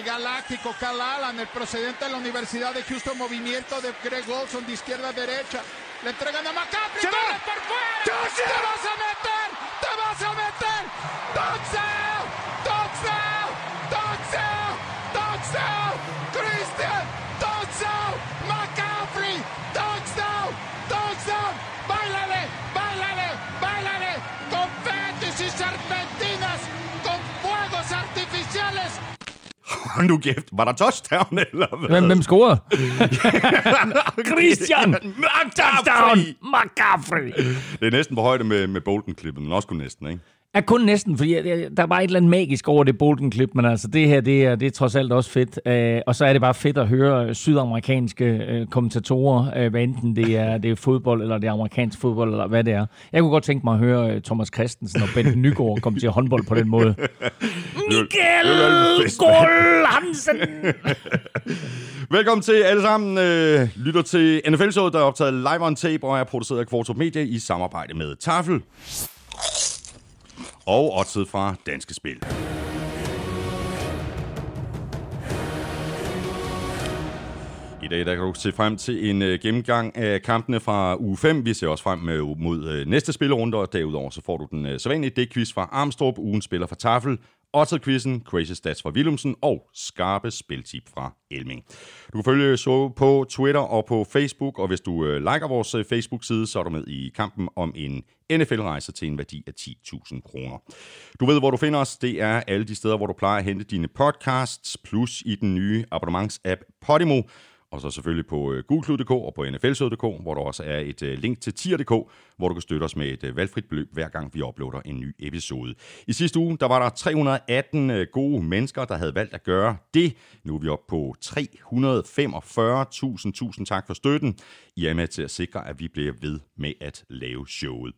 el galáctico Cal Allen, el procedente de la Universidad de Houston, movimiento de Greg Olson de izquierda a derecha. Le entregan a McCaffrey, corre por fuera. ¡Te vas a meter! ¡Te vas a meter! ¡Touchdown! ¡Touchdown! ¡Touchdown! ¡Touchdown! ¡Christian! Hold nu kæft. Var der touchdown, eller hvad? Hvem, hvem scorede? Christian Touchdown! McCaffrey! Det er næsten på højde med, med Bolton-klippet, men også kun næsten, ikke? Er kun næsten, fordi der var et eller andet magisk over det Bolton-klip, men altså det her, det er, det er trods alt også fedt. Øh, og så er det bare fedt at høre sydamerikanske øh, kommentatorer, øh, hvad enten det er, det er fodbold, eller det er amerikansk fodbold, eller hvad det er. Jeg kunne godt tænke mig at høre øh, Thomas Christensen og Bent Nygaard komme til håndbold på den måde. Mikkel Skål Hansen! Velkommen til alle sammen. Øh, lytter til NFL-showet, der er optaget live on tape og er produceret af Kvartrup Media i samarbejde med Tafel. Og oddset fra Danske Spil. I dag der kan du se frem til en øh, gennemgang af kampene fra uge 5. Vi ser også frem med, mod øh, næste spillerunde, og derudover så får du den øh, sædvanlige dækquiz fra Armstrong, ugen spiller fra Tafel, Otter-quizzen, Crazy Stats fra Willumsen og skarpe spiltip fra Elming. Du kan følge showet på Twitter og på Facebook, og hvis du øh, liker vores øh, Facebook-side, så er du med i kampen om en NFL-rejse til en værdi af 10.000 kroner. Du ved, hvor du finder os. Det er alle de steder, hvor du plejer at hente dine podcasts, plus i den nye abonnements-app Podimo, og så selvfølgelig på øh, google.dk gulklud.dk og på nflsød.dk, hvor der også er et link til tier.dk, hvor du kan støtte os med et øh, valgfrit beløb, hver gang vi uploader en ny episode. I sidste uge, der var der 318 øh, gode mennesker, der havde valgt at gøre det. Nu er vi oppe på 345.000. Tusind tak for støtten. I er med til at sikre, at vi bliver ved med at lave showet.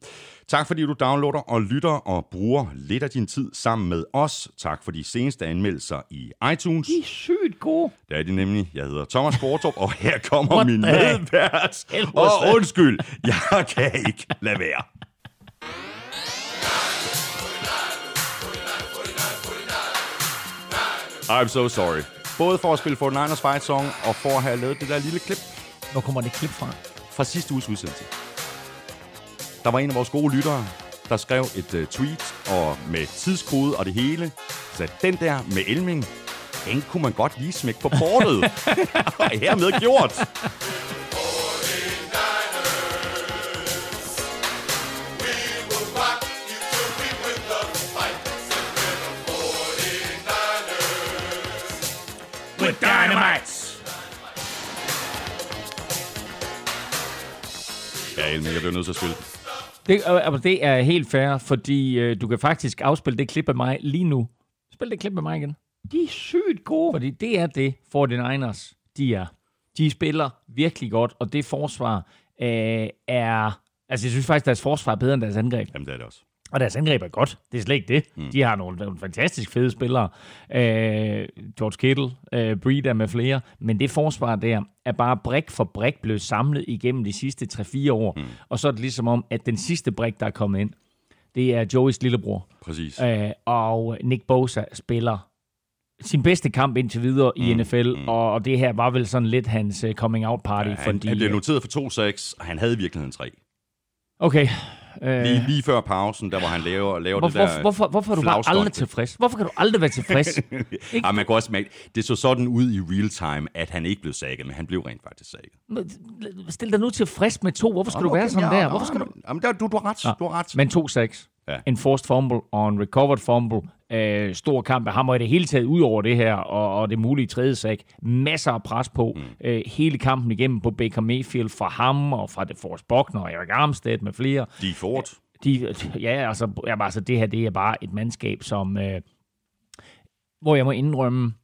Tak fordi du downloader og lytter og bruger lidt af din tid sammen med os. Tak for de seneste anmeldelser i iTunes. De er sygt gode. Det er det nemlig. Jeg hedder Thomas Bortrup, og her kommer min medvært. Og undskyld, jeg kan ikke lade være. I'm so sorry. Både for at spille 49ers Fight Song, og for at have lavet det der lille klip Hvor kommer det klip fra? fra sidste uges udsendelse. Der var en af vores gode lyttere, der skrev et uh, tweet og med tidskode og det hele. Så den der med Elming, den kunne man godt lige smække på portet. og hermed gjort. With dynamite! Ja, Elming, jeg bliver nødt til at spille. Det, øh, altså, det er helt fair, fordi øh, du kan faktisk afspille det klip af mig lige nu. Spil det klip med mig igen. De er sygt gode. Fordi det er det, 49ers, de er. De spiller virkelig godt, og det forsvar øh, er... Altså, jeg synes faktisk, deres forsvar er bedre end deres angreb. Jamen, det er det også. Og deres angreb er godt. Det er slet ikke det. Mm. De har nogle, nogle fantastisk fede spillere. Øh, George Kittle, øh, Breeder med flere. Men det forsvar der er bare brik for brik blevet samlet igennem de sidste 3-4 år. Mm. Og så er det ligesom om, at den sidste brik, der er kommet ind, det er Joeys lillebror. Præcis. Øh, og Nick Bosa spiller sin bedste kamp indtil videre i NFL, mm. og, og det her var vel sådan lidt hans uh, coming out party. Ja, han, fordi, han blev øh, noteret for 2-6, og han havde i virkeligheden 3. Okay. Øh, Lige, lige før pausen, der hvor han laver, laver hvorfor, det der... hvorfor, hvorfor er du bare aldrig tilfreds? Hvorfor kan du aldrig være tilfreds? Ikke? Ej, man kan også mærke, det så sådan ud i real time, at han ikke blev sækket, men han blev rent faktisk sækket. Stil dig nu tilfreds med to. Hvorfor skal du være sådan der? Hvorfor skal du... Jamen, der, du, du har ret, du har ret. Men 2-6. Ja. En forced fumble og en recovered fumble. Øh, stor kamp af ham, og i det hele taget ud over det her, og, og det mulige tredje sag. Masser af pres på. Mm. Øh, hele kampen igennem på Baker Mayfield fra ham, og fra DeForest Buckner og Eric Armstead med flere. De Ford. De, ja, altså, jamen, altså, det her det er bare et mandskab, som... Øh, hvor jeg må indrømme,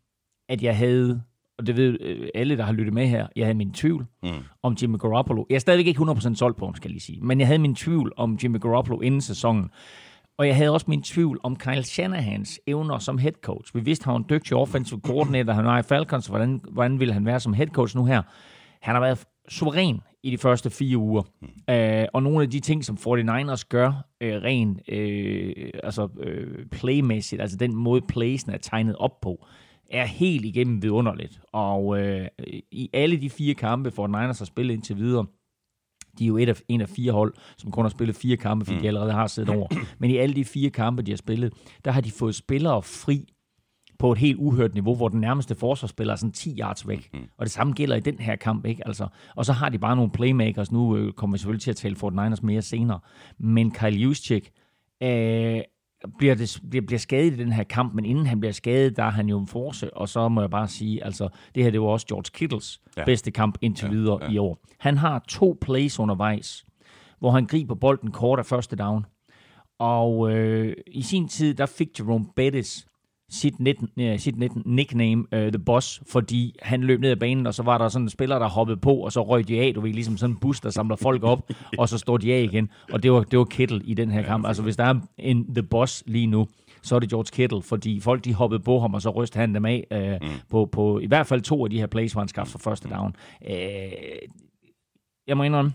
at jeg havde, og det ved øh, alle, der har lyttet med her, jeg havde min tvivl mm. om Jimmy Garoppolo. Jeg er stadigvæk ikke 100% solgt på ham, skal jeg lige sige. Men jeg havde min tvivl om Jimmy Garoppolo inden sæsonen. Og jeg havde også min tvivl om Kyle Shanahans evner som head coach. Vi vidste, han var en dygtig offensive coordinator, han var i Falcons, hvordan, hvordan ville han være som head coach nu her? Han har været suveræn i de første fire uger. Mm. Øh, og nogle af de ting, som 49ers gør, øh, rent øh, altså, øh, playmæssigt, altså den måde playsen er tegnet op på, er helt igennem vidunderligt. Og øh, i alle de fire kampe, for Niners har spillet indtil videre, de er jo et af, en af fire hold, som kun har spillet fire kampe, fordi mm. de allerede har siddet over. Men i alle de fire kampe, de har spillet, der har de fået spillere fri på et helt uhørt niveau, hvor den nærmeste forsvarsspiller er sådan 10 yards væk. Mm. Og det samme gælder i den her kamp, ikke? Altså, og så har de bare nogle playmakers. Nu øh, kommer vi selvfølgelig til at tale Fort Niners mere senere. Men Kyle Juszczyk øh, bliver, det, bliver, bliver skadet i den her kamp, men inden han bliver skadet, der er han jo en force, og så må jeg bare sige, altså, det her det var også George Kittles ja. bedste kamp indtil ja, videre ja. i år. Han har to plays undervejs, hvor han griber bolden kort af første down. Og øh, i sin tid, der fik Jerome Bettis sit, net, uh, sit net, nickname, uh, The Boss, fordi han løb ned ad banen, og så var der sådan en spiller, der hoppede på, og så røg de af, du ved, ligesom sådan en bus, der samler folk op, og så står de af igen. Og det var, det var Kittle i den her kamp. Altså, hvis der er en The Boss lige nu, så er det George Kittle, fordi folk de hoppede på ham, og så rystede han dem af uh, mm. på, på i hvert fald to af de her plays, hvor han skaffede for første down. Uh, jeg må indrømme,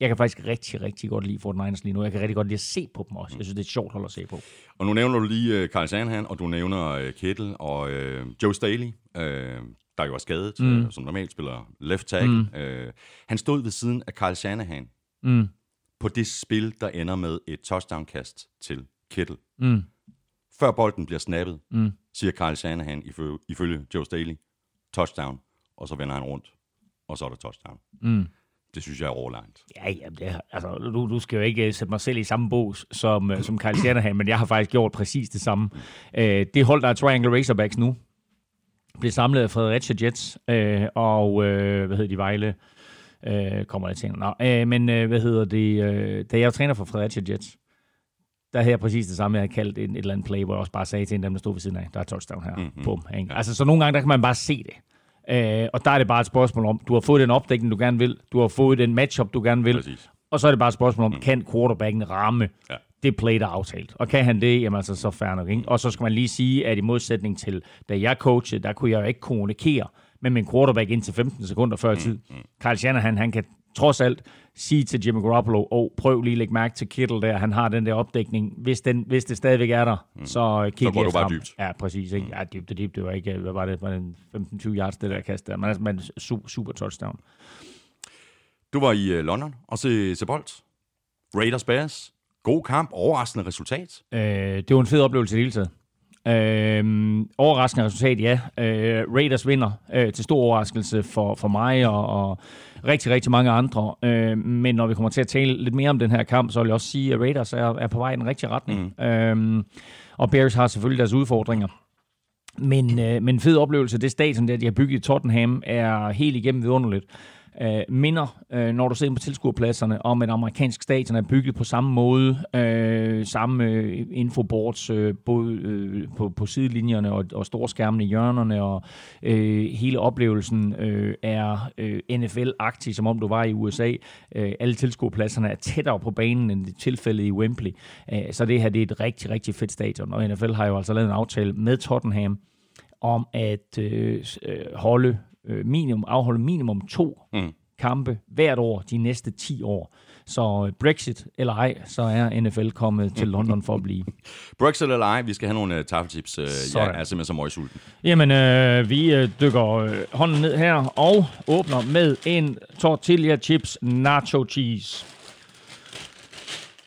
jeg kan faktisk rigtig, rigtig godt lide Fort Niners lige nu. Jeg kan rigtig godt lide at se på dem også. Jeg synes, det er et sjovt hold at se på. Og nu nævner du lige uh, Carl Sandhan, og du nævner uh, Kittle og uh, Joe Staley, uh, der jo er skadet, mm. uh, som normalt spiller left tackle. Mm. Uh, han stod ved siden af Carl Shanahan mm. på det spil, der ender med et touchdown-kast til Kittle. Mm. Før bolden bliver snappet, mm. siger Carl Shanahan ifølge Joe Staley, touchdown, og så vender han rundt, og så er der touchdown. Mm. Det synes jeg er overlangt. Ja, ja det, altså, du, du skal jo ikke øh, sætte mig selv i samme bås som, øh, som Kyle Shanahan, men jeg har faktisk gjort præcis det samme. Uh, det hold, der er Triangle Razorbacks nu, blev samlet af Fredericia Jets uh, og, uh, hvad hedder de, Vejle, uh, kommer jeg til. Nå, uh, men uh, hvad hedder det, uh, da jeg var træner for Fredericia Jets, der havde jeg præcis det samme, jeg havde kaldt en, et eller andet play, hvor jeg også bare sagde til en dem, der stod ved siden af, der er touchdown her. Mm-hmm. Bum, ikke? Altså, så nogle gange, der kan man bare se det. Øh, og der er det bare et spørgsmål om, du har fået den opdækning, du gerne vil, du har fået den matchup, du gerne vil, Præcis. og så er det bare et spørgsmål om, mm. kan quarterbacken ramme ja. det play, der er aftalt? Og kan han det, jamen altså, så fair nok. Ikke? Og så skal man lige sige, at i modsætning til, da jeg coachede, der kunne jeg jo ikke kommunikere med min quarterback indtil 15 sekunder før mm. tid. Mm. Kyle Shanahan, han kan trods alt sige til Jimmy Garoppolo, oh, prøv lige at lægge mærke til Kittle der, han har den der opdækning. Hvis, den, hvis det stadigvæk er der, mm. så Kittle Så går du bare dybt. Ja, præcis. Ikke? Mm. Ja, dybt og dybt, det var ikke, hvad var det, var det 15-20 yards, det der kast der. Men, altså, men super, super touchdown. Du var i uh, London og se, se bold. Raiders Bears. God kamp, overraskende resultat. Øh, det var en fed oplevelse i hele taget. Øh, overraskende resultat, ja. Øh, Raiders vinder øh, til stor overraskelse for, for mig og, og rigtig, rigtig mange andre. Øh, men når vi kommer til at tale lidt mere om den her kamp, så vil jeg også sige, at Raiders er, er på vej i den rigtige retning. Mm. Øh, og Bears har selvfølgelig deres udfordringer. Men, øh, men fed oplevelse, det stadion der, de har bygget i Tottenham, er helt igennem vidunderligt øh, minder, øh, når du ser på tilskuerpladserne, om at amerikansk stadion er bygget på samme måde, øh, samme øh, infoboards, øh, både øh, på, på sidelinjerne og, og storskærmene i hjørnerne, og øh, hele oplevelsen øh, er øh, NFL-agtig, som om du var i USA. Øh, alle tilskuerpladserne er tættere på banen, end det tilfælde i Wembley. Øh, så det her det er et rigtig, rigtig fedt stadion, og NFL har jo altså lavet en aftale med Tottenham, om at øh, øh holde øh, minimum, afholde minimum to mm. kampe hvert år de næste 10 år. Så øh, Brexit eller ej, så er NFL kommet til London for at blive. Brexit eller ej, vi skal have nogle uh, taffeltips. Uh, jeg er simpelthen så møgsulten. Jamen, øh, vi uh, dykker uh, hånden ned her og åbner med en tortilla chips nacho cheese.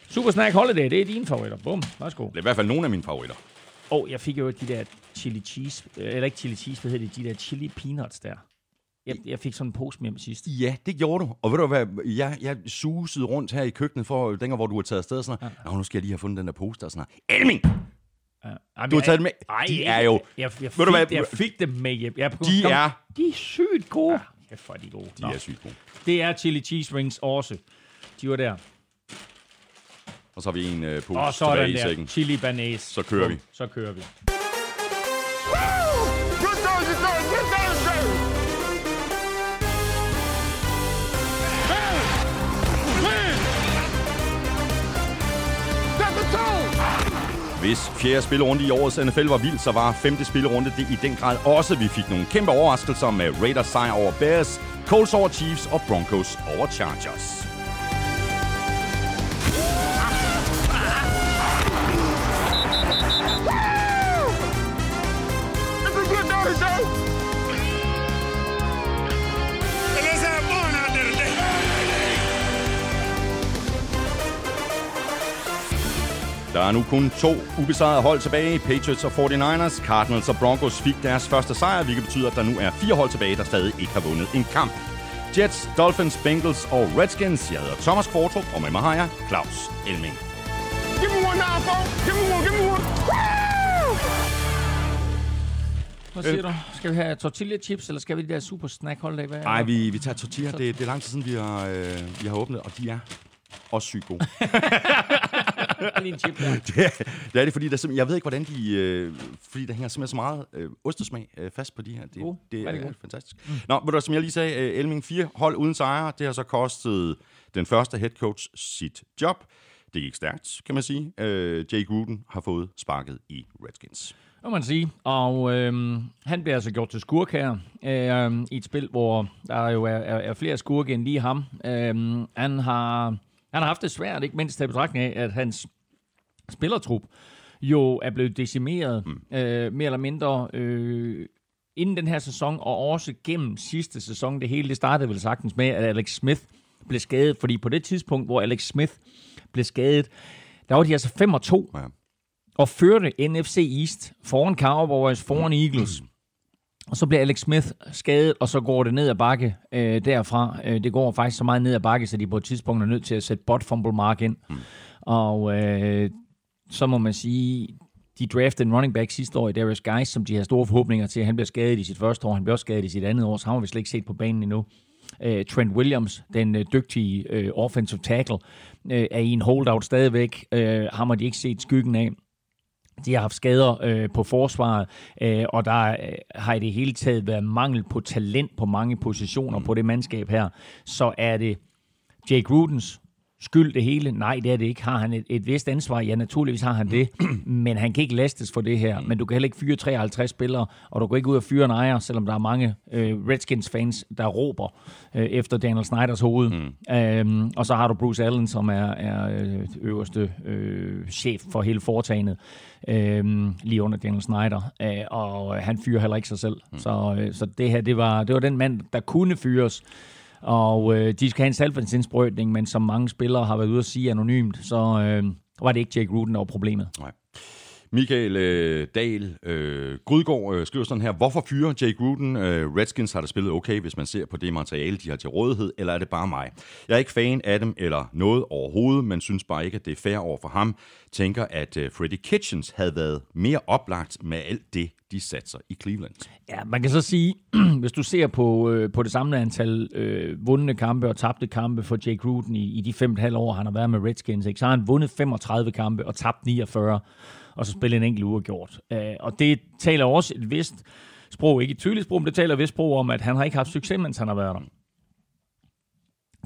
Super Snack Holiday, det er dine favoritter. Bum, værsgo. Det er i hvert fald nogle af mine favoritter. Og oh, jeg fik jo de der chili cheese, eller ikke chili cheese, hvad hedder det, de der chili peanuts der. Jeg, jeg fik sådan en pose med sidst. Ja, det gjorde du. Og ved du hvad, jeg, jeg susede rundt her i køkkenet for, dengang hvor du har taget afsted, sådan ja. nu skal jeg lige have fundet den der pose der, sådan Elming! Ja. du har taget dem med. Ej, de er jo... Jeg, jeg, jeg, fik, hvad, jeg fik dem med hjem. Jeg, de kom, er... De er sygt gode. Ja, kæft, for de gode. De Nå. er sygt gode. Det er chili cheese rings også. De var der. Og så har vi en uh, pose og så tilbage i sækken. chili banæs. Så kører vi. Så kører vi. Hvis fjerde spillerunde i årets NFL var vild, så var femte spillerunde det i den grad også. Vi fik nogle kæmpe overraskelser med Raiders sejr over Bears, Colts over Chiefs og Broncos over Chargers. Der er nu kun to ubesejrede hold tilbage. Patriots og 49ers, Cardinals og Broncos fik deres første sejr, hvilket betyder, at der nu er fire hold tilbage, der stadig ikke har vundet en kamp. Jets, Dolphins, Bengals og Redskins. Jeg hedder Thomas Kvartrup, og med mig har jeg Claus Elming. Give me one now, folks. Give me one, give me one. Hvad siger du? Skal vi have tortilla chips, eller skal vi de der super snack holiday? Nej, vi, vi tager tortilla. Det, det er lang tid siden, vi har, øh, vi har åbnet, og de er også sygt gode. Lige en chip der. det, er, det er det, fordi der, jeg ved ikke, hvordan de... Øh, fordi der hænger simpelthen så meget øh, ostesmag øh, fast på de her. Det, God. det er øh, god. fantastisk. Mm. Nå, du, som jeg lige sagde, øh, Elming, fire hold uden sejre. Det har så kostet den første head coach sit job. Det gik stærkt, kan man sige. Øh, Jay Gruden har fået sparket i Redskins. Det må man sige. Og øhm, han bliver altså gjort til skurk her, øhm, i et spil, hvor der jo er, er, er flere skurke end lige ham. Øhm, han, har, han har haft det svært, ikke mindst til betragtning af, at hans spillertrup jo er blevet decimeret mm. øh, mere eller mindre øh, inden den her sæson, og også gennem sidste sæson. Det hele det startede vel sagtens med, at Alex Smith blev skadet, fordi på det tidspunkt, hvor Alex Smith blev skadet, der var de altså 5 og 2 Ja. og førte NFC East foran Cowboys, foran Eagles. Og så bliver Alex Smith skadet, og så går det ned ad bakke øh, derfra. Øh, det går faktisk så meget ned ad bakke, så de på et tidspunkt er nødt til at sætte bot fumble mark ind. Mm. Og øh, så må man sige, de draftede en running back sidste år i Darius Guys, som de har store forhåbninger til. Han bliver skadet i sit første år, han bliver også skadet i sit andet år, så har vi slet ikke set på banen endnu. Øh, Trent Williams, den øh, dygtige øh, offensive tackle, øh, er i en holdout stadigvæk. Øh, ham har de ikke set skyggen af. De har haft skader øh, på forsvaret, øh, og der øh, har i det hele taget været mangel på talent på mange positioner på det mandskab her. Så er det Jake Grudens skyld det hele? Nej, det er det ikke. Har han et, et vist ansvar? Ja, naturligvis har han det, men han kan ikke lastes for det her. Men du kan heller ikke fyre 53 spillere, og du går ikke ud og fyre en ejer, selvom der er mange øh, Redskins-fans, der råber øh, efter Daniel Snyders hoved. Mm. Øhm, og så har du Bruce Allen, som er, er øh, øverste øh, chef for hele foretagendet, øh, lige under Daniel Snyder. Øh, og han fyrer heller ikke sig selv. Mm. Så, øh, så det her, det var, det var den mand, der kunne fyres. Og øh, de skal have en salgfandsindsprøjtning, men som mange spillere har været ude at sige anonymt, så øh, var det ikke Jake Ruden, der var problemet. Nej. Michael øh, Dahl øh, Grydgaard øh, skriver sådan her, hvorfor fyre Jay Gruden? Øh, Redskins har da spillet okay, hvis man ser på det materiale, de har til rådighed, eller er det bare mig? Jeg er ikke fan af dem eller noget overhovedet, men synes bare ikke, at det er fair over for ham. Tænker, at øh, Freddy Kitchens havde været mere oplagt med alt det, de satser i Cleveland. Ja, man kan så sige, hvis du ser på, øh, på det samlede antal øh, vundne kampe og tabte kampe for Jake Gruden i, i de fem og et halvt år, han har været med Redskins, ikke, så har han vundet 35 kampe og tabt 49, og så spille en enkelt uafgjort. Øh, og det taler også et vist sprog, ikke et tydeligt sprog, men det taler et vist sprog om, at han har ikke haft succes, mens han har været der.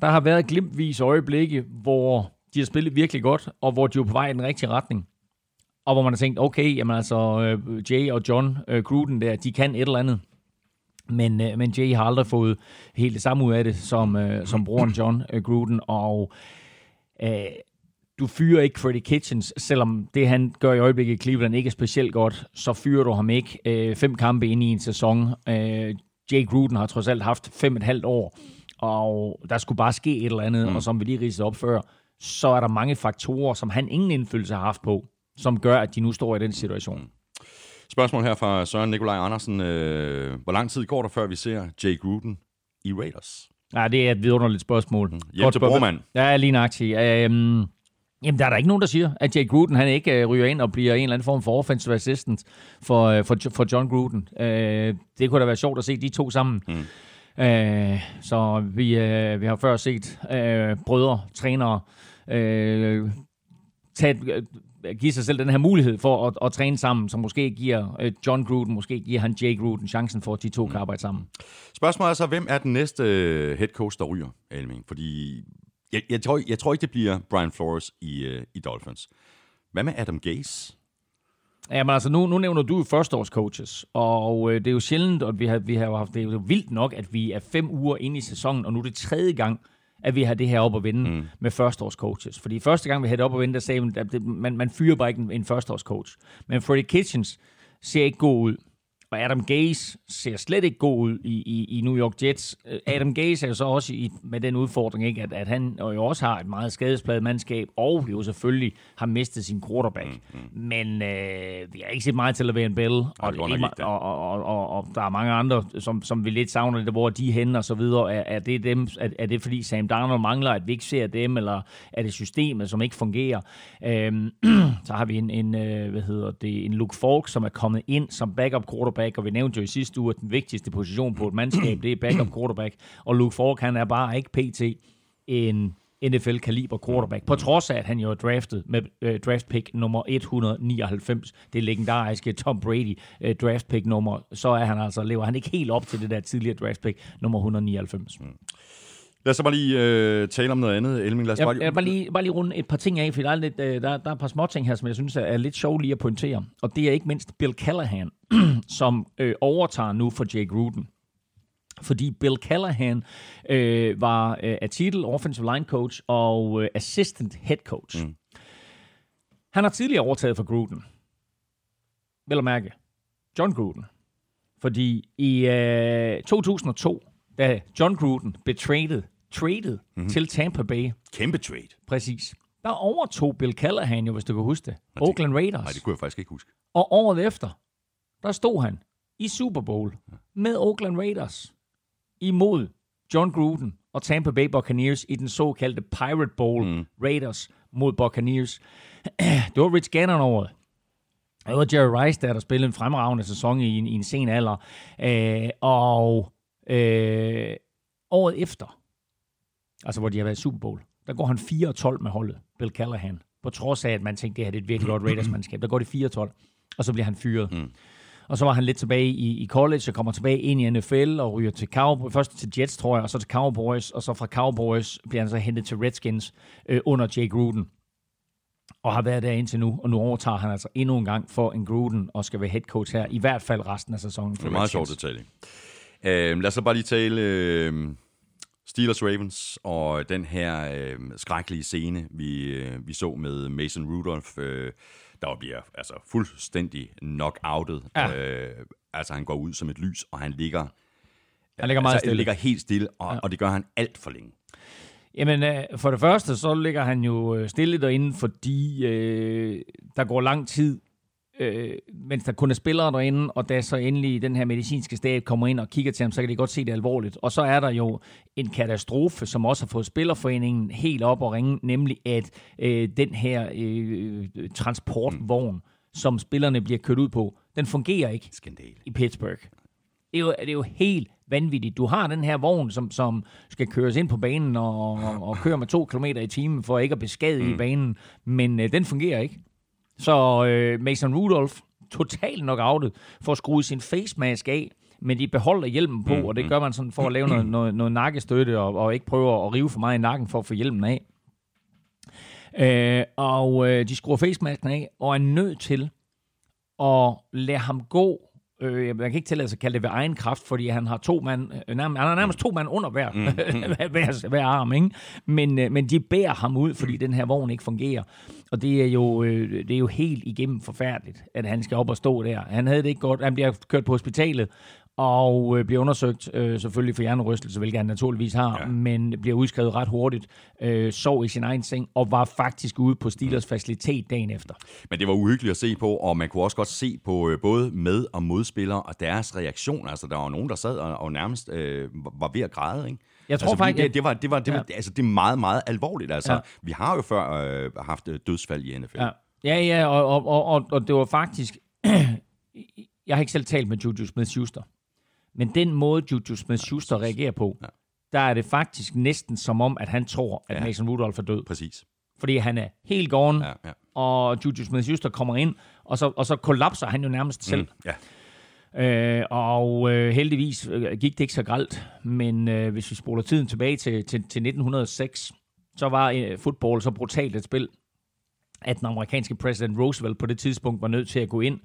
Der har været glimtvis øjeblikke, hvor de har spillet virkelig godt, og hvor de er på vej i den rigtige retning. Og hvor man har tænkt, okay, jamen altså, øh, Jay og John øh, Gruden der, de kan et eller andet. Men, øh, men Jay har aldrig fået helt det samme ud af det, som, øh, som broren John øh, Gruden. Og øh, du fyrer ikke Freddie Kitchens, selvom det han gør i øjeblikket i Cleveland ikke er specielt godt, så fyrer du ham ikke øh, fem kampe ind i en sæson. Øh, Jay Gruden har trods alt haft fem og et halvt år, og der skulle bare ske et eller andet, mm. og som vi lige ridsede op før, så er der mange faktorer, som han ingen indflydelse har haft på, som gør, at de nu står i den situation. Spørgsmål her fra Søren Nikolaj Andersen. Øh, hvor lang tid går der, før vi ser Jay Gruden i Raiders? Ja, det er et vidunderligt spørgsmål. Hjem Godt til. Ja, lige nøjagtigt. Øhm, jamen, der er der ikke nogen, der siger, at Jay Gruden han ikke øh, ryger ind og bliver en eller anden form for offensive assistant for, øh, for, for John Gruden. Øh, det kunne da være sjovt at se de to sammen. Mm. Øh, så vi, øh, vi har før set øh, brødre, trænere, øh, tage, øh, give sig selv den her mulighed for at, at træne sammen, som måske giver øh, John Gruden, måske giver han Jay Gruden chancen for, at de to kan arbejde sammen. Spørgsmålet er så, hvem er den næste øh, head coach, der ryger, Elming? Fordi jeg, jeg, tror, jeg tror ikke, det bliver Brian Flores i, øh, i Dolphins. Hvad med Adam Gase? Jamen altså, nu, nu nævner du jo førsteårscoaches, og øh, det er jo sjældent, at vi har, vi har haft, det er jo vildt nok, at vi er fem uger inde i sæsonen, og nu er det tredje gang, at vi har det her op at vinde mm. med førsteårscoaches. Fordi første gang, vi havde det op at vinde, der sagde man, at det, man, man fyrer bare ikke en, en førsteårscoach. Men Freddie Kitchens ser ikke god ud. og Adam Gaze ser slet ikke god ud i, i, i New York Jets. Øh, Adam Gaze er jo så også i, med den udfordring, ikke, at, at han jo også har et meget skadespladet mandskab, og jo selvfølgelig har mistet sin quarterback. Mm, mm. Men øh, vi har ikke set meget til en Bell, og, og, og, og, og, og der er mange andre, som, som vi lidt savner det, hvor de er henne og så videre. Er, er, det dem, er, er det fordi Sam Darnold mangler, at vi ikke ser dem, eller er det systemet, som ikke fungerer? Øhm, så har vi en, en, øh, hvad hedder det, en Luke Falk, som er kommet ind som backup quarterback, og vi nævnte jo i sidste uge, at den vigtigste position på et mandskab, det er backup quarterback, og Luke Fork, han er bare ikke pt. en NFL-kaliber quarterback, på trods af, at han jo er draftet med øh, draft pick nummer 199, det legendariske Tom Brady øh, draft pick nummer, så er han altså, lever han ikke helt op til det der tidligere draft pick nummer 199. Lad os så bare lige øh, tale om noget andet, Elming. Lad os Jeg, bare jeg lige... vil bare lige, bare lige runde et par ting af, for der er, lidt, øh, der, der er et par små ting her, som jeg synes er, lidt sjovt lige at pointere. Og det er ikke mindst Bill Callahan, som øh, overtager nu for Jake Gruden. Fordi Bill Callahan øh, var øh, af titel offensive line coach og øh, assistant head coach. Mm. Han har tidligere overtaget for Gruden. Vel at mærke, John Gruden. Fordi i øh, 2002, da John Gruden blev traded, traded mm-hmm. til Tampa Bay, Kæmpe trade. Præcis. Der overtog Bill Callahan jo, hvis du kan huske det. Oakland Raiders. Nej, det kunne jeg faktisk ikke huske. Og året efter, der stod han i Super Bowl med Oakland Raiders imod John Gruden og Tampa Bay Buccaneers i den såkaldte Pirate Bowl. Mm. Raiders mod Buccaneers. Det var Rich Gannon året. Det var Jerry Rice, der, der spillede en fremragende sæson i en, i en sen alder. Øh, og øh, året efter, altså hvor de har været i Super Bowl, der går han 4-12 med holdet, Bill Callahan. På trods af, at man tænkte, det her det er et virkelig godt Raiders-mandskab. Der går de 4-12, og så bliver han fyret. Mm. Og så var han lidt tilbage i, i college og kommer tilbage ind i NFL og ryger til Cowboys, først til Jets, tror jeg, og så til Cowboys, og så fra Cowboys bliver han så hentet til Redskins øh, under Jake Gruden. Og har været der indtil nu, og nu overtager han altså endnu en gang for en Gruden og skal være head coach her, i hvert fald resten af sæsonen. Det er meget sjovt detalje. Øh, lad os så bare lige tale øh, Steelers Ravens og den her øh, skrækkelige scene, vi, øh, vi så med Mason Rudolph, øh, der bliver altså fuldstændig knock-outet. Ja. Øh, altså han går ud som et lys, og han ligger, Han ligger meget altså, stille. ligger helt stille, og, ja. og det gør han alt for længe. Jamen, øh, for det første, så ligger han jo øh, stille derinde, fordi øh, der går lang tid, øh, mens der kun er spillere derinde, og da så endelig den her medicinske stab kommer ind og kigger til ham, så kan de godt se det alvorligt. Og så er der jo en katastrofe, som også har fået Spillerforeningen helt op og ringe, nemlig at øh, den her øh, transportvogn, som spillerne bliver kørt ud på, den fungerer ikke Skandal. i Pittsburgh. Det er jo, det er jo helt vanvittigt. Du har den her vogn, som, som skal køres ind på banen og, og, og køre med to kilometer i timen for ikke at beskadige mm. banen, men øh, den fungerer ikke. Så øh, Mason Rudolph, totalt nok outet, for at skrue sin face mask af, men de beholder hjelmen på, mm. og det gør man sådan for at lave noget, noget, noget nakkestøtte og, og ikke prøve at rive for meget i nakken for at få hjelmen af. Øh, og øh, de skruer facemasken af, og er nødt til at lade ham gå. Øh, jeg kan ikke tillade sig at kalde det ved egen kraft, fordi han har to mand, øh, nærmest, han har nærmest to mand under hver, mm. hver, hver, hver arm, ikke? Men, øh, men de bærer ham ud, fordi den her vogn ikke fungerer. Og det er jo, øh, det er jo helt igennem forfærdeligt, at han skal op og stå der. Han havde det ikke godt. Han bliver kørt på hospitalet, og øh, bliver undersøgt øh, selvfølgelig for hjernerystelse, hvilket han naturligvis har, ja. men bliver udskrevet ret hurtigt, øh, sov i sin egen seng, og var faktisk ude på Steelers facilitet dagen efter. Men det var uhyggeligt at se på, og man kunne også godt se på øh, både med- og modspillere og deres reaktion. Altså, der var nogen, der sad og, og nærmest øh, var ved at græde, ikke? Jeg tror altså, faktisk, det, det, var, det, var, det, var, Ja. altså, det er meget, meget alvorligt. Altså, Ja. Vi har jo før øh, haft øh, dødsfald i NFL. Ja, ja, ja og, og, og, og, og det var faktisk... jeg har ikke selv talt med Juju Smith-Schuster, men den måde, Juju Smith-Schuster reagerer på, Ja. der er det faktisk næsten som om, at han tror, at Ja. Mason Rudolph er død. Præcis. Fordi han er helt gone, Ja, ja. og Juju Smith-Schuster kommer ind, og så, og så kollapser han jo nærmest selv. Mm, ja. Øh, og øh, heldigvis øh, gik det ikke så gralt, men øh, hvis vi spoler tiden tilbage til, til, til 1906, så var øh, fodbold så brutalt et spil, at den amerikanske præsident Roosevelt på det tidspunkt var nødt til at gå ind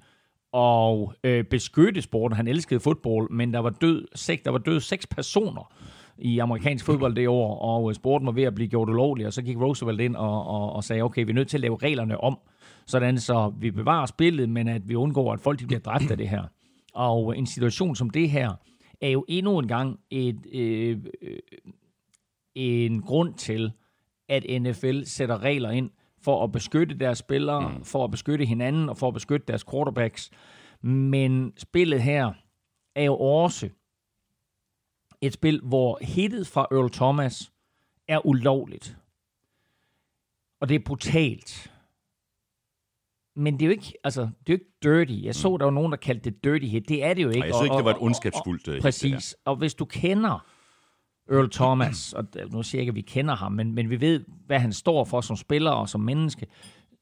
og øh, beskytte sporten. Han elskede fodbold, men der var død seks, der var død seks personer i amerikansk fodbold det år, og øh, sporten var ved at blive gjort ulovlig, og så gik Roosevelt ind og, og, og sagde, okay, vi er nødt til at lave reglerne om, sådan så vi bevarer spillet, men at vi undgår, at folk de bliver dræbt af det her. Og øh, en situation som det her er jo endnu en gang et, øh, øh, en grund til, at NFL sætter regler ind for at beskytte deres spillere, mm. for at beskytte hinanden og for at beskytte deres quarterbacks. Men spillet her er jo også et spil, hvor hittet fra Earl Thomas er ulovligt. Og det er brutalt. Men det er jo ikke, altså, det er jo ikke dirty. Jeg så, mm. der var nogen, der kaldte det dirty hit. Det er det jo ikke. Nej, jeg synes ikke, det var et ondskabsfuldt hit. Præcis. Og hvis du kender Earl Thomas, og nu siger jeg ikke, at vi kender ham, men, men vi ved, hvad han står for som spiller og som menneske,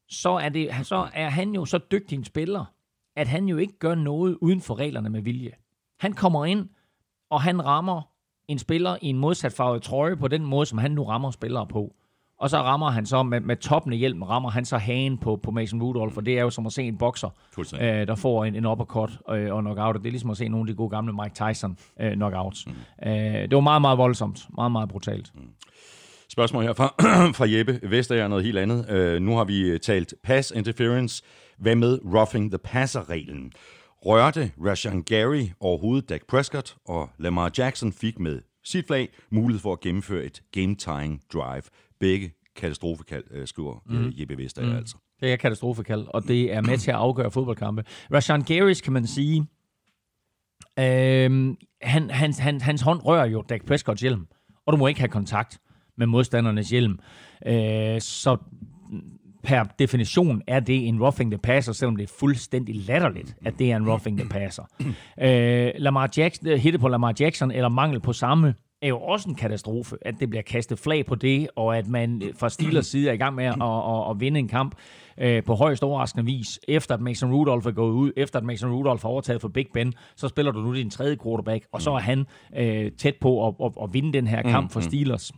så er, det, så er han jo så dygtig en spiller, at han jo ikke gør noget uden for reglerne med vilje. Han kommer ind, og han rammer en spiller i en modsat farvet trøje på den måde, som han nu rammer spillere på. Og så rammer han så med, med toppen af hjelmen, rammer han så hagen på, på Mason Rudolph, for det er jo som at se en bokser, øh, der får en, en uppercut øh, og knockout. Og det er ligesom at se nogle af de gode gamle Mike Tyson øh, knockouts. Mm. Øh, det var meget, meget voldsomt. Meget, meget brutalt. Mm. Spørgsmål her fra, fra Jeppe Vestager, noget helt andet. Øh, nu har vi talt pass interference. Hvad med roughing the passer-reglen? Rørte Rashan Gary overhovedet Dak Prescott, og Lamar Jackson fik med sit flag mulighed for at gennemføre et game-tying drive. Begge katastrofekald, øh, skriver mm. Jeppe Vestager mm. altså. Det er katastrofekald, og det er med til at afgøre fodboldkampe. Rashan Garys, kan man sige, øhm, han, han, han, hans hånd rører jo Dak Prescotts hjelm, og du må ikke have kontakt med modstandernes hjelm. Øh, så per definition er det en roughing the passer, selvom det er fuldstændig latterligt, at det er en roughing the passer. Øh, Lamar Jackson, hitte på Lamar Jackson, eller mangel på samme, er jo også en katastrofe, at det bliver kastet flag på det, og at man fra Steelers side er i gang med at, at, at, vinde en kamp øh, på højst overraskende vis, efter at Mason Rudolph er gået ud, efter at Mason Rudolph har overtaget for Big Ben, så spiller du nu din tredje quarterback, og så er han øh, tæt på at, at, at vinde den her kamp for Steelers.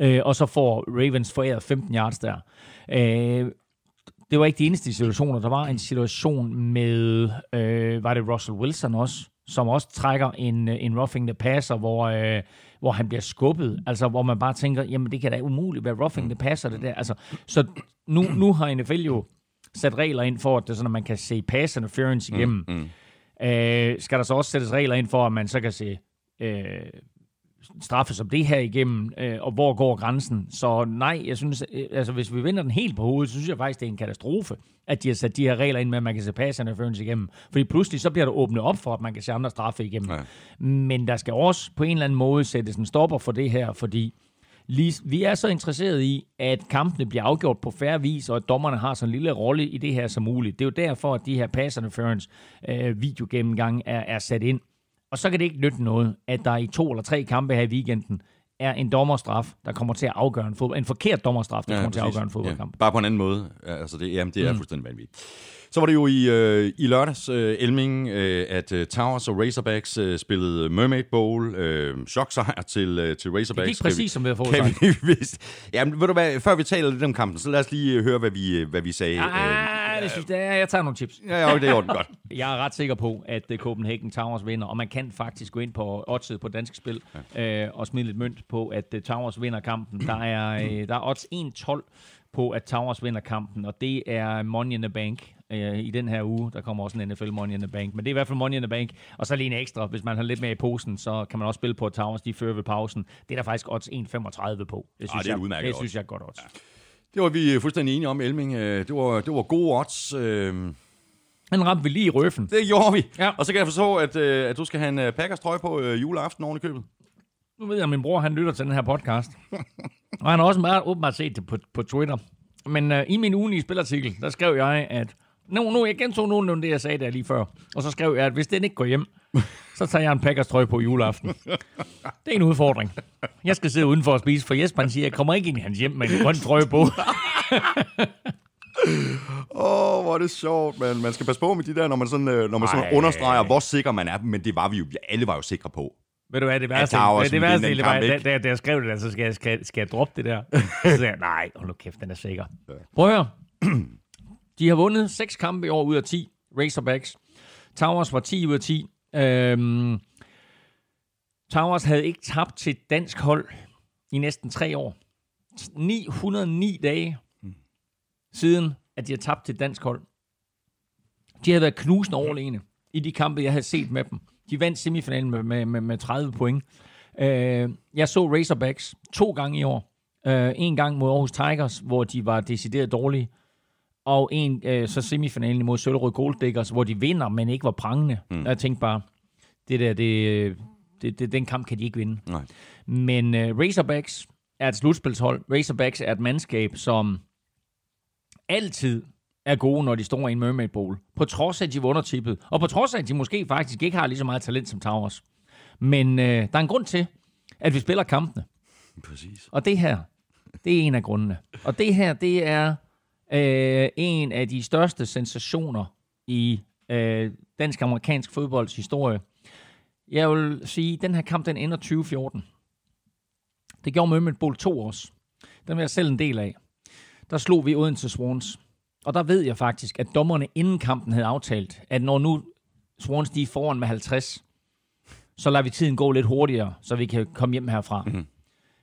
Øh, og så får Ravens foræret 15 yards der. Øh, det var ikke de eneste situationer. Der var en situation med, øh, var det Russell Wilson også, som også trækker en, en roughing the passer, hvor, øh, hvor han bliver skubbet. Altså, hvor man bare tænker, jamen det kan da umuligt være roughing the passer, det der. Altså, så nu, nu har NFL jo sat regler ind for, at det er sådan, at man kan se pass interference igennem. Mm, mm. Øh, skal der så også sættes regler ind for, at man så kan se øh, straffe som det her igennem, øh, og hvor går grænsen? Så nej, jeg synes, øh, altså hvis vi vender den helt på hovedet, så synes jeg faktisk, det er en katastrofe, at de har sat de her regler ind med, at man kan se passerne førens igennem. Fordi pludselig så bliver der åbnet op for, at man kan se andre straffe igennem. Ja. Men der skal også på en eller anden måde sættes en stopper for det her, fordi lige, vi er så interesseret i, at kampene bliver afgjort på færre vis, og at dommerne har så en lille rolle i det her som muligt. Det er jo derfor, at de her pass interference øh, videogennemgang er, er sat ind. Og så kan det ikke nytte noget, at der i to eller tre kampe her i weekenden er en dommerstraf, der kommer til at afgøre en fodbold. En forkert dommerstraf, der ja, kommer præcis. til at afgøre en fodboldkamp. Ja, bare på en anden måde. Altså det, jamen, det er mm. fuldstændig vanvittigt. Så var det jo i, øh, i lørdags, øh, Elming, øh, at øh, Towers og Razorbacks øh, spillede Mermaid Bowl. Øh, choksejr til, øh, til Razorbacks. Det gik præcis, som vi har fået vi, vist. Jamen, ved du hvad, før vi taler lidt om kampen, så lad os lige øh, høre, hvad vi, øh, hvad vi sagde. Ah, øh, det synes jeg, jeg tager nogle tips. Ja, ja det er ordentligt godt. jeg er ret sikker på, at Copenhagen Towers vinder, og man kan faktisk gå ind på oddset på dansk spil ja. øh, og smide lidt mønt på, at Towers vinder kampen. Der er, øh, der er odds 1-12 på, at Towers vinder kampen, og det er Money in the Bank øh, i den her uge. Der kommer også en NFL Money in the Bank, men det er i hvert fald Money in the Bank. Og så lige en ekstra, hvis man har lidt mere i posen, så kan man også spille på, at Towers de fører ved pausen. Det er der faktisk odds 1,35 på. Det synes, ah, det er jeg, det synes jeg er godt odds. Ja. Det var vi fuldstændig enige om, Elming. Øh, det var, det var gode odds. Øh. Den ramte vi lige i røffen. Det gjorde vi. Ja. Og så kan jeg forstå, at, øh, at du skal have en Packers trøje på juleaften oven i købet. Nu ved jeg, at min bror han lytter til den her podcast. og han har også meget åbenbart set det på, på Twitter. Men uh, i min ugenlige spilartikel, der skrev jeg, at... Nu, nu, jeg gentog nogenlunde det, jeg sagde der lige før. Og så skrev jeg, at hvis den ikke går hjem, så tager jeg en Packers trøje på juleaften. Det er en udfordring. Jeg skal sidde udenfor og spise, for Jesper han siger, at jeg kommer ikke ind i hans hjem med en grøn trøje på. Åh, oh, hvor er det sjovt, man. Man skal passe på med de der, når man sådan, øh, når man sådan understreger, hvor sikker man er. Men det var vi jo, alle var jo sikre på. Ved du hvad, det værste, ja, det, det værste det var, da, da, da jeg skrev det der, så skal jeg, skal, skal jeg droppe det der. så sagde jeg, nej, hold nu kæft, den er sikker. Prøv at høre. De har vundet 6 kampe i år ud af 10, Razorbacks. Towers var 10 ud af 10. Øhm, Towers havde ikke tabt til et dansk hold i næsten 3 år. 909 dage siden, at de har tabt til et dansk hold. De havde været knusende overlegne. i de kampe, jeg havde set med dem. De vandt semifinalen med, med, med, med 30 point. Øh, jeg så Razorbacks to gange i år. Øh, en gang mod Aarhus Tigers, hvor de var decideret dårlige, og en øh, så semifinalen mod Søllerød Gold Diggers, hvor de vinder, men ikke var prangende. Mm. Jeg tænkte bare, det der, det, det, det, den kamp kan de ikke vinde. Nej. Men øh, Razorbacks er et slutspilshold. Razorbacks er et mandskab, som altid er gode, når de står i en Mermaid Bowl. På trods af, at de vunder tippet. Og på trods af, at de måske faktisk ikke har lige så meget talent som Towers. Men øh, der er en grund til, at vi spiller kampene. Præcis. Og det her, det er en af grundene. Og det her, det er øh, en af de største sensationer i øh, dansk-amerikansk fodbolds historie. Jeg vil sige, at den her kamp, den ender 2014. Det gjorde Mermaid Bowl 2 også. Den var jeg selv en del af. Der slog vi Odense Swans. Og der ved jeg faktisk, at dommerne inden kampen havde aftalt, at når nu Swans de er foran med 50, så lader vi tiden gå lidt hurtigere, så vi kan komme hjem herfra. Mm-hmm.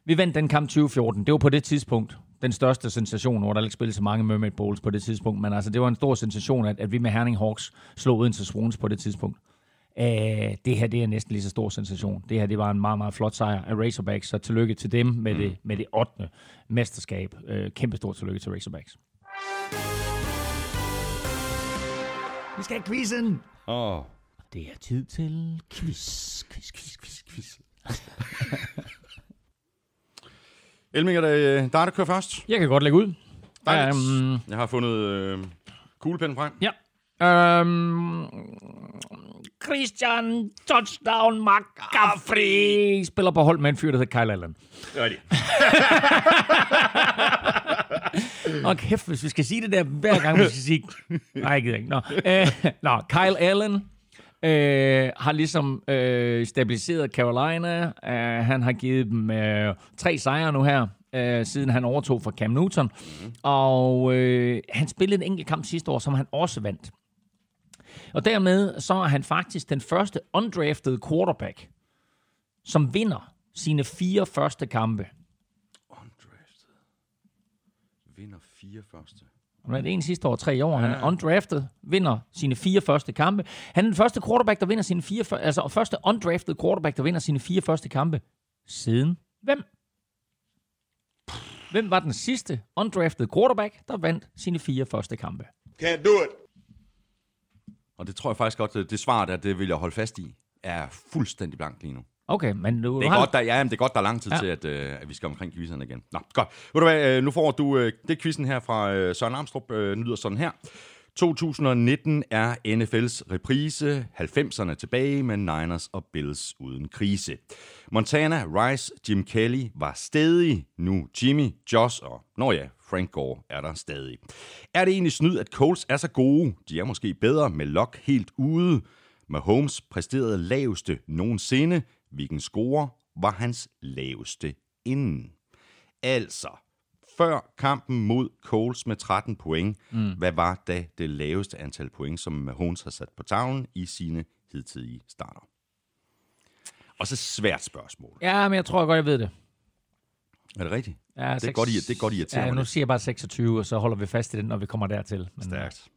Vi vandt den kamp 2014. Det var på det tidspunkt den største sensation, hvor der ikke spillede så mange Mermaid Bowls på det tidspunkt, men altså, det var en stor sensation, at, at vi med Herning Hawks slog Odense Swans på det tidspunkt. Æh, det her det er næsten lige så stor sensation. Det her det var en meget, meget flot sejr af Razorbacks, så tillykke til dem med, mm. det, med det 8. mesterskab. Øh, kæmpe stort tillykke til Razorbacks. Vi skal have quizzen! Åh, oh, Det er tid til quiz, quiz, quiz, quiz, quiz. Elming, er det øh, dig, der kører først? Jeg kan godt lægge ud. Dejligt. Øhm, Jeg har fundet øh, kuglepinden frem. ja. Øhm, Christian Touchdown McCaffrey spiller på hold med en fyr, der hedder Kyle Allen. Det er det. Og kæft, hvis vi skal sige det der hver gang, vi skal sige... Nej, jeg gider ikke. Nå, øh, nå Kyle Allen øh, har ligesom øh, stabiliseret Carolina. Øh, han har givet dem øh, tre sejre nu her, øh, siden han overtog fra Cam Newton. Mm-hmm. Og øh, han spillede en enkelt kamp sidste år, som han også vandt. Og dermed så er han faktisk den første undrafted quarterback, som vinder sine fire første kampe. Undrafted. Vinder fire første. Han er det en sidste år, tre år. Han er undrafted, vinder sine fire første kampe. Han er den første quarterback, der vinder sine fire, altså første undrafted quarterback, der vinder sine fire første kampe. Siden hvem? Hvem var den sidste undrafted quarterback, der vandt sine fire første kampe? Can't do it. Og det tror jeg faktisk godt, det, det svar der, det vil jeg holde fast i, er fuldstændig blank lige nu. Okay, men du Det er, har... godt, der, ja, men det er godt, der er lang tid Ja. til, at, øh, at vi skal omkring quizzerne igen. Nå, godt. Ved du hvad, øh, nu får du øh, det quizzen her fra øh, Søren Armstrong, øh, nyder sådan her. 2019 er NFL's reprise, 90'erne tilbage med Niners og Bills uden krise. Montana, Rice, Jim Kelly var stadig nu Jimmy, Josh og, nå ja, Frank Gore er der stadig. Er det egentlig snyd, at Colts er så gode? De er måske bedre med Lock helt ude. Mahomes præsterede laveste nogensinde. Hvilken score var hans laveste inden? Altså, før kampen mod Coles med 13 point, mm. hvad var da det laveste antal point, som Mahomes har sat på tavlen i sine hidtidige starter? Og så svært spørgsmål. Ja, men jeg tror godt, jeg ved det. Er det rigtigt? Ja, det, er seks- godt, I- det er godt irriterende. Ja, nu siger jeg bare 26, og så holder vi fast i den, når vi kommer dertil. Men, Stærkt.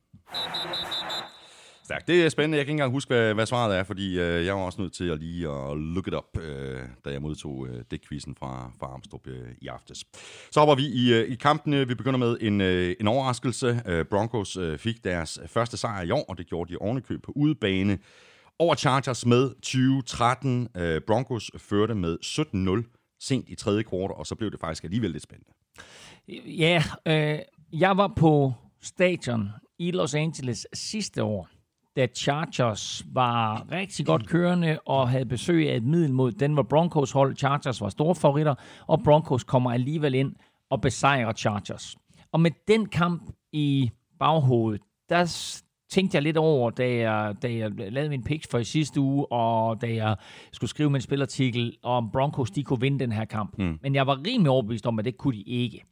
Stærkt. Det er spændende. Jeg kan ikke engang huske, hvad, hvad svaret er, fordi øh, jeg var også nødt til at lige at look it up, øh, da jeg modtog øh, det quizzen fra, fra Armstrong øh, i aftes. Så hopper vi i, øh, i kampene. Vi begynder med en, øh, en overraskelse. Øh, Broncos øh, fik deres første sejr i år, og det gjorde de ovenikøb på udebane over Chargers med 2013. Øh, Broncos førte med 17-0 sent i tredje kvartal, og så blev det faktisk alligevel lidt spændende. Ja, øh, jeg var på stadion i Los Angeles sidste år, da Chargers var rigtig godt kørende og havde besøg af et middel mod Denver Broncos hold. Chargers var store favoritter, og Broncos kommer alligevel ind og besejrer Chargers. Og med den kamp i baghovedet, der tænkte jeg lidt over, da jeg, da jeg lavede min picks for i sidste uge, og da jeg skulle skrive min spilartikel om Broncos, de kunne vinde den her kamp. Mm. Men jeg var rimelig overbevist om, at det kunne de ikke.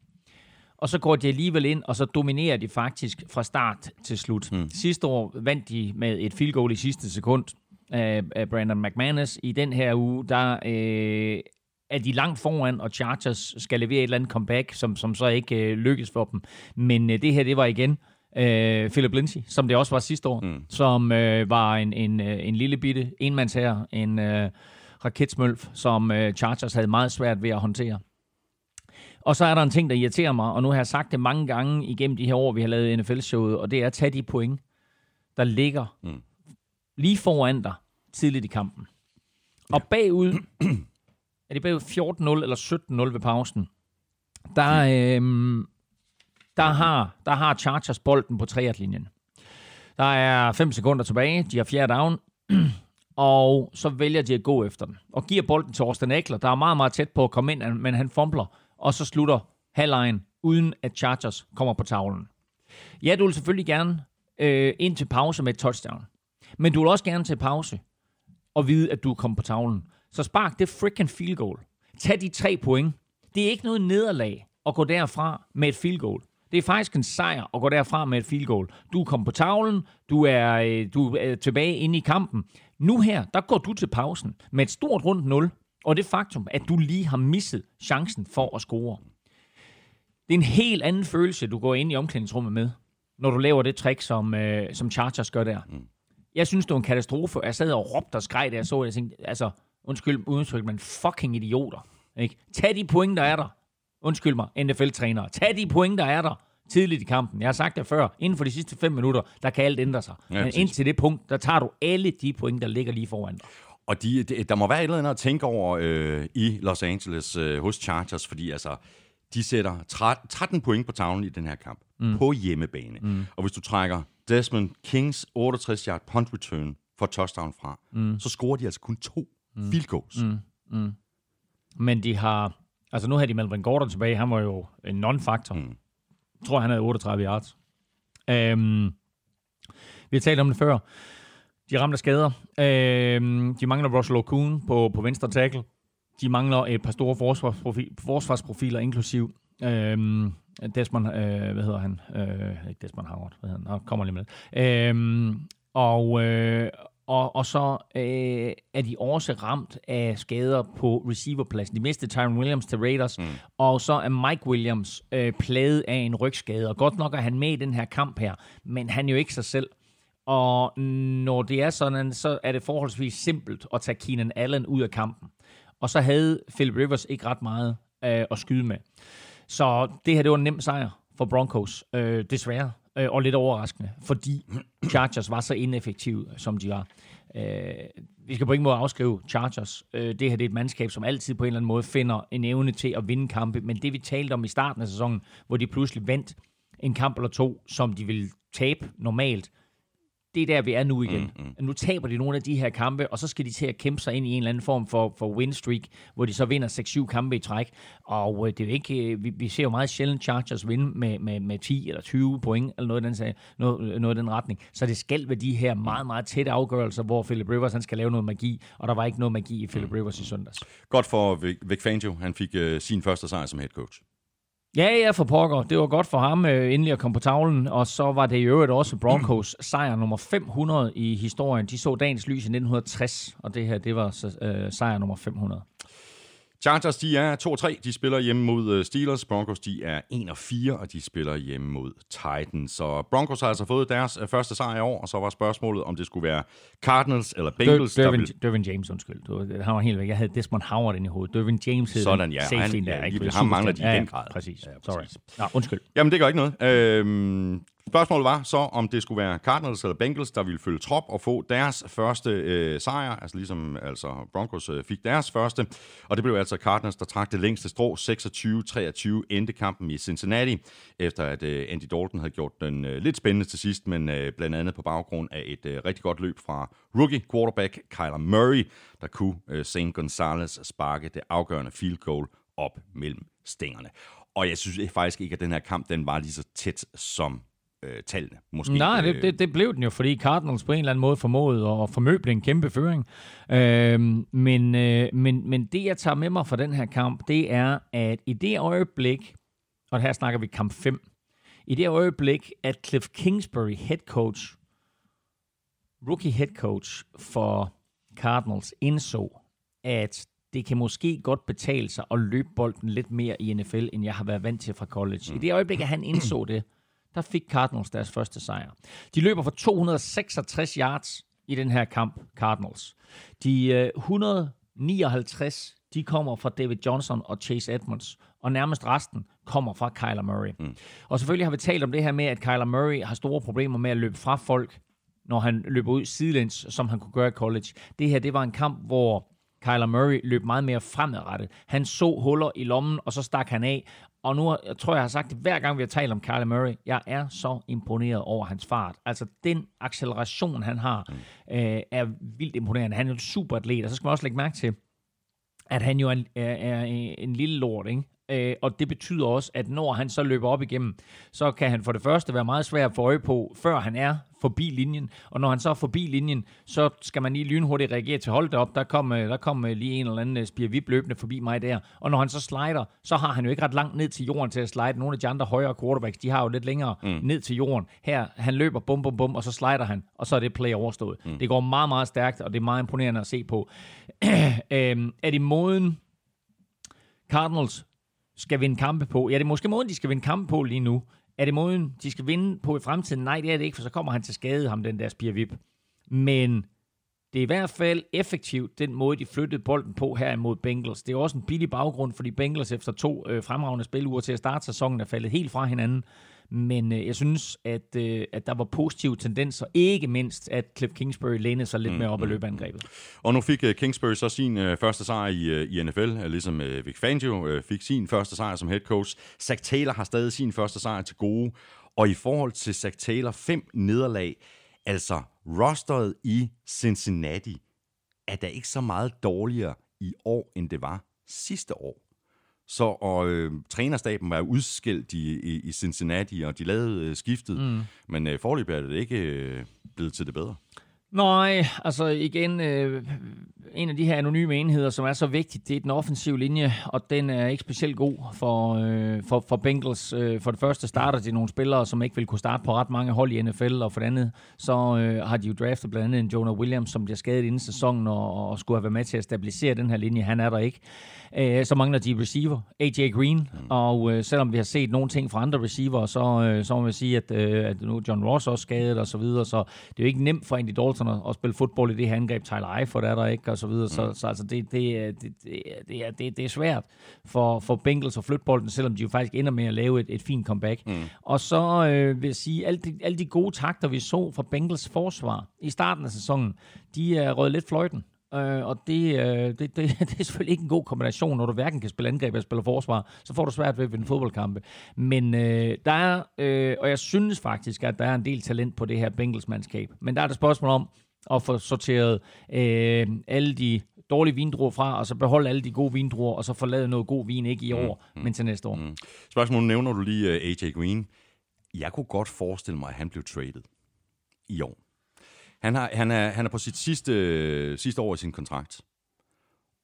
Og så går de alligevel ind, og så dominerer de faktisk fra start til slut. Mm. Sidste år vandt de med et field goal i sidste sekund af, af Brandon McManus. I den her uge, der øh, er de langt foran, og Chargers skal levere et eller andet comeback, som, som så ikke øh, lykkes for dem. Men øh, det her, det var igen Øh, Philip Lindsay, som det også var sidste år, mm. som øh, var en, en, øh, en lille bitte enmandsherre, en øh, raketsmølf, som øh, Chargers havde meget svært ved at håndtere. Og så er der en ting, der irriterer mig, og nu har jeg sagt det mange gange igennem de her år, vi har lavet NFL-showet, og det er at tage de point, der ligger mm. lige foran dig tidligt i kampen. Og bagud, er det bagud 14-0 eller 17-0 ved pausen, der, øhm, der, har, der har Chargers bolden på 3 linjen Der er 5 sekunder tilbage, de har fjerde down, og så vælger de at gå efter den. Og giver bolden til Austin Eckler, der er meget, meget tæt på at komme ind, men han fumbler, og så slutter halvlejen, uden at Chargers kommer på tavlen. Ja, du vil selvfølgelig gerne øh, ind til pause med et touchdown. Men du vil også gerne til pause og vide, at du er kommet på tavlen. Så spark det freaking field goal. Tag de tre point. Det er ikke noget nederlag at gå derfra med et field goal. Det er faktisk en sejr at gå derfra med et field goal. Du er kommet på tavlen, du er, øh, du er tilbage inde i kampen. Nu her, der går du til pausen med et stort rundt 0, og det faktum, at du lige har misset chancen for at score. Det er en helt anden følelse, du går ind i omklædningsrummet med, når du laver det trick, som, øh, som Chargers gør der. Mm. Jeg synes, det var en katastrofe. Jeg sad og råbte og skreg, da jeg så det. Jeg tænkte, altså, undskyld, undskyld, men fucking idioter. Ikke? Tag de point, der er der. Undskyld mig, NFL-trænere. Tag de point, der er der tidligt i kampen. Jeg har sagt det før. Inden for de sidste fem minutter, der kan alt ændre sig. Ja, men indtil det punkt, der tager du alle de point, der ligger lige foran dig. Og de, de, der må være et eller andet at tænke over øh, i Los Angeles øh, hos Chargers, fordi altså, de sætter 13 point på tavlen i den her kamp mm. på hjemmebane. Mm. Og hvis du trækker Desmond Kings 68-yard punt return for touchdown fra, mm. så scorer de altså kun to mm. field goals. Mm. Mm. Men de har... Altså nu har de Melvin Gordon tilbage. Han var jo en non-faktor. Mm. Jeg tror, han havde 38 yards. Um, vi har talt om det før. De ramte skader. Um, de mangler Russell Okun på, på venstre tackle. De mangler et par store forsvarsprofil, forsvarsprofiler, inklusiv øhm, Desmond, øh, hvad hedder han? Øh, ikke Desmond Howard, hvad hedder han? Nå, kommer lige med det. Øhm, og, øh, og, og så øh, er de også ramt af skader på receiverpladsen. De mistede Tyron Williams til Raiders, mm. og så er Mike Williams øh, plaget af en rygskade. Og godt nok er han med i den her kamp her, men han er jo ikke sig selv. Og når det er sådan, så er det forholdsvis simpelt at tage Keenan Allen ud af kampen. Og så havde Philip Rivers ikke ret meget øh, at skyde med. Så det her, det var en nem sejr for Broncos, øh, desværre. Øh, og lidt overraskende, fordi Chargers var så ineffektive, som de var. Øh, vi skal på ingen måde afskrive Chargers. Øh, det her det er et mandskab, som altid på en eller anden måde finder en evne til at vinde kampe. Men det vi talte om i starten af sæsonen, hvor de pludselig vandt en kamp eller to, som de ville tabe normalt, det er der, vi er nu igen. Mm, mm. Nu taber de nogle af de her kampe, og så skal de til at kæmpe sig ind i en eller anden form for, for win streak, hvor de så vinder 6-7 kampe i træk. Og øh, det er jo ikke, øh, vi, vi ser jo meget sjældent Chargers vinde med, med, med 10 eller 20 point, eller noget i, den, noget, noget i den retning. Så det skal være de her meget, meget tætte afgørelser, hvor Philip Rivers han skal lave noget magi, og der var ikke noget magi i Philip mm. Rivers i søndags. Godt for Vic Fangio. Han fik uh, sin første sejr som head coach. Ja, ja, for pokker. Det var godt for ham øh, endelig at komme på tavlen, og så var det i øvrigt også Broncos sejr nummer 500 i historien. De så dagens lys i 1960, og det her, det var øh, sejr nummer 500. Chargers, de er 2-3. De spiller hjemme mod øh, Steelers. Broncos, de er 1-4, og de spiller hjemme mod Titans. Så Broncos har altså fået deres øh, første sejr i år, og så var spørgsmålet, om det skulle være Cardinals eller Bengals. Dervin, der vil... Dervin James, undskyld. Han var helt væk. Jeg havde Desmond Howard ind i hovedet. Dervin James hed Sådan, ja. Safety han, ja, ikke? Ham mangler de i ja, den grad. Præcis. Ja, præcis. Sorry. Nå, undskyld. Jamen, det gør ikke noget. Øhm, Spørgsmålet var så, om det skulle være Cardinals eller Bengals, der ville følge trop og få deres første øh, sejr, altså ligesom altså Broncos øh, fik deres første. Og det blev altså Cardinals, der trak det længste strå, 26-23 endte kampen i Cincinnati, efter at øh, Andy Dalton havde gjort den øh, lidt spændende til sidst, men øh, blandt andet på baggrund af et øh, rigtig godt løb fra rookie quarterback Kyler Murray, der kunne øh, St. Gonzalez sparke det afgørende field goal op mellem stængerne. Og jeg synes faktisk ikke, at den her kamp den var lige så tæt som øh, tallene. Måske, Nej, det, det, det blev den jo, fordi Cardinals på en eller anden måde formåede at formøble en kæmpe føring. Øh, men, øh, men, men det, jeg tager med mig fra den her kamp, det er, at i det øjeblik, og her snakker vi kamp 5, i det øjeblik, at Cliff Kingsbury, head coach, rookie head coach for Cardinals, indså, at det kan måske godt betale sig at løbe bolden lidt mere i NFL, end jeg har været vant til fra college. Mm. I det øjeblik, at han indså det, der fik Cardinals deres første sejr. De løber for 266 yards i den her kamp, Cardinals. De øh, 159, de kommer fra David Johnson og Chase Edmonds, og nærmest resten kommer fra Kyler Murray. Mm. Og selvfølgelig har vi talt om det her med, at Kyler Murray har store problemer med at løbe fra folk, når han løber ud sidelæns, som han kunne gøre i college. Det her, det var en kamp, hvor Kyler Murray løb meget mere fremadrettet. Han så huller i lommen, og så stak han af. Og nu jeg tror jeg, har sagt det hver gang, vi har talt om Kyler Murray. Jeg er så imponeret over hans fart. Altså, den acceleration, han har, mm. øh, er vildt imponerende. Han er en super atlet, og så skal man også lægge mærke til, at han jo er, er, er en lille lort, ikke? Øh, og det betyder også, at når han så løber op igennem, så kan han for det første være meget svær at få øje på, før han er forbi linjen. Og når han så er forbi linjen, så skal man lige lynhurtigt reagere til, hold op, der kom, øh, der kom øh, lige en eller anden spirvip løbende forbi mig der. Og når han så slider, så har han jo ikke ret langt ned til jorden til at slide. Nogle af de andre højere quarterbacks, de har jo lidt længere mm. ned til jorden. Her, han løber bum, bum, bum, og så slider han, og så er det play overstået. Mm. Det går meget, meget stærkt, og det er meget imponerende at se på. øhm, er det måden, Cardinals skal vinde kampe på. Ja, det er måske måden, de skal vinde kampe på lige nu. Er det måden, de skal vinde på i fremtiden? Nej, det er det ikke, for så kommer han til skade, ham den der spirvip. Men det er i hvert fald effektivt, den måde, de flyttede bolden på her imod Bengals. Det er også en billig baggrund, fordi Bengals efter to øh, fremragende spiluger til at starte sæsonen er faldet helt fra hinanden. Men øh, jeg synes, at, øh, at der var positive tendenser, ikke mindst, at Cliff Kingsbury lænede sig lidt mm, mere op mm, af løbeangrebet. Og nu fik uh, Kingsbury så sin uh, første sejr i, uh, i NFL, uh, ligesom uh, Vic Fangio uh, fik sin første sejr som head coach. Zach Taylor har stadig sin første sejr til gode. Og i forhold til Zach Taylor, fem nederlag, altså rosteret i Cincinnati, er der ikke så meget dårligere i år, end det var sidste år. Så og øh, trænerstaben var udskilt i, i, i Cincinnati, og de lavede øh, skiftet. Mm. Men øh, forløb er det ikke øh, blevet til det bedre. Nej, altså igen, øh, en af de her anonyme enheder, som er så vigtigt, det er den offensive linje, og den er ikke specielt god for, øh, for, for Bengals. Øh, for det første starter de nogle spillere, som ikke vil kunne starte på ret mange hold i NFL, og for det andet, så øh, har de jo draftet blandt andet en Jonah Williams, som bliver skadet inden sæsonen, og, og skulle have været med til at stabilisere den her linje. Han er der ikke. Øh, så mangler de receiver, AJ Green, mm. og øh, selvom vi har set nogle ting fra andre receiver, så, øh, så må vi sige, at, øh, at nu John Ross også skadet og så videre, så det er jo ikke nemt for Andy Dalton at, at spille fodbold i det her angreb. Tyler Eifert er der ikke, og så videre. Mm. Så, så altså, det, det, det, det, er, det, det er svært for, for Bengals at flytte bolden, selvom de jo faktisk ender med at lave et, et fint comeback. Mm. Og så øh, vil jeg sige, alle de, alle de gode takter, vi så fra Bengals forsvar i starten af sæsonen, de er røget lidt fløjten. Øh, og det, øh, det, det, det er selvfølgelig ikke en god kombination, når du hverken kan spille angreb eller spille forsvar. Så får du svært ved at vinde fodboldkampe. Men øh, der er, øh, og jeg synes faktisk, at der er en del talent på det her Bengals-mandskab. Men der er det spørgsmål om at få sorteret øh, alle de dårlige vindruer fra, og så beholde alle de gode vindruer, og så forlade noget god vin, ikke i mm, år, mm, men til næste år. Mm. Spørgsmålet nævner du lige uh, øh, AJ Green. Jeg kunne godt forestille mig, at han blev traded i år. Han, har, han, er, han er på sit sidste, sidste år i sin kontrakt.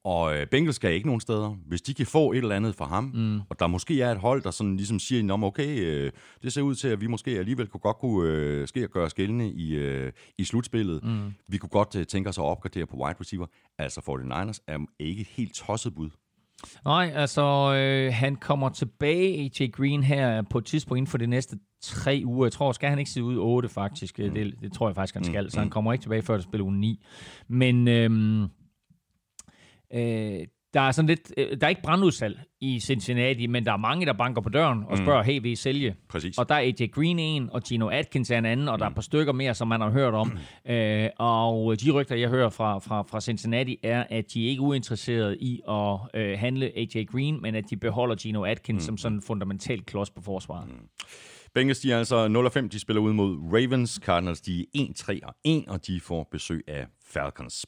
Og øh, Bengals skal ikke nogen steder. Hvis de kan få et eller andet fra ham, mm. og der måske er et hold, der sådan ligesom siger, at okay, øh, det ser ud til, at vi måske alligevel kunne godt kunne øh, ske at gøre os gældende i, øh, i slutspillet. Mm. Vi kunne godt øh, tænke os at opgradere på wide receiver. Altså 49ers er ikke et helt tosset bud. Nej, altså øh, han kommer tilbage, AJ Green, her på et tidspunkt inden for de næste tre uger. Jeg tror, skal han ikke se ud 8 faktisk. Mm. Det, det tror jeg faktisk, han skal. Mm. Så han kommer ikke tilbage før det spiller uge 9. Men øh, øh, der er sådan lidt, øh, der er ikke brandudsalg i Cincinnati, men der er mange, der banker på døren og mm. spørger, mm. hey, vil I sælge? Præcis. Og der er AJ Green en, og Gino Atkins er en anden, og der er et par stykker mere, som man har hørt om. Mm. Øh, og de rygter, jeg hører fra, fra, fra Cincinnati, er, at de er ikke uinteresserede i at øh, handle AJ Green, men at de beholder Gino Atkins mm. som sådan en fundamental klods på forsvaret. Mm. Bengals, de er altså 0-5, de spiller ud mod Ravens. Cardinals, de er 1-3 og 1, og de får besøg af Falcons.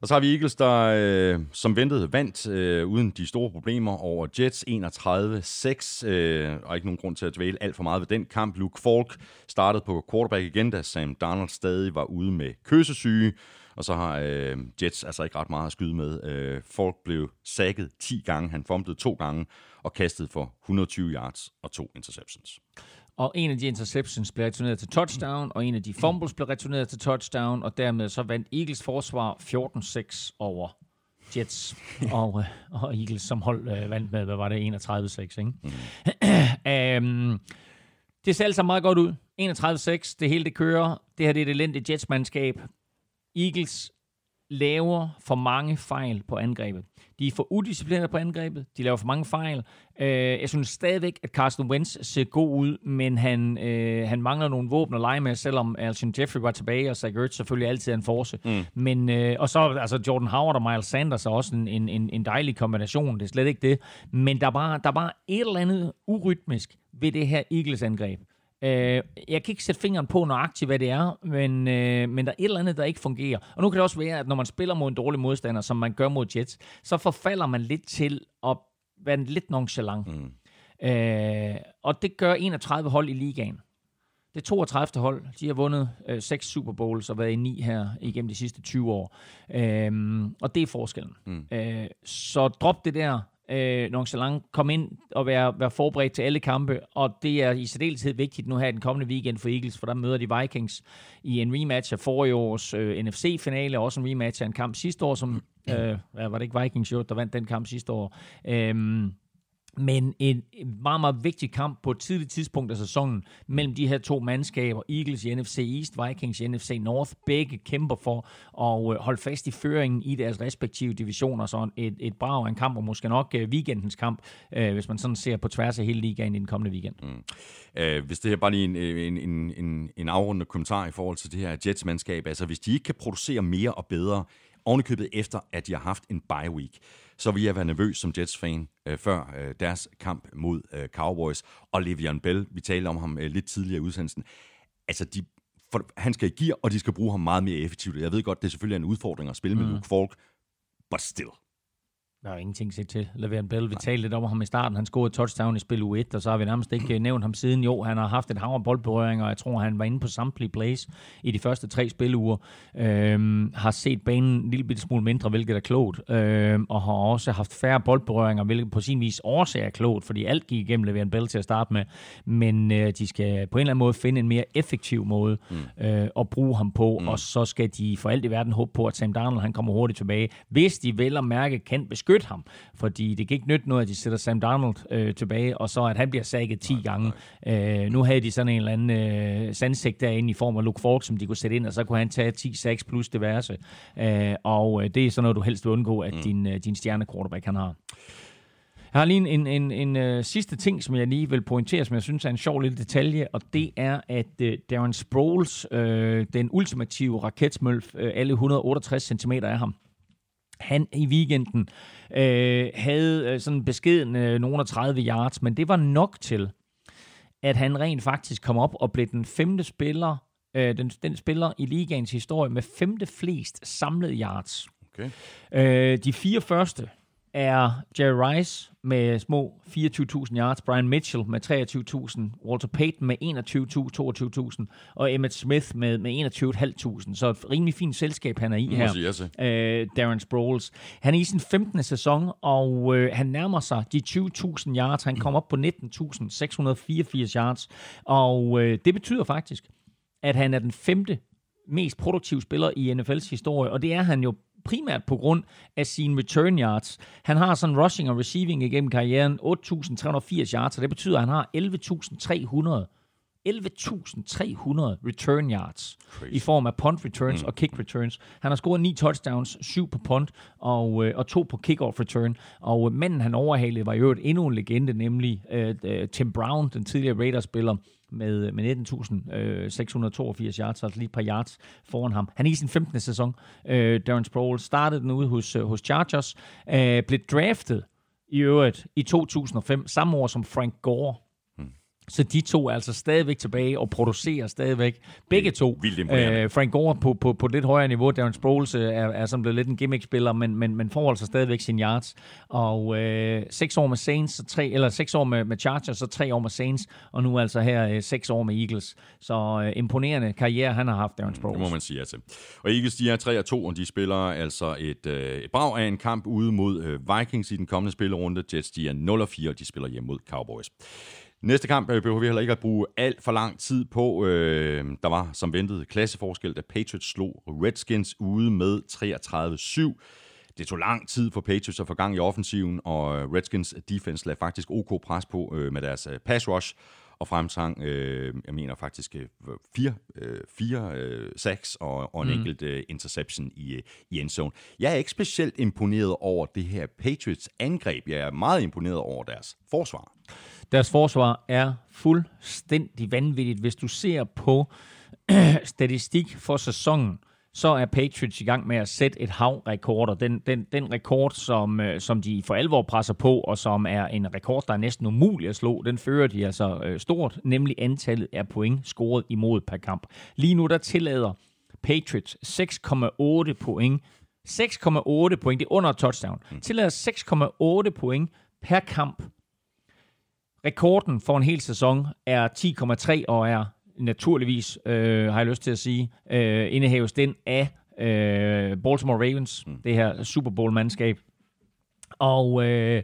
Og så har vi Eagles, der øh, som ventet vandt øh, uden de store problemer over Jets 31-6. Øh, og ikke nogen grund til at dvæle alt for meget ved den kamp. Luke Falk startede på quarterback igen, da Sam Darnold stadig var ude med køsesyge. Og så har øh, Jets altså ikke ret meget at skyde med. Øh, Falk blev sækket 10 gange, han fumblede to gange og kastede for 120 yards og to interceptions og en af de interceptions blev returneret til touchdown, og en af de fumbles blev returneret til touchdown, og dermed så vandt Eagles forsvar 14-6 over Jets, og, øh, og Eagles som hold øh, vandt med, hvad var det, 31-6, ikke? Mm. um, Det ser altså meget godt ud. 31-6, det hele det kører. Det her det er et elendigt Jets-mandskab. Eagles laver for mange fejl på angrebet. De er for udisciplinerede på angrebet. De laver for mange fejl. Øh, jeg synes stadigvæk, at Carsten Wentz ser god ud, men han, øh, han mangler nogle våben at lege med, selvom Alshon Jeffrey var tilbage, og Zach Ertz selvfølgelig altid er en force. Mm. Men, øh, og så altså Jordan Howard og Miles Sanders er også en, en, en, dejlig kombination. Det er slet ikke det. Men der er bare, der er bare et eller andet urytmisk ved det her Eagles-angreb. Øh, jeg kan ikke sætte fingeren på nøjagtigt, hvad det er, men, øh, men der er et eller andet, der ikke fungerer. Og nu kan det også være, at når man spiller mod en dårlig modstander, som man gør mod Jets, så forfalder man lidt til at være lidt nonchalant. Mm. Øh, og det gør 31 hold i ligaen. Det er 32. hold. De har vundet øh, 6 Super Bowls og været i 9 her igennem de sidste 20 år. Øh, og det er forskellen. Mm. Øh, så drop det der øh, nonchalant, komme ind og være, være forberedt til alle kampe, og det er i særdeleshed vigtigt nu her den kommende weekend for Eagles, for der møder de Vikings i en rematch af forrige års øh, NFC-finale, og også en rematch af en kamp sidste år, som, øh, var det ikke Vikings, jo, der vandt den kamp sidste år. Øh, men en meget, meget vigtig kamp på et tidligt tidspunkt af sæsonen mellem de her to mandskaber, Eagles i NFC East, Vikings i NFC North, begge kæmper for at øh, holde fast i føringen i deres respektive divisioner, så et, et brag af en kamp, og måske nok øh, weekendens kamp, øh, hvis man sådan ser på tværs af hele ligaen i den kommende weekend. Mm. Uh, hvis det er bare lige en, en, en, en, en afrundende kommentar i forhold til det her Jets-mandskab, altså hvis de ikke kan producere mere og bedre, ovenikøbet efter, at de har haft en bye week, så vil jeg være nervøs som Jets-fan øh, før øh, deres kamp mod øh, Cowboys. Og Le'Veon Bell, vi talte om ham øh, lidt tidligere i udsendelsen, altså de, for, han skal i gear, og de skal bruge ham meget mere effektivt. Jeg ved godt, det er selvfølgelig en udfordring at spille mm. med Luke Falk, but still. Der er ingenting set til. Le'Veon Bell, vi talte lidt om ham i starten. Han scorede touchdown i spil U1, og så har vi nærmest ikke øh, nævnt ham siden. Jo, han har haft et hav af boldberøringer, og jeg tror, han var inde på samtlige plays i de første tre spiluger. Øhm, har set banen en lille bitte smule mindre, hvilket er klogt. Øhm, og har også haft færre boldberøringer, hvilket på sin vis årsag er klogt, fordi alt gik igennem Le'Veon Bell til at starte med. Men øh, de skal på en eller anden måde finde en mere effektiv måde mm. øh, at bruge ham på, mm. og så skal de for alt i verden håbe på, at Sam Darnold han kommer hurtigt tilbage. Hvis de vel og mærke kan beskytte beskytte ham, fordi det kan ikke nytte noget, at de sætter Sam Darnold øh, tilbage, og så at han bliver sækket 10 nej, gange. Nej. Øh, nu havde de sådan en eller anden øh, sandsæk derinde i form af Luke Falk, som de kunne sætte ind, og så kunne han tage 10-6 plus diverse. Øh, og øh, det er sådan noget, du helst vil undgå, at mm. din, øh, din stjerne quarterback han har. Jeg har lige en, en, en, en uh, sidste ting, som jeg lige vil pointere, som jeg synes er en sjov lille detalje, og det er, at uh, Darren Sproles, uh, den ultimative raketsmølf, uh, alle 168 cm af ham, han i weekenden øh, havde øh, sådan beskeden øh, nogle af 30 yards, men det var nok til, at han rent faktisk kom op og blev den femte spiller, øh, den, den spiller i ligaens historie med femte flest samlede yards. Okay. Øh, de fire første er Jerry Rice med små 24.000 yards, Brian Mitchell med 23.000, Walter Payton med 21.000, 22.000, og Emmett Smith med, med 21.500. Så et rimelig fint selskab, han er i her. Øh, Darren Sproles. Han er i sin 15. sæson, og øh, han nærmer sig de 20.000 yards. Han kommer op på 19.684 yards, og øh, det betyder faktisk, at han er den femte mest produktive spiller i NFL's historie, og det er han jo primært på grund af sine return yards. Han har sådan rushing og receiving igennem karrieren 8.380 yards, og det betyder, at han har 11.300 11.300 return yards Crazy. i form af punt returns mm. og kick returns. Han har scoret 9 touchdowns, 7 på punt og, øh, og 2 på kickoff return. Og øh, manden han overhalede var jo et endnu en legende, nemlig øh, øh, Tim Brown, den tidligere Raiders-spiller, med, med 19.682 øh, yards, altså lige et par yards foran ham. Han er i sin 15. sæson. Øh, Darren Sproles startede den ude hos, øh, hos Chargers, øh, blev draftet i øvrigt i 2005, samme år som Frank Gore, så de to er altså stadigvæk tilbage og producerer stadigvæk. Begge to. Vildt øh, Frank Gore på, på, på lidt højere niveau. Darren Sproles øh, er, er sådan blevet lidt en gimmick-spiller, men, men, men får altså stadigvæk sin yards. Og øh, seks år med Saints, så tre, eller seks år med, med Chargers, så tre år med Saints, og nu altså her øh, seks år med Eagles. Så øh, imponerende karriere, han har haft, Darren Sproles. Det må man sige, altså. Og Eagles, de er 3 og 2, og de spiller altså et, øh, et brag af en kamp ude mod øh, Vikings i den kommende spillerunde. Jets, de er 0 og 4, og de spiller hjem mod Cowboys. Næste kamp øh, behøver vi heller ikke at bruge alt for lang tid på. Øh, der var som ventet klasseforskel, da Patriots slog Redskins ude med 33-7. Det tog lang tid for Patriots at få gang i offensiven, og Redskins defense lagde faktisk OK pres på øh, med deres pass rush. og fremsang, øh, jeg mener faktisk, øh, fire, øh, fire øh, sacks og, og en mm. enkelt øh, interception i, øh, i endzone. Jeg er ikke specielt imponeret over det her Patriots angreb. Jeg er meget imponeret over deres forsvar. Deres forsvar er fuldstændig vanvittigt. Hvis du ser på statistik for sæsonen, så er Patriots i gang med at sætte et hav rekorder. Den, den, den rekord, som, øh, som de for alvor presser på, og som er en rekord, der er næsten umulig at slå, den fører de altså øh, stort, nemlig antallet af point scoret imod per kamp. Lige nu der tillader Patriots 6,8 point 6,8 point, det er under touchdown. Mm. Tillader 6,8 point per kamp. Rekorden for en hel sæson er 10,3 og er naturligvis, øh, har jeg lyst til at sige, øh, indehaves den af øh, Baltimore Ravens, mm. det her Super Bowl-mandskab. Og øh,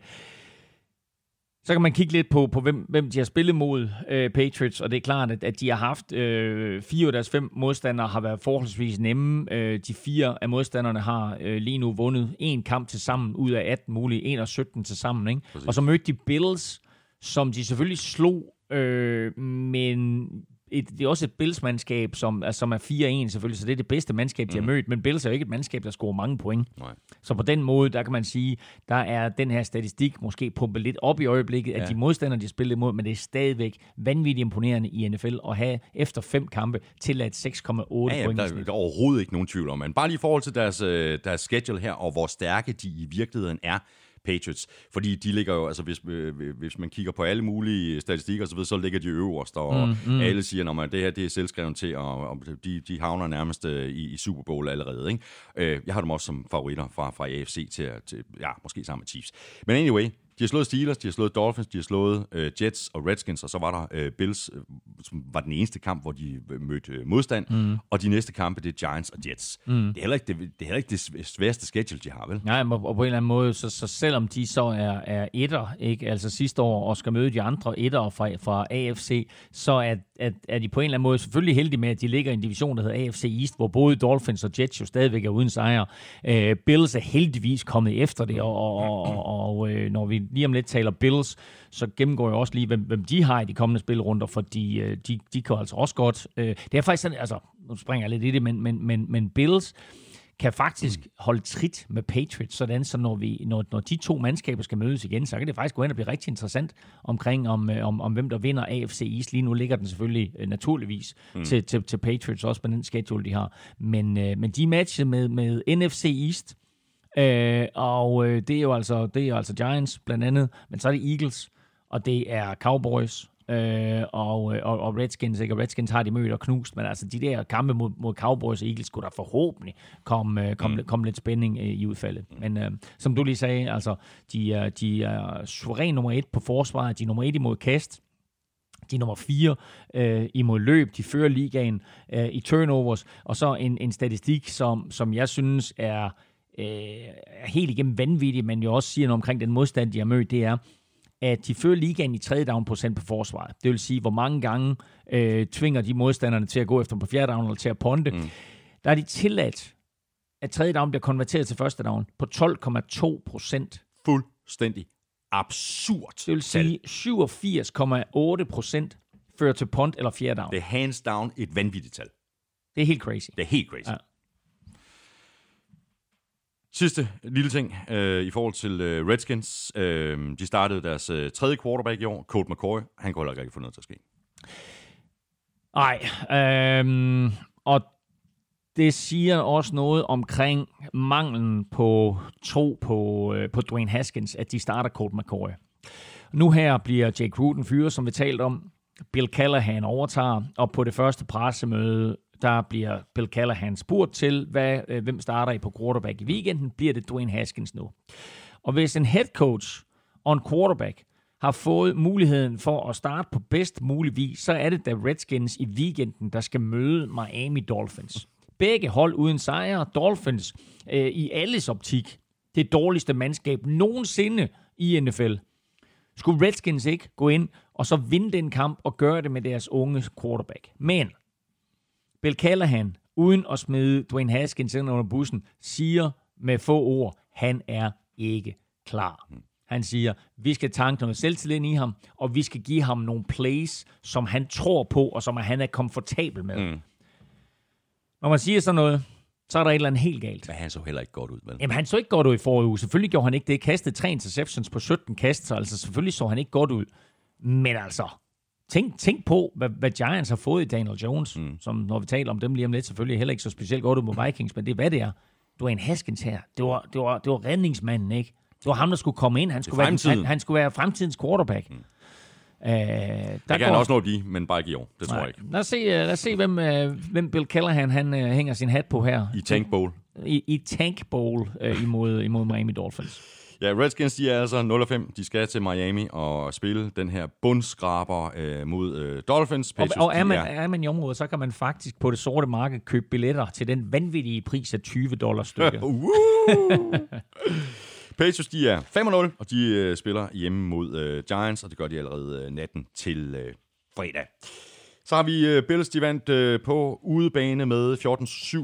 så kan man kigge lidt på, på hvem, hvem de har spillet mod øh, Patriots, og det er klart, at, at de har haft øh, fire af deres fem modstandere har været forholdsvis nemme. Øh, de fire af modstanderne har øh, lige nu vundet en kamp til sammen ud af 18 mulige, 1 og 17 til sammen. Ikke? Og så mødte de Bills, som de selvfølgelig slog, øh, men et, det er også et Bills-mandskab, som, altså, som er 4-1 selvfølgelig, så det er det bedste mandskab, de mm. har mødt. Men Bills er jo ikke et mandskab, der scorer mange point. Nej. Så på den måde, der kan man sige, der er den her statistik måske pumpet lidt op i øjeblikket, ja. at de modstandere, de har spillet imod, men det er stadigvæk vanvittigt imponerende i NFL at have efter fem kampe til at 6,8 ja, ja, point. Der, der er overhovedet ikke nogen tvivl om. Men bare lige i forhold til deres, øh, deres schedule her, og hvor stærke de i virkeligheden er, Patriots. Fordi de ligger jo, altså hvis, øh, hvis man kigger på alle mulige statistikker, så, ved, så ligger de øverst, og mm, mm. alle siger, at det her det er selvskrevet til, og, og de, de havner nærmest øh, i, i Super Bowl allerede. Ikke? Øh, jeg har dem også som favoritter fra, fra AFC til, til, ja, måske sammen med Chiefs. Men anyway, de har slået Steelers, de har slået Dolphins, de har slået øh, Jets og Redskins, og så var der øh, Bills, øh, som var den eneste kamp, hvor de øh, mødte øh, modstand. Mm. Og de næste kampe, det er Giants og Jets. Mm. Det, er heller ikke det, det er heller ikke det sværeste schedule, de har, vel? Nej, og på en eller anden måde, så, så selvom de så er, er etter, ikke? altså sidste år, og skal møde de andre etter fra, fra AFC, så er, er, er de på en eller anden måde selvfølgelig heldige med, at de ligger i en division, der hedder AFC East, hvor både Dolphins og Jets jo stadigvæk er uden sejr. Øh, Bills er heldigvis kommet efter det, og, og, og, og øh, når vi lige om lidt taler Bills, så gennemgår jeg også lige, hvem, hvem de har i de kommende spilrunder, fordi øh, de, de kan altså også godt. Øh, det er faktisk sådan, altså, nu springer jeg lidt i det, men, men, men, men Bills kan faktisk holde trit med Patriots, sådan så når, vi, når, når de to mandskaber skal mødes igen, så kan det faktisk gå hen og blive rigtig interessant omkring, om, øh, om, om hvem der vinder AFC East. Lige nu ligger den selvfølgelig øh, naturligvis mm. til, til, til Patriots, også på den schedule, de har. Men, øh, men de er matchet med, med NFC East, Øh, og øh, det er jo altså det er jo altså Giants blandt andet, men så er det Eagles, og det er Cowboys, øh, og, øh, og, og Redskins, ikke? Og Redskins har de mødt og knust, men altså de der kampe mod, mod Cowboys og Eagles skulle der forhåbentlig komme, øh, komme, mm. komme lidt spænding øh, i udfaldet. Mm. Men øh, som du lige sagde, altså de, er, de er suveræn nummer et på forsvaret, de er nummer et imod kast, de er nummer 4 øh, imod løb. De fører ligaen øh, i turnovers. Og så en, en statistik, som, som jeg synes er øh, helt igennem vanvittigt, men jo også siger noget omkring den modstand, de har mødt, det er, at de fører ligaen i tredje down procent på forsvaret. Det vil sige, hvor mange gange øh, tvinger de modstanderne til at gå efter på fjerde down eller til at ponde. Mm. Der er de tilladt, at tredje down bliver konverteret til første down på 12,2 procent. Fuldstændig absurd. Det vil sige 87,8 procent fører til punt eller fjerde down. Det er hands down et vanvittigt tal. Det er helt crazy. Det er helt crazy. Ja. Sidste lille ting øh, i forhold til øh, Redskins. Øh, de startede deres øh, tredje quarterback i år, Colt McCoy. Han kunne heller ikke få noget til at ske. Nej, øh, og det siger også noget omkring manglen på tro på, øh, på Dwayne Haskins, at de starter Colt McCoy. Nu her bliver Jake Gruden fyret, som vi talte om. Bill Callahan overtager, og på det første pressemøde der bliver Bill Callahan spurgt til, hvad, øh, hvem starter I på quarterback i weekenden, bliver det Dwayne Haskins nu. Og hvis en head coach og en quarterback har fået muligheden for at starte på bedst mulig vis, så er det da Redskins i weekenden, der skal møde Miami Dolphins. Begge hold uden sejre. Dolphins øh, i alles optik det dårligste mandskab nogensinde i NFL. Skulle Redskins ikke gå ind og så vinde den kamp og gøre det med deres unge quarterback. Men Bill Callahan, uden at smide Dwayne Haskins ind under bussen, siger med få ord, han er ikke klar. Han siger, vi skal tanke noget selvtillid i ham, og vi skal give ham nogle plays, som han tror på, og som han er komfortabel med. Mm. Når man siger sådan noget, så er der et eller andet helt galt. Men han så heller ikke godt ud, vel? Jamen, han så ikke godt ud i forrige uge. Selvfølgelig gjorde han ikke det. Kastet tre interceptions på 17 kast, så altså selvfølgelig så han ikke godt ud. Men altså, tænk, tænk på, hvad, hvad Giants har fået i Daniel Jones, mm. som når vi taler om dem lige om lidt, selvfølgelig heller ikke så specielt godt ud mod Vikings, men det er, hvad det er. Du er en Haskins her. Det var, det var, det var redningsmanden, ikke? Det var ham, der skulle komme ind. Han skulle, være, han, han skulle være fremtidens quarterback. Mm. Øh, der Det kan han også nå at blive, men bare ikke i år. Det tror jeg ikke. Lad os se, uh, lad os se hvem, uh, hvem Bill Callahan han, uh, hænger sin hat på her. I Tank Bowl. I, i Tank Bowl uh, imod, imod Miami Dolphins. Ja, Redskins, de er altså 0-5. De skal til Miami og spille den her bundskraber øh, mod øh, Dolphins. Og, Patriots, og er, de man, er man i området, så kan man faktisk på det sorte marked købe billetter til den vanvittige pris af 20 dollars stykket. Uh! Patriots, de er 5-0, og de øh, spiller hjemme mod øh, Giants, og det gør de allerede øh, natten til øh, fredag. Så har vi øh, Bills, de vandt øh, på udebane med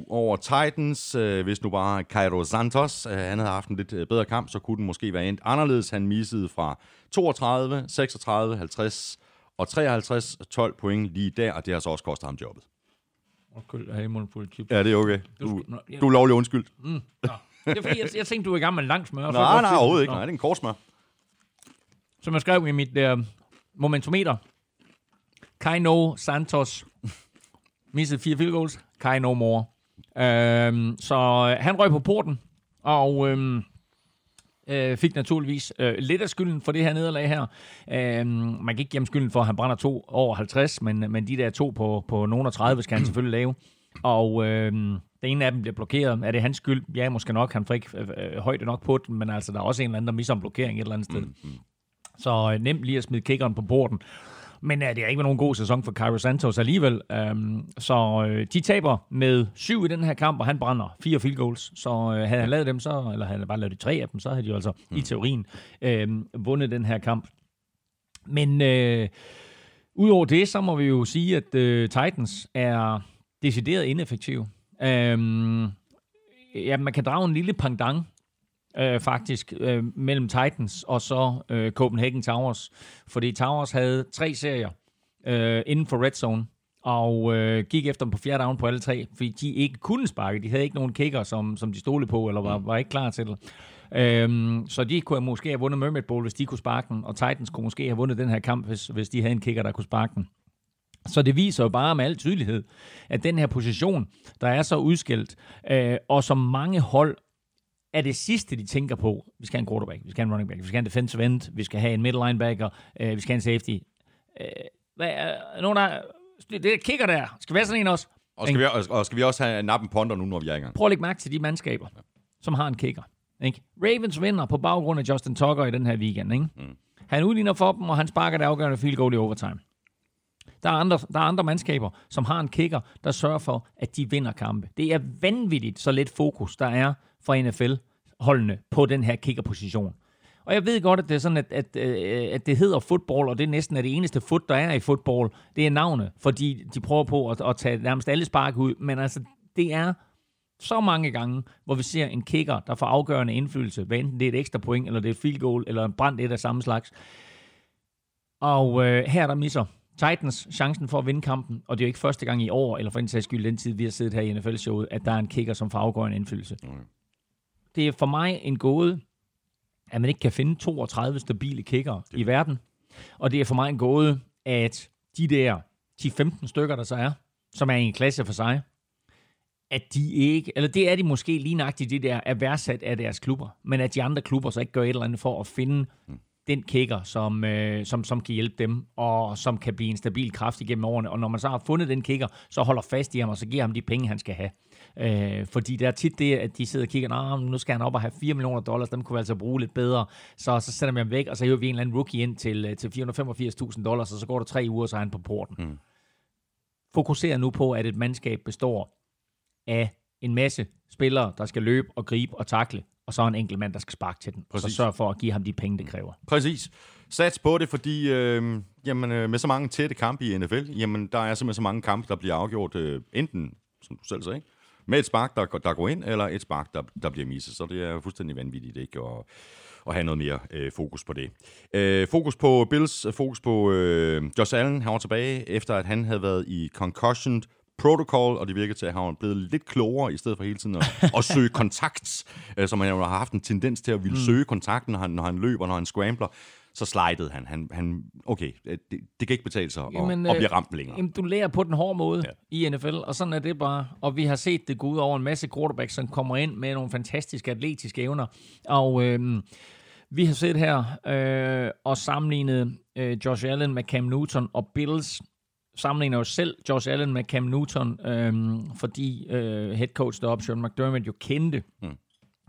14-7 over Titans. Øh, hvis nu bare Cairo Santos, øh, han havde haft en lidt bedre kamp, så kunne den måske være endt anderledes. Han missede fra 32, 36, 50 og 53, 12 point lige der, og det har så også kostet ham jobbet. Undskyld, fuld af chips. Ja, det er okay. Du, Nå, du er lovlig undskyld. Nå. Det er fordi, jeg, jeg tænkte, du er i gang med lang smør. Nej, nej, overhovedet ikke. Nej, det er en korsmør. Som jeg skrev i mit uh, momentometer. Kaino Santos missede fire field goals. Kai no more. Øhm, så øh, han røg på porten, og øhm, øh, fik naturligvis øh, lidt af skylden for det her nederlag her. Øhm, man kan ikke gemme skylden for, at han brænder to over 50, men, men de der to på, på nogen af 30 skal han selvfølgelig lave. Og øh, den ene af dem bliver blokeret. Er det hans skyld? Ja, måske nok. Han får ikke øh, øh, højde nok på den, men altså, der er også en eller anden, der misser en blokering et eller andet sted. Mm-hmm. Så øh, nemt lige at smide kickeren på porten. Men øh, det har ikke været nogen god sæson for Cairo Santos alligevel. Øhm, så øh, de taber med syv i den her kamp, og han brænder fire field goals. Så øh, havde han lavet dem, så, eller havde han bare lavet de tre af dem, så havde de jo altså mm. i teorien øh, vundet den her kamp. Men øh, udover det, så må vi jo sige, at øh, Titans er decideret ineffektive. Øhm, ja, man kan drage en lille pangdang øh, faktisk øh, mellem Titans og så øh, Copenhagen Towers. Fordi Towers havde tre serier øh, inden for red zone, og øh, gik efter dem på fjerde down på alle tre, fordi de ikke kunne sparke. De havde ikke nogen kicker, som, som de stolede på, eller var, var ikke klar til det. Øhm, så de kunne måske have vundet Mermaid Bowl, hvis de kunne sparke den, og Titans kunne måske have vundet den her kamp, hvis, hvis de havde en kicker, der kunne sparke den. Så det viser jo bare med al tydelighed, at den her position, der er så udskilt, øh, og som mange hold er det sidste, de tænker på. Vi skal have en quarterback, vi skal have en running back, vi skal have en defensive end, vi skal have en middle linebacker, øh, vi skal have en safety. Øh, hvad er, nogen der, det kigger der, skal være sådan en også. Og skal, vi, og- skal vi også have nappen ponder nu, når vi er i gang? Prøv at lægge mærke til de mandskaber, som har en kicker. Ikke? Ravens vinder på baggrund af Justin Tucker i den her weekend. Ikke? Mm. Han udligner for dem, og han sparker det afgørende field goal i overtime. Der er, andre, der er andre mandskaber, som har en kicker, der sørger for, at de vinder kampe. Det er vanvittigt så lidt fokus, der er fra NFL-holdene på den her kickerposition. Og jeg ved godt, at det er sådan, at, at, øh, at det hedder fodbold, og det er næsten er det eneste fod, der er i fodbold. Det er navne, fordi de prøver på at, at tage nærmest alle spark ud. Men altså, det er så mange gange, hvor vi ser en kicker, der får afgørende indflydelse, hvad enten det er et ekstra point, eller det er et field goal, eller en brand et af samme slags. Og øh, her der misser Titans chancen for at vinde kampen, og det er jo ikke første gang i år, eller for en sags skyld den tid, vi har siddet her i NFL-showet, at der er en kicker, som får afgørende indflydelse. Mm. Det er for mig en gåde, at man ikke kan finde 32 stabile kicker i verden. Og det er for mig en gåde, at de der 10-15 stykker, der så er, som er i en klasse for sig, at de ikke, eller det er de måske lige nøjagtigt, det der er værdsat af deres klubber, men at de andre klubber så ikke gør et eller andet for at finde mm. Den kicker, som, øh, som, som kan hjælpe dem, og som kan blive en stabil kraft igennem årene. Og når man så har fundet den kicker, så holder fast i ham, og så giver ham de penge, han skal have. Øh, fordi det er tit det, at de sidder og kigger, Nå, nu skal han op og have 4 millioner dollars, dem kunne vi altså bruge lidt bedre. Så, så sætter vi ham væk, og så hiver vi en eller anden rookie ind til, øh, til 485.000 dollars, og så går der tre uger, så er han på porten. Mm. Fokuser nu på, at et mandskab består af en masse spillere, der skal løbe og gribe og takle, og så en enkelt mand, der skal sparke til den. Præcis. Og så sørg for at give ham de penge, det kræver. Præcis. Sats på det, fordi øh, jamen, øh, med så mange tætte kampe i NFL, jamen, der er simpelthen så mange kampe, der bliver afgjort øh, enten, som du selv sagde, ikke? med et spark, der, der går ind, eller et spark, der, der bliver misset. Så det er fuldstændig vanvittigt, ikke? Og, at have noget mere øh, fokus på det. Øh, fokus på Bills, fokus på øh, Josh Allen, han var tilbage, efter at han havde været i concussion protocol, og det virker til, at han er blevet lidt klogere, i stedet for hele tiden at, at søge kontakt, øh, som han jo har haft en tendens til at ville mm. søge kontakten, når han, når han løber, når han scrambler så slidede han. han, han okay, det, det kan ikke betale sig jamen, at, at blive øh, ramt længere. Jamen, du lærer på den hårde måde ja. i NFL, og sådan er det bare. Og vi har set det gå ud over en masse quarterbacks, som kommer ind med nogle fantastiske atletiske evner. Og øh, vi har set her øh, og sammenlignet øh, Josh Allen med Cam Newton og Bills sammenligner jo selv Josh Allen med Cam Newton, øh, fordi øh, head coach deroppe, Sean McDermott, jo kendte mm.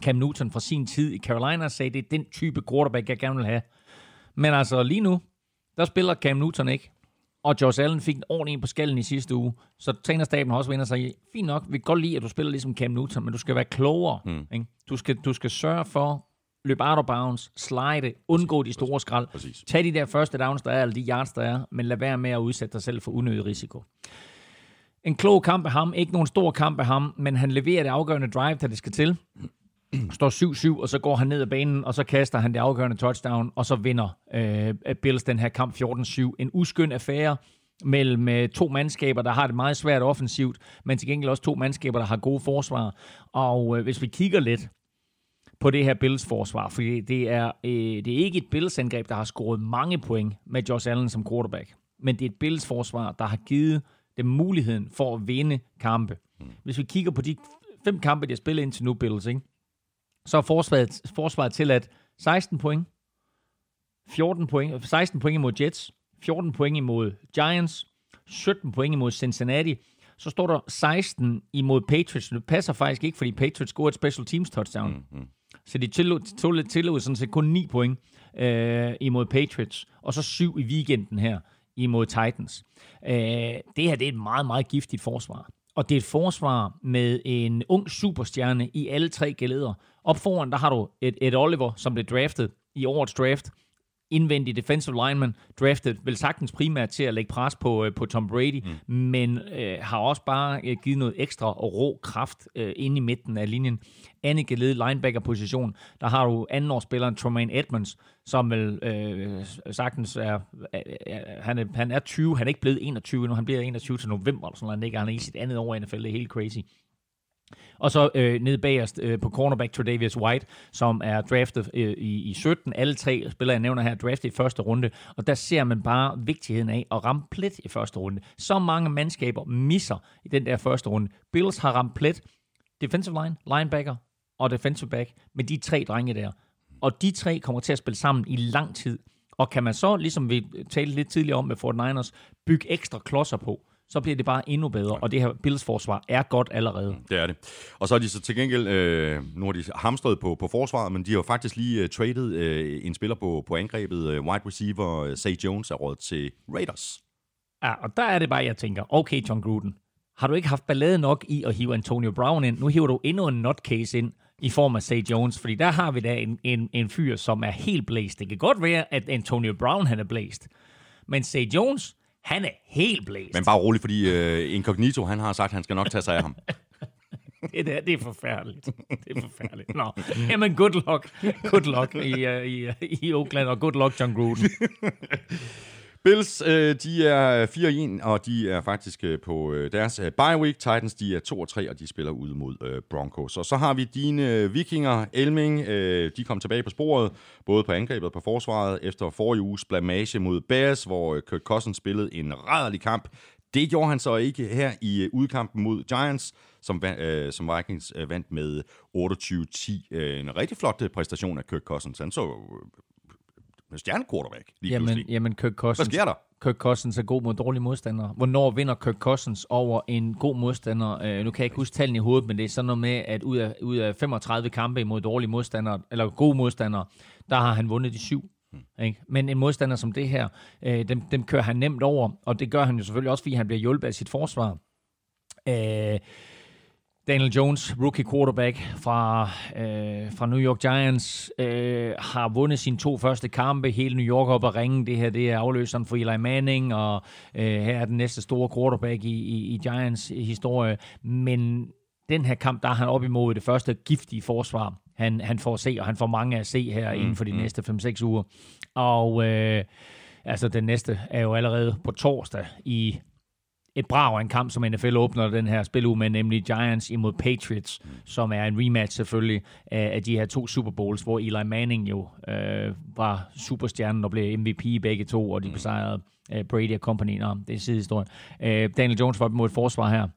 Cam Newton fra sin tid i Carolina, og sagde, det er den type quarterback, jeg gerne vil have. Men altså lige nu, der spiller Cam Newton ikke. Og Josh Allen fik en ordentlig på skallen i sidste uge. Så trænerstaben har også vendt sig i, fint nok, vi kan godt lide, at du spiller ligesom Cam Newton, men du skal være klogere. Mm. Ikke? Du, skal, du skal sørge for, løb out of bounds, slide, undgå de store skrald. Præcis. Tag de der første downs, der er, eller de yards, der er, men lad være med at udsætte dig selv for unødig risiko. En klog kamp af ham, ikke nogen stor kamp af ham, men han leverer det afgørende drive, der det skal til står 7-7, og så går han ned ad banen, og så kaster han det afgørende touchdown, og så vinder øh, Bills den her kamp 14-7. En uskøn affære mellem øh, to mandskaber, der har det meget svært offensivt, men til gengæld også to mandskaber, der har gode forsvar. Og øh, hvis vi kigger lidt på det her Bills forsvar, for det er, øh, det er ikke et Bills angreb, der har scoret mange point med Josh Allen som quarterback, men det er et Bills forsvar, der har givet dem muligheden for at vinde kampe. Hvis vi kigger på de fem kampe, de har spillet indtil nu, Bills, ikke? så er forsvaret, forsvaret til at 16 point, 14 point, 16 point imod Jets, 14 point imod Giants, 17 point imod Cincinnati, så står der 16 imod Patriots. Det passer faktisk ikke, fordi Patriots scorede et special teams touchdown. Mm-hmm. Så de tillod, tillod sådan set kun 9 point øh, imod Patriots, og så 7 i weekenden her imod Titans. Øh, det her det er et meget, meget giftigt forsvar. Og det er et forsvar med en ung superstjerne i alle tre geleder. Op foran, der har du et, et Oliver, som blev draftet i årets draft. Indvendig defensive lineman, draftet vel sagtens primært til at lægge pres på, øh, på Tom Brady, mm. men øh, har også bare øh, givet noget ekstra og rå kraft øh, inde i midten af linjen. Andet gelede linebacker-position, der har du andenårsspilleren Tremaine Edmonds, som vel øh, sagtens er, øh, han er, han er 20, han er ikke blevet 21 nu, han bliver 21 til november, eller sådan noget, han, ikke, han er i sit andet år i NFL, det er helt crazy. Og så øh, nede bagerst øh, på cornerback Tredavious White, som er draftet øh, i, i 17. Alle tre spillere, jeg nævner her, draftet i første runde. Og der ser man bare vigtigheden af at ramme plet i første runde. Så mange mandskaber misser i den der første runde. Bills har ramt plet. Defensive line, linebacker og defensive back med de tre drenge der. Og de tre kommer til at spille sammen i lang tid. Og kan man så, ligesom vi talte lidt tidligere om med Fort Niners, bygge ekstra klodser på, så bliver det bare endnu bedre, og det her Bills forsvar er godt allerede. Mm, det er det. Og så er de så til gengæld, øh, nu har de hamstret på, på forsvaret, men de har jo faktisk lige uh, traded uh, en spiller på, på angrebet, uh, wide receiver uh, Say Jones, er råd til Raiders. Ja, og der er det bare, jeg tænker, okay John Gruden, har du ikke haft ballade nok i at hive Antonio Brown ind? Nu hiver du endnu en nutcase ind i form af Say Jones, fordi der har vi da en, en, en fyr, som er helt blæst. Det kan godt være, at Antonio Brown han er blæst, men Say Jones, han er helt blæst. Men bare rolig, fordi uh, Incognito, han har sagt, at han skal nok tage sig af ham. det, der, det er forfærdeligt. Det er forfærdeligt. Nå, jamen good luck. Good luck i, uh, i, uh, i Oakland, og good luck John Gruden. Bills, øh, de er 4-1, og de er faktisk øh, på øh, deres øh, bye week. Titans, de er 2-3, og de spiller ud mod øh, Broncos. Og så har vi dine øh, vikinger, Elming, øh, de kom tilbage på sporet, både på angrebet og på forsvaret, efter forrige uges blamage mod Bears, hvor øh, Kirk Cousins spillede en rædderlig kamp. Det gjorde han så ikke her i øh, udkampen mod Giants, som, øh, som Vikings øh, vandt med 28-10. Øh, en rigtig flot øh, præstation af Kirk Cousins. Han så øh, stjernequarterback lige jamen, pludselig. Jamen, Kirk Cousins, Hvad sker der? Kirk Cousins er god mod dårlige modstandere. Hvornår vinder Kirk Cousins over en god modstander? Uh, nu kan jeg ikke huske tallene i hovedet, men det er sådan noget med, at ud af, ud af 35 kampe imod dårlige modstandere, eller gode modstandere, der har han vundet de syv. Hmm. Ikke? Men en modstander som det her, uh, dem, dem kører han nemt over, og det gør han jo selvfølgelig også, fordi han bliver hjulpet af sit forsvar. Uh, Daniel Jones, rookie quarterback fra, øh, fra New York Giants, øh, har vundet sine to første kampe. Hele New York op at ringe. Det her det er afløseren for Eli Manning, og øh, her er den næste store quarterback i, i, i Giants historie. Men den her kamp, der er han op imod det første giftige forsvar han, han får at se, og han får mange at se her mm, inden for de mm. næste 5-6 uger. Og øh, altså den næste er jo allerede på torsdag i et brag af en kamp, som NFL åbner den her spiluge med, nemlig Giants imod Patriots, som er en rematch selvfølgelig af, de her to Super Bowls, hvor Eli Manning jo øh, var superstjernen og blev MVP i begge to, og de mm. besejrede øh, Brady og company. Nå, det er sidehistorie. Øh, Daniel Jones var mod et forsvar her,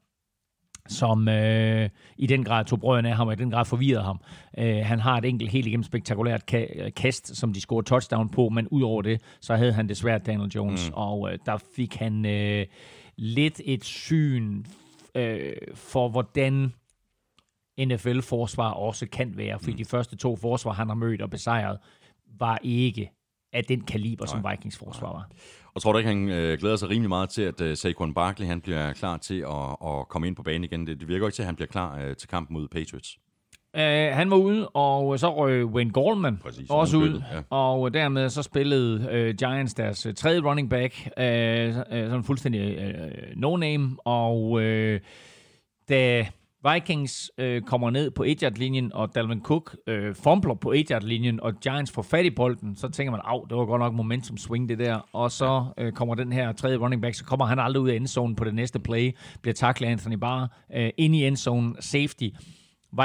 som øh, i den grad tog brøden af ham, og i den grad forvirrede ham. Øh, han har et enkelt helt igennem spektakulært ka- kast, som de scorede touchdown på, men udover det, så havde han desværre Daniel Jones, mm. og øh, der fik han øh, lidt et syn øh, for, hvordan NFL-forsvar også kan være, fordi mm. de første to forsvar, han har mødt og besejret, var ikke af den kaliber, Nej. som Vikings forsvar var. Og tror du ikke, han øh, glæder sig rimelig meget til, at øh, Saquon Barkley han bliver klar til at, at komme ind på banen igen? Det, det virker ikke til, at han bliver klar øh, til kampen mod Patriots. Uh, han var ude, og så røg Wayne Gallman Præcis, også ud, ja. og dermed så spillede uh, Giants deres uh, tredje running back, uh, uh, sådan fuldstændig uh, no-name, og uh, da Vikings øh, kommer ned på 1-yard-linjen, og Dalvin Cook øh, fumbler på 1-yard-linjen, og Giants får fat i bolden, så tænker man, at det var godt nok momentum swing det der, og så øh, kommer den her tredje running back, så kommer han aldrig ud af endzone på det næste play, bliver taklet Anthony Barr øh, ind i endzone, safety,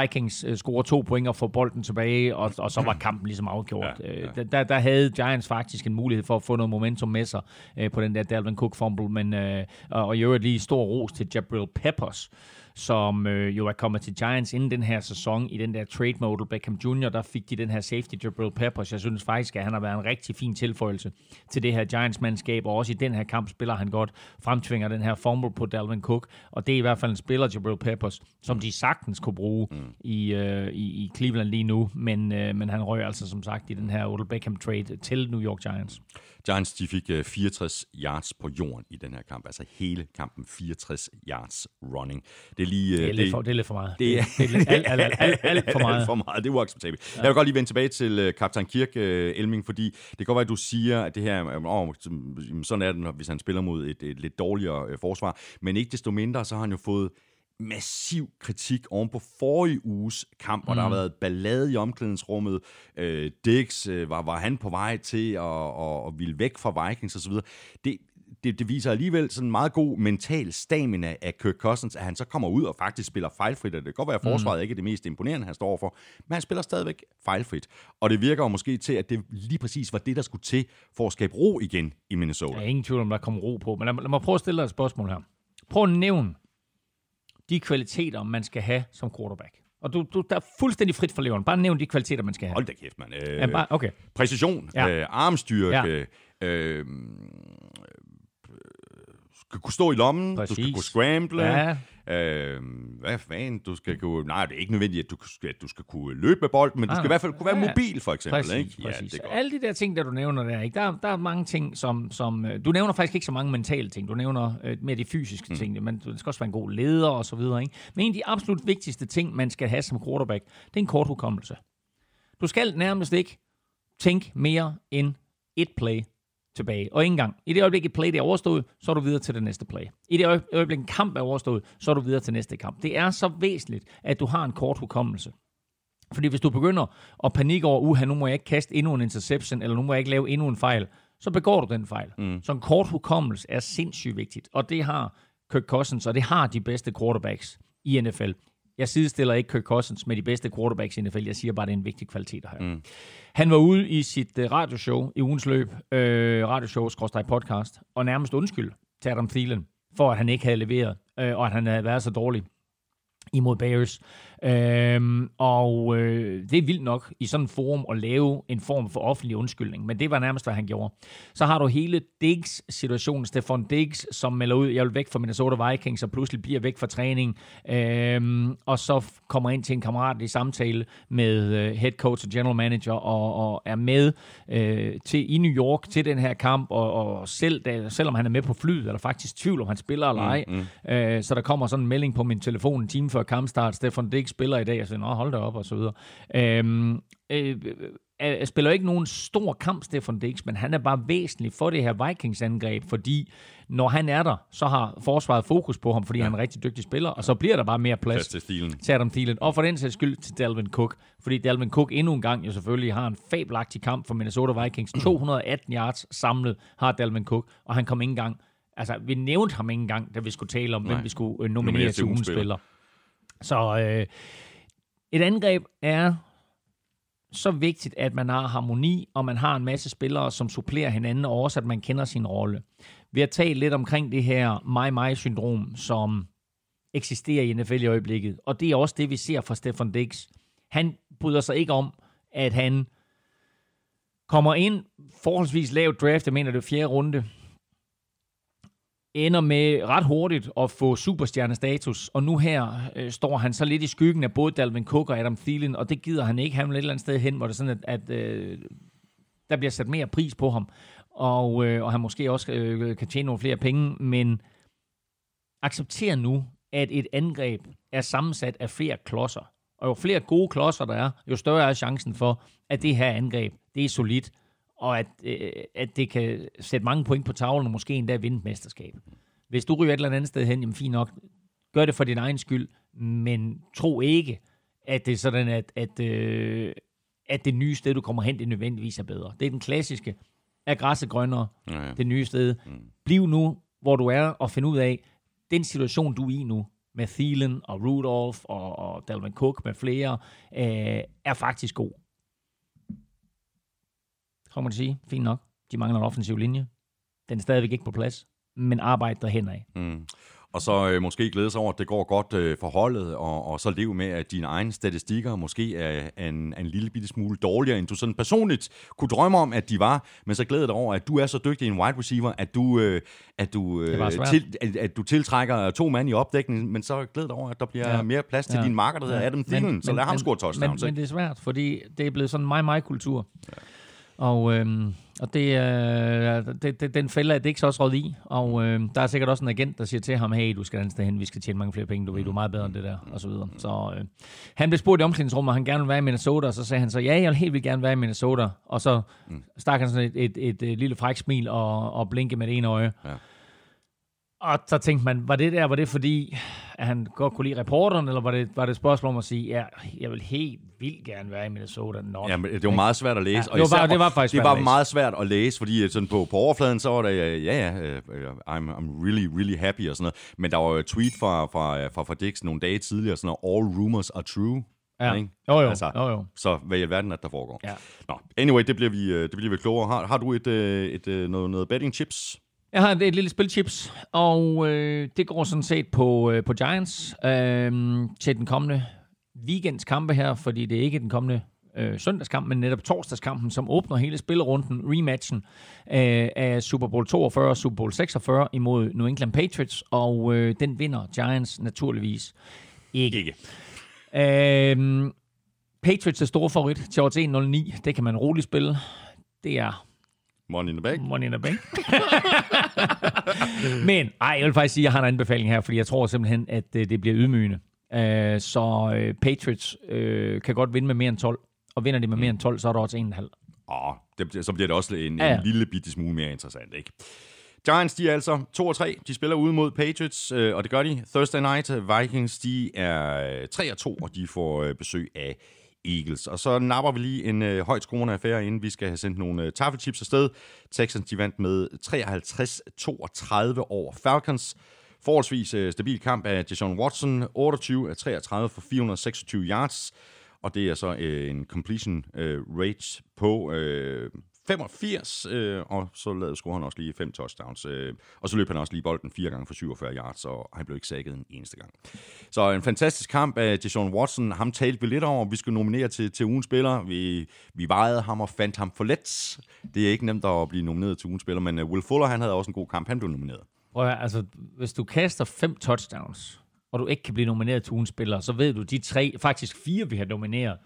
Vikings øh, scorer to point og får bolden tilbage, og, og så var kampen ligesom afgjort. Ja, ja. Øh, der, der havde Giants faktisk en mulighed for at få noget momentum med sig øh, på den der Dalvin Cook fumble, men, øh, og i øvrigt lige stor ros til Jabril Peppers, som øh, jo er kommet til Giants inden den her sæson i den der trade model. Beckham Jr., der fik de den her safety Jabril Peppers. Jeg synes faktisk, at han har været en rigtig fin tilføjelse til det her Giants-mandskab, og også i den her kamp spiller han godt, fremtvinger den her fumble på Dalvin Cook, og det er i hvert fald en spiller, Jabril Peppers, som de sagtens kunne bruge mm. i, øh, i, i Cleveland lige nu, men, øh, men han røg altså som sagt i den her Odell Beckham trade til New York Giants. Giants de fik 64 øh, yards på jorden i den her kamp, altså hele kampen 64 yards running. Det er, lige, det er, øh, lidt, for, det er lidt for meget. Det er, det er alt, alt, alt, alt, alt for meget. Alt for meget, det er uacceptabelt. Ja. Jeg vil godt lige vende tilbage til uh, kaptajn Kirk, Elming, fordi det kan godt være, at du siger, at det her, oh, sådan er det, hvis han spiller mod et, et lidt dårligere forsvar, men ikke desto mindre, så har han jo fået massiv kritik oven på forrige uges kamp, hvor mm. der har mm. været ballade i omklædningsrummet. Øh, Dix, øh, var, var han på vej til at, at, at ville væk fra Vikings osv. Det, det, det viser alligevel sådan en meget god mental stamina af Kirk Cousins, at han så kommer ud og faktisk spiller fejlfrit. Det kan godt være, at forsvaret mm. ikke er det mest imponerende, han står for, men han spiller stadigvæk fejlfrit. Og det virker jo måske til, at det lige præcis var det, der skulle til for at skabe ro igen i Minnesota. Der er ingen tvivl om, der kommer ro på. Men lad, lad mig prøve at stille dig et spørgsmål her. Prøv at nævne de kvaliteter, man skal have som quarterback. Og du, du der er fuldstændig frit for leveren. Bare nævn de kvaliteter, man skal have. Hold da kæft, mand. Øh, ja, bare, okay. Præcision, ja. øh, armstyrke, ja. øh, skal kunne stå i lommen, Præcis. du skal kunne scramble, ja. Øh, hvad fanden, du skal kunne... Nej, det er ikke nødvendigt, at du, at du skal kunne løbe med bolden, men du skal i hvert fald kunne være ja, mobil, for eksempel. Præcis, ikke? Ja, præcis. Det er godt. Alle de der ting, der du nævner der, ikke? Der, der er mange ting, som, som... Øh, du nævner faktisk ikke så mange mentale ting. Du nævner øh, mere de fysiske mm. ting. Men du skal også være en god leder og så videre. Ikke? Men en af de absolut vigtigste ting, man skal have som quarterback, det er en kort hukommelse. Du skal nærmest ikke tænke mere end et play tilbage. Og ikke engang. I det øjeblik, et play det er overstået, så er du videre til det næste play. I det øjeblik, en kamp er overstået, så er du videre til næste kamp. Det er så væsentligt, at du har en kort hukommelse. Fordi hvis du begynder at panikke over, uha, nu må jeg ikke kaste endnu en interception, eller nu må jeg ikke lave endnu en fejl, så begår du den fejl. Mm. Så en kort hukommelse er sindssygt vigtigt, og det har Kirk Cousins, og det har de bedste quarterbacks i NFL. Jeg sidestiller ikke Kirk Cousins med de bedste quarterbacks i NFL. Jeg siger bare, at det er en vigtig kvalitet her. Mm. Han var ude i sit uh, radioshow i ugens løb, øh, radioshow podcast, og nærmest undskyld til Adam Thielen, for at han ikke havde leveret, øh, og at han havde været så dårlig imod Bears. Øhm, og øh, det er vildt nok i sådan en forum at lave en form for offentlig undskyldning, men det var nærmest, hvad han gjorde. Så har du hele Diggs-situationen, Stefan Diggs, som melder ud, jeg vil væk fra Minnesota Vikings, og pludselig bliver væk fra træning, øhm, og så kommer ind til en kammerat i samtale med øh, head coach og general manager, og, og er med øh, til i New York til den her kamp, og, og selv, da, selvom han er med på flyet, er der faktisk tvivl om han spiller eller ej. Mm, mm. Øh, så der kommer sådan en melding på min telefon en time før kampstart, Stefan Diggs spiller i dag, og så siger, hold da op, og så videre. Øhm, øh, er, spiller ikke nogen stor kamp, Stefan Dix, men han er bare væsentlig for det her Vikings-angreb, fordi når han er der, så har forsvaret fokus på ham, fordi ja. han er en rigtig dygtig spiller, og så bliver der bare mere plads, Plads til Thielen. til Adam Thielen, og for den sags skyld til Dalvin Cook, fordi Dalvin Cook endnu en gang jo selvfølgelig har en fabelagtig kamp for Minnesota Vikings. 218 yards samlet har Dalvin Cook, og han kom ikke engang, altså vi nævnte ham ikke engang, da vi skulle tale om, Nej. hvem vi skulle øh, Nominere til ugens spiller. Så øh, et angreb er så vigtigt, at man har harmoni, og man har en masse spillere, som supplerer hinanden, og også at man kender sin rolle. Vi har talt lidt omkring det her mig-mig-syndrom, som eksisterer i NFL i øjeblikket, og det er også det, vi ser fra Stefan Dix. Han bryder sig ikke om, at han kommer ind forholdsvis lavt draft, jeg mener det er fjerde runde, ender med ret hurtigt at få superstjernestatus, og nu her øh, står han så lidt i skyggen af både Dalvin Cook og Adam Thielen, og det gider han ikke. Han vil et eller andet sted hen, hvor det er sådan, at, at øh, der bliver sat mere pris på ham, og, øh, og han måske også øh, kan tjene nogle flere penge, men accepter nu, at et angreb er sammensat af flere klodser. Og jo flere gode klodser der er, jo større er chancen for, at det her angreb, det er solidt, og at, øh, at det kan sætte mange point på tavlen, og måske endda vinde et mesterskab. Hvis du ryger et eller andet sted hen, jamen fint nok, gør det for din egen skyld, men tro ikke, at det er sådan, at, at, øh, at det nye sted, du kommer hen, det nødvendigvis er bedre. Det er den klassiske, er græsset grønnere, Ja, ja. det nye sted. Mm. Bliv nu, hvor du er, og find ud af, den situation, du er i nu, med Thielen og Rudolph og, og Dalvin Cook med flere, øh, er faktisk god. Så må man sige, fint nok. De mangler en offensiv linje. Den er stadigvæk ikke på plads, men arbejde derhen af. Mm. Og så øh, måske glæde sig over, at det går godt øh, for holdet, og, og så leve med, at dine egne statistikker måske er, er en, er en lille bitte smule dårligere, end du sådan personligt kunne drømme om, at de var. Men så glæder dig over, at du er så dygtig en wide receiver, at du, øh, at du, øh, til, at, at du tiltrækker to mand i opdækningen, men så glæder dig over, at der bliver ja. Mere plads til Ja. din marker, der hedder Ja. Adam Thielen. Så lad ham score touchdowns. Men, men det er svært, fordi det er blevet sådan en mig-mig-kultur. Ja. Og, øhm, og det, øh, det, det, den fælder er det ikke så også råd i. Og øh, der er sikkert også en agent, der siger til ham, hey, du skal et andet sted hen, vi skal tjene mange flere penge, du ved, du er meget bedre end det der, og så videre. Så øh, han blev spurgt i omklædningsrummet, om han gerne vil være i Minnesota, og så sagde han så, ja, jeg vil helt vildt gerne være i Minnesota. Og så stak han sådan et, et, et, et lille fræk smil og, og blinke med det ene øje. Ja. Og så tænkte man, var det der, var det fordi, at han godt kunne lide reporteren, eller var det, var det et spørgsmål om at sige, ja, jeg vil helt vildt gerne være i Minnesota. Nå, Ja, men det var meget svært at læse. Ja, det var bare- det var faktisk det svært var læse. meget svært at læse, fordi øh, sådan på, på overfladen, så var det, øh, ja, ja, øh, I'm, I'm really, really happy og sådan noget. Men der var jo et tweet fra, fra, fra, fra Dix nogle dage tidligere, sådan noget, all rumors are true. Ja. Ikke? Jo, jo, Altså, jo, jo. Så hvad i alverden er det, der foregår? Ja. Nå, anyway, det bliver vi, det bliver vi klogere. Har, har du et, et, øh, noget, noget betting chips? Jeg har et, et lille spilchips, og øh, det går sådan set på, øh, på Giants øh, til den kommende weekends kampe her, fordi det er ikke den kommende øh, søndagskamp, men netop torsdagskampen, som åbner hele spillerunden, rematchen øh, af Super Bowl 42 og Super Bowl 46 imod New England Patriots, og øh, den vinder Giants naturligvis ikke. Ikke. Øh, Patriots er stor favorit til odds 1.09. Det kan man roligt spille. Det er Money in the bag? money in the bank. Men ej, jeg vil faktisk sige, at jeg har en anbefaling her, fordi jeg tror simpelthen, at øh, det bliver ydmygende. Øh, så øh, Patriots øh, kan godt vinde med mere end 12, og vinder de med mere end 12, så er der også 1,5. Åh, det, så bliver det også en, Ja, ja. en lille bitte smule mere interessant, ikke? Giants, de er altså 2 og 3. De spiller ude mod Patriots, øh, og det gør de. Thursday night, Vikings, de er øh, 3 og 2, og de får øh, besøg af Eagles. Og så napper vi lige en øh, højt skruende affære, inden vi skal have sendt nogle øh, taffelchips afsted. Texans, de vandt med 53-32 over Falcons. Forholdsvis øh, stabil kamp af Deshaun Watson, 28 af 33 for 426 yards. Og det er så øh, en completion øh, rate på øh, 85, øh, og så lavede score han også lige fem touchdowns. Øh, og så løb han også lige bolden fire gange for 47 yards, og han blev ikke sækket en eneste gang. Så en fantastisk kamp af Deshaun Watson. Ham talte vi lidt over. Vi skulle nominere til, til ugens spiller. Vi, vi vejede ham og fandt ham for let. Det er ikke nemt at blive nomineret til ugens spiller, men øh, Will Fuller han havde også en god kamp. Han blev nomineret. Prøv at, altså, hvis du kaster fem touchdowns, og du ikke kan blive nomineret til ugens spiller, så ved du, de tre, faktisk fire, vi har nomineret,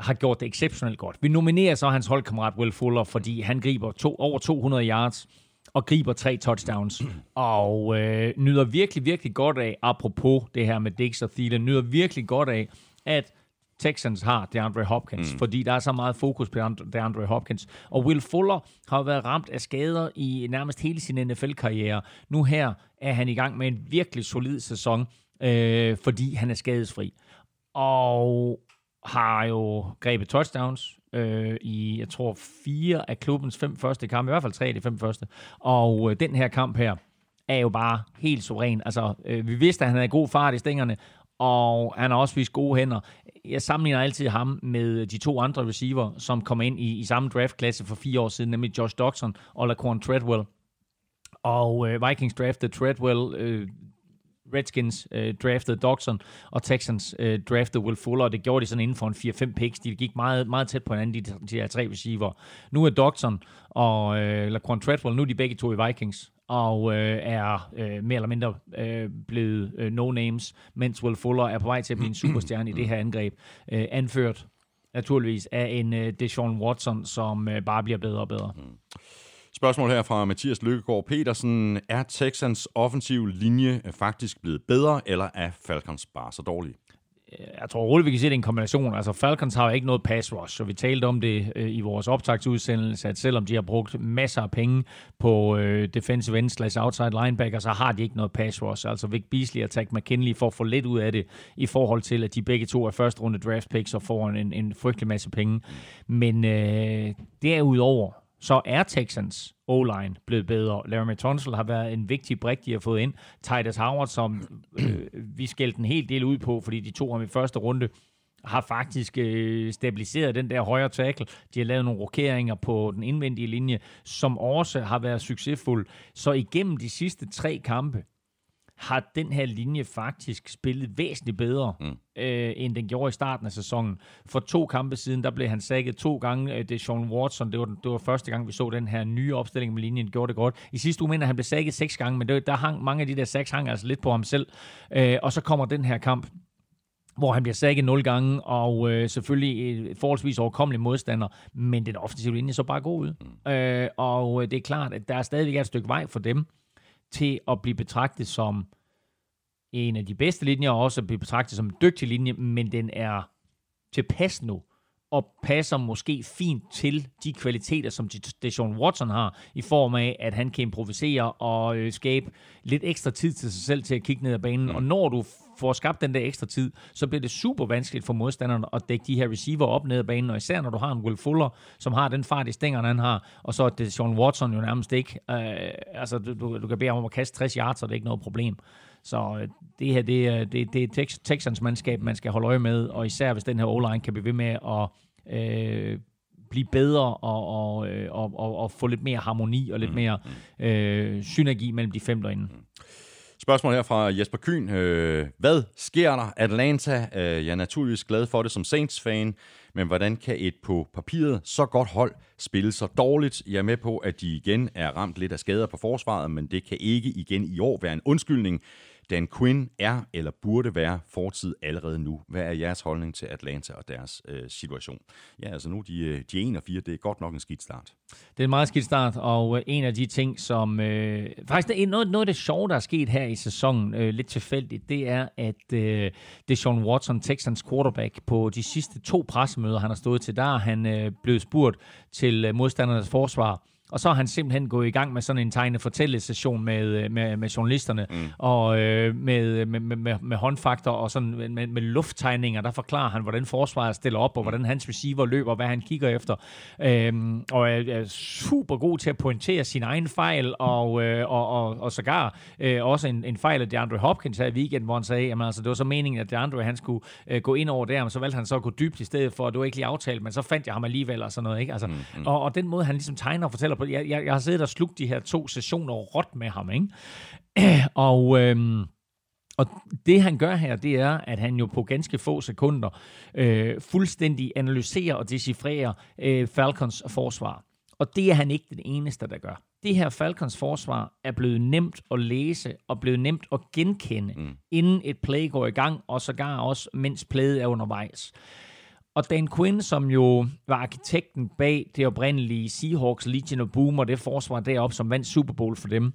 har gjort det exceptionelt godt. Vi nominerer så hans holdkammerat Will Fuller, fordi han griber to, over 200 yards og griber tre touchdowns, og øh, nyder virkelig, virkelig godt af, apropos det her med Dix og Thielen, nyder virkelig godt af, at Texans har DeAndre Hopkins, mm. fordi der er så meget fokus på DeAndre Hopkins. Og Will Fuller har været ramt af skader i nærmest hele sin NFL-karriere. Nu her er han i gang med en virkelig solid sæson, øh, fordi han er skadesfri. Og har jo grebet touchdowns øh, i, jeg tror, fire af klubbens fem første kampe, i hvert fald tre af de fem første. Og øh, den her kamp her er jo bare helt suveræn. Altså, øh, vi vidste, at han havde god fart i stængerne, og han har også vist gode hænder. Jeg sammenligner altid ham med de to andre receiver, som kom ind i, i samme draftklasse for fire år siden, nemlig Josh Doxson og Laquan Treadwell. Og øh, Vikings draftede Treadwell øh, Redskins øh, draftede Dodson, og Texans øh, draftede Will Fuller, og det gjorde de sådan inden for en 4-5 picks. De gik meget, meget tæt på hinanden, de, de her tre receiver. Nu er Dodson og øh, Laquan Treadwell, nu er de begge to i Vikings, og øh, er øh, mere eller mindre øh, blevet øh, no-names, mens Will Fuller er på vej til at blive en superstjerne i det her angreb, øh, anført naturligvis af en øh, Deshaun Watson, som øh, bare bliver bedre og bedre. Mm. Spørgsmål her fra Mathias Lykkegaard Petersen. Er Texans offensiv linje eh, faktisk blevet bedre, eller er Falcons bare så dårlige? Øh, jeg tror roligt, vi kan se, det er en kombination. Altså, Falcons har jo ikke noget pass rush, så vi talte om det øh, i vores optagsudsendelse, at selvom de har brugt masser af penge på øh, defensive end slash outside linebacker, så har de ikke noget pass rush. Altså, Vic Beasley og Tack McKinley får for lidt ud af det, i forhold til, at de begge to er første runde draft picks og får en, en frygtelig masse penge. Men øh, derudover, så er Texans O-line blevet bedre. Larry Tunsil har været en vigtig brik, de har fået ind. Titus Howard, som øh, vi skældte en hel del ud på, fordi de to ham i første runde, har faktisk øh, stabiliseret den der højre tackle. De har lavet nogle rokeringer på den indvendige linje, som også har været succesfuld. Så igennem de sidste tre kampe, har den her linje faktisk spillet væsentligt bedre, mm. øh, end den gjorde i starten af sæsonen. For to kampe siden, der blev han sækket to gange. Det er Sean Watson, det var, det var første gang, vi så den her nye opstilling med linjen, gjorde det godt. I sidste uge mener han blev sækket seks gange, men det, der hang, mange af de der seks hang altså lidt på ham selv. Øh, og så kommer den her kamp, hvor han bliver sækket nul gange, og øh, selvfølgelig et forholdsvis overkommelig modstander, men den offensive linje så bare god ud. Mm. Øh, og det er klart, at der er stadigvæk et stykke vej for dem, til at blive betragtet som en af de bedste linjer, og også at blive betragtet som en dygtig linje, men den er tilpas nu, og passer måske fint til de kvaliteter, som Deshaun Watson har, i form af, at han kan improvisere og øh, skabe lidt ekstra tid til sig selv til at kigge ned ad banen. Mm. Og når du får skabt den der ekstra tid, så bliver det super vanskeligt for modstanderne at dække de her receiver op ned ad banen, og især når du har en Will Fuller, som har den fart i stængerne, han har, og så er det Sean Watson jo nærmest ikke. Øh, altså, du, du kan bede ham om at kaste 60 yards, så det er ikke noget problem. Så øh, det her, det er, det, det er Texans mandskab, man skal holde øje med, og især hvis den her O-line kan blive ved med at øh, blive bedre og, og, øh, og, og, og få lidt mere harmoni og lidt mm. mere øh, synergi mellem de fem derinde. Mm. Spørgsmål her fra Jesper Kyn. Øh, hvad sker der? Atlanta, jeg er naturligvis glad for det som Saints-fan, men hvordan kan et på papiret så godt hold spille så dårligt? Jeg er med på, at de igen er ramt lidt af skader på forsvaret, men det kan ikke igen i år være en undskyldning. Dan Quinn er eller burde være fortid allerede nu. Hvad er jeres holdning til Atlanta og deres øh, situation? Ja, altså nu de, øh, de 1 og 4, det er godt nok en skidt start. Det er en meget skidt start, og øh, en af de ting, som... Øh, faktisk det er noget, noget af det sjove, der er sket her i sæsonen, øh, lidt tilfældigt, det er, at øh, det er Sean Watson, Texans quarterback, på de sidste to pressemøder, han har stået til, der han øh, blevet spurgt til øh, modstandernes forsvar, og så har han simpelthen gået i gang med sådan en tegne fortællesession med, øh, med, med journalisterne, mm. og øh, med, med, med, med håndfaktor og sådan med, med lufttegninger, der forklarer han, hvordan forsvaret stiller op, og mm. hvordan hans receiver løber, hvad han kigger efter. Øhm, og er, er super god til at pointere sin egen fejl, og, øh, og, og, og sågar øh, også en, en fejl af DeAndre Hopkins her i weekenden, hvor han sagde, at altså, det var så meningen, at DeAndre han skulle øh, gå ind over der, men så valgte han så at gå dybt i stedet for, at det var ikke lige aftalt, men så fandt jeg ham alligevel og sådan noget. Ikke? Altså, mm, mm. Og, og den måde, han ligesom tegner og fortæller på. Jeg, jeg, jeg har siddet og slugt de her to sessioner råt med ham, ikke? Og... Øhm, og det han gør her, det er, at han jo på ganske få sekunder øh, fuldstændig analyserer og decifrerer øh, Falcons forsvar. Og det er han ikke den eneste, der gør. Det her Falcons forsvar er blevet nemt at læse og blevet nemt at genkende, mm. inden et play går i gang, og sågar også mens playet er undervejs. Og Dan Quinn, som jo var arkitekten bag det oprindelige Seahawks Legion of Boom og det forsvar deroppe, som vandt Super Bowl for dem,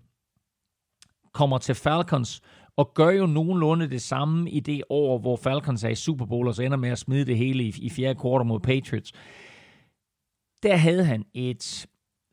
kommer til Falcons og gør jo nogenlunde det samme i det år, hvor Falcons er i Super Bowl, og så ender med at smide det hele i, i fjerde kvartal mod Patriots. Der havde han et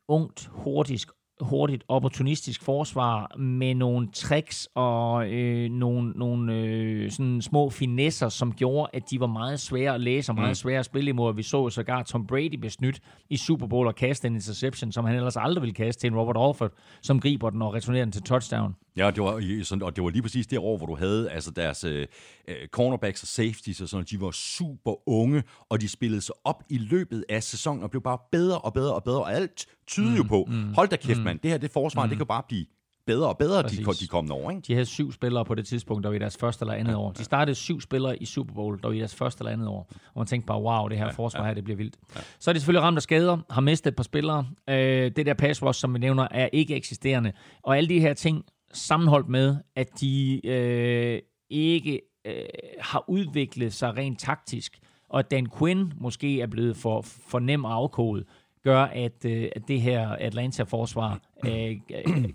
ungt, hurtigt, hurtigt opportunistisk forsvar med nogle tricks og øh, nogle, nogle øh, sådan små finesser, som gjorde, at de var meget svære at læse og meget mm. svære at spille imod. Vi så sågar Tom Brady blive snydt i Super Bowl og kaste en interception, som han ellers aldrig ville kaste til en Robert Alford, som griber den og returnerer den til touchdown. Ja, det var, sådan, og det var lige præcis det år, hvor du havde altså deres øh, øh, cornerbacks og safeties og sådan, de var super unge, og de spillede sig op i løbet af sæsonen og blev bare bedre og bedre og bedre, og alt tyder mm, jo på, mm, hold da kæft mm, mand, det her det forsvar, mm. det kan bare blive bedre og bedre de, Præcis. de kommende år, ikke? De havde syv spillere på det tidspunkt, der var i deres første eller andet år. De startede syv spillere i Super Bowl, der var i deres første eller andet år. Og man tænkte bare, wow, det her forsvar her, det bliver vildt. Så er de selvfølgelig ramt af skader, har mistet et par spillere. Øh, det der pass rush, som vi nævner, er ikke eksisterende. Og alle de her ting sammenholdt med, at de øh, ikke øh, har udviklet sig rent taktisk, og at Dan Quinn måske er blevet for, for nem at afkode, gør, at, øh, at det her Atlanta-forsvar øh,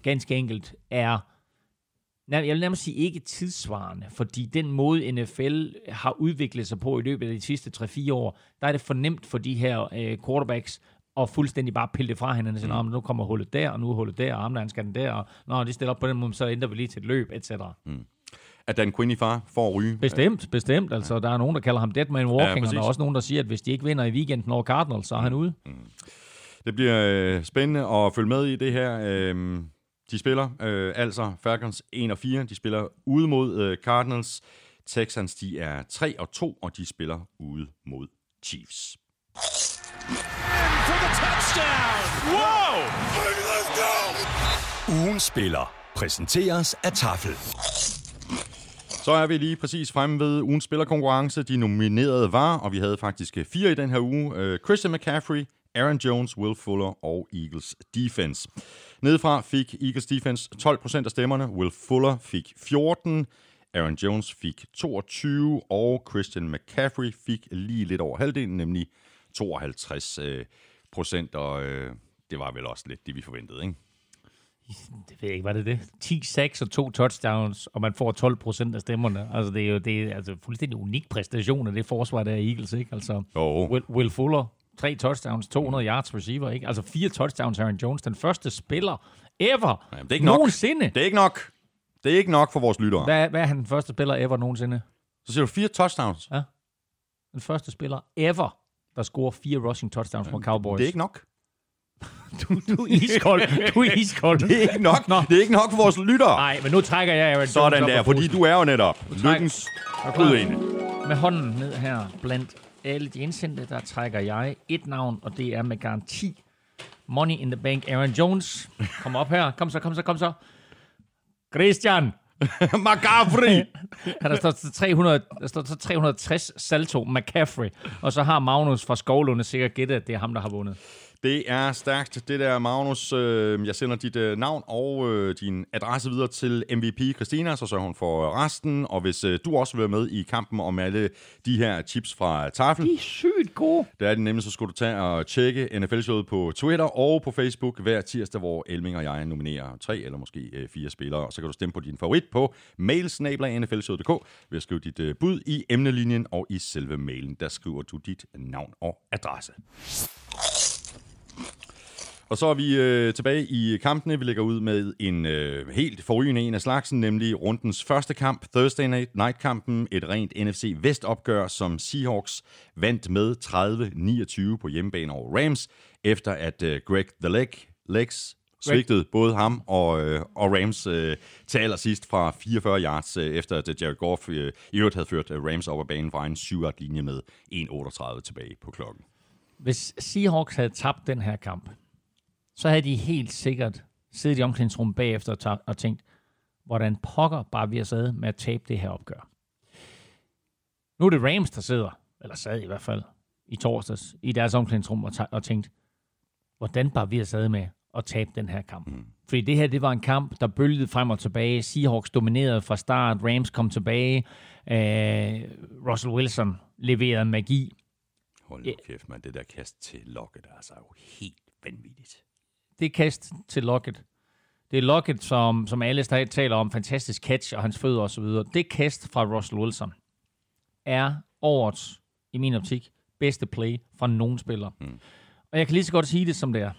ganske enkelt er Nej, jeg vil nærmest sige ikke tidsvarende, fordi den måde NFL har udviklet sig på i løbet af de sidste 3-4 år, der er det fornemt for de her øh, quarterbacks at fuldstændig bare pille det fra hinanden, og sige, mm. nu kommer hullet der, og nu er hullet der, og armlæren skal den der, og når de stiller op på den måde, så ændrer vi lige til et løb, etc. Mm. At Dan Quinn i far for at ryge. Bestemt, bestemt. Altså, der er nogen, der kalder ham dead man walking, Ja, og der er også nogen, der siger, at hvis de ikke vinder i weekenden over Cardinals, så er han ude. Det bliver øh, spændende at følge med i det her. Øh, de spiller øh, altså Falcons 1 og 4. De spiller ude mod øh, Cardinals. Texans de er 3 og 2, og de spiller ude mod Chiefs. For the touchdown. Whoa! Ugen spiller præsenteres af Tafel. Så er vi lige præcis fremme ved ugens spillerkonkurrence. De nominerede var, og vi havde faktisk øh, fire i den her uge. Øh, Christian McCaffrey, Aaron Jones, Will Fuller og Eagles Defense. Nedefra fik Eagles Defense 12% af stemmerne, Will Fuller fik 14, Aaron Jones fik 22, og Christian McCaffrey fik lige lidt over halvdelen, nemlig 52 øh, procent, og øh, det var vel også lidt det, vi forventede, ikke? Det ved jeg ikke, var det det? 10 6 og to touchdowns, og man får 12 procent af stemmerne. Altså, det er jo det er, altså, fuldstændig unik præstation af det forsvar, der er Eagles, ikke? Altså, Jo. Will, Will Fuller, tre touchdowns, 200 yards receiver, ikke? Altså, fire touchdowns, Aaron Jones, den første spiller ever Jamen, det er ikke nok. nogensinde. Det er ikke nok. Det er ikke nok for vores lyttere. Hvad, hvad er han den første spiller ever nogensinde? Så siger du fire touchdowns. Den første spiller ever, der scorer fire rushing touchdowns mod Cowboys. Det er ikke nok. du, du er iskold. Du er iskold. Det er ikke nok. Nå. Det er ikke nok for vores lyttere. Nej, men nu trækker jeg Aaron Jones Sådan op der, fordi du er jo netop lykkens udene. Med hånden ned her blandt alle de indsendte, der trækker jeg et navn, og det er med garanti Money in the Bank Aaron Jones. Kom op her. Kom så, kom så, kom så. Christian. McCaffrey! Ja, der står 300, der står 360 salto McCaffrey. Og så har Magnus fra Skovlunde sikkert gættet, at det er ham, der har vundet. Det er stærkt, det der, Magnus. Øh, Jeg sender dit øh, navn og øh, din adresse videre til MVP Christina, så sørger hun for resten. Og hvis øh, du også vil være med i kampen om alle de her chips fra Tafel, De er sygt gode. der er det nemlig, så skulle du tage og tjekke NFL-showet på Twitter og på Facebook hver tirsdag, hvor Elming og jeg nominerer tre eller måske øh, fire spillere. Og så kan du stemme på din favorit på mailsnabla.nflshowet.dk ved at skrive dit øh, bud i emnelinjen og i selve mailen. Der skriver du dit navn og adresse. Og så er vi øh, tilbage i kampene. Vi lægger ud med en øh, helt forrygende en af slagsen, nemlig rundens første kamp, Thursday Night Night-kampen. Et rent NFC Vest-opgør, som Seahawks vandt med 30-29 på hjemmebane over Rams, efter at øh, Greg The Leg, Legs svigtede både ham og, øh, og Rams øh, til allersidst fra 44 yards, øh, efter at øh, Jared Goff øh, i øvrigt havde ført øh, Rams op ad banen fra en 7 linje med 1.38 tilbage på klokken. Hvis Seahawks havde tabt den her kamp, så havde de helt sikkert siddet i omklædningsrummet bagefter og, tænkt, hvordan pokker bare vi har sad med at tabe det her opgør. Nu er det Rams, der sidder, eller sad i hvert fald, i torsdags, i deres omklædningsrum og, tænkt, hvordan bare vi har sad med at tabe den her kamp. Mm. Fordi det her, det var en kamp, der bølgede frem og tilbage. Seahawks dominerede fra start, Rams kom tilbage, øh, Russell Wilson leverede magi. Hold nu kæft, man. Det der kast til Lockett er altså jo helt vanvittigt. Det kast til Lockett, Det er Lockett, som, som alle stadig taler om, fantastisk catch og hans fødder osv. Det kast fra Russell Wilson er årets, i min optik, bedste play fra nogen spiller. Mm. Og jeg kan lige så godt sige det, som det er.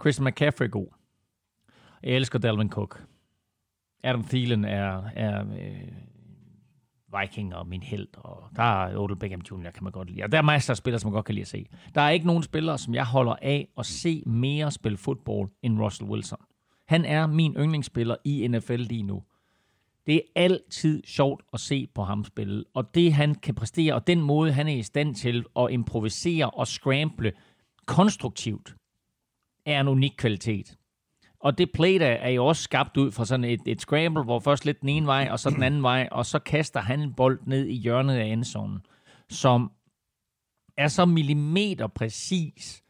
Christian McCaffrey er god. Jeg elsker Dalvin Cook. Adam Thielen er, er øh, Viking og min held, og der er Odell Beckham Jr., kan man godt lide. Og der er masser af spillere, som man godt kan lide at se. Der er ikke nogen spillere, som jeg holder af at se mere spille fodbold end Russell Wilson. Han er min yndlingsspiller i NFL lige nu. Det er altid sjovt at se på ham spille, og det han kan præstere, og den måde han er i stand til at improvisere og scramble konstruktivt, er en unik kvalitet. Og det play der er jo også skabt ud fra sådan et, et scramble, hvor først lidt den ene vej, og så den anden vej, og så kaster han en bold ned i hjørnet af endzonen, som er så millimeter præcis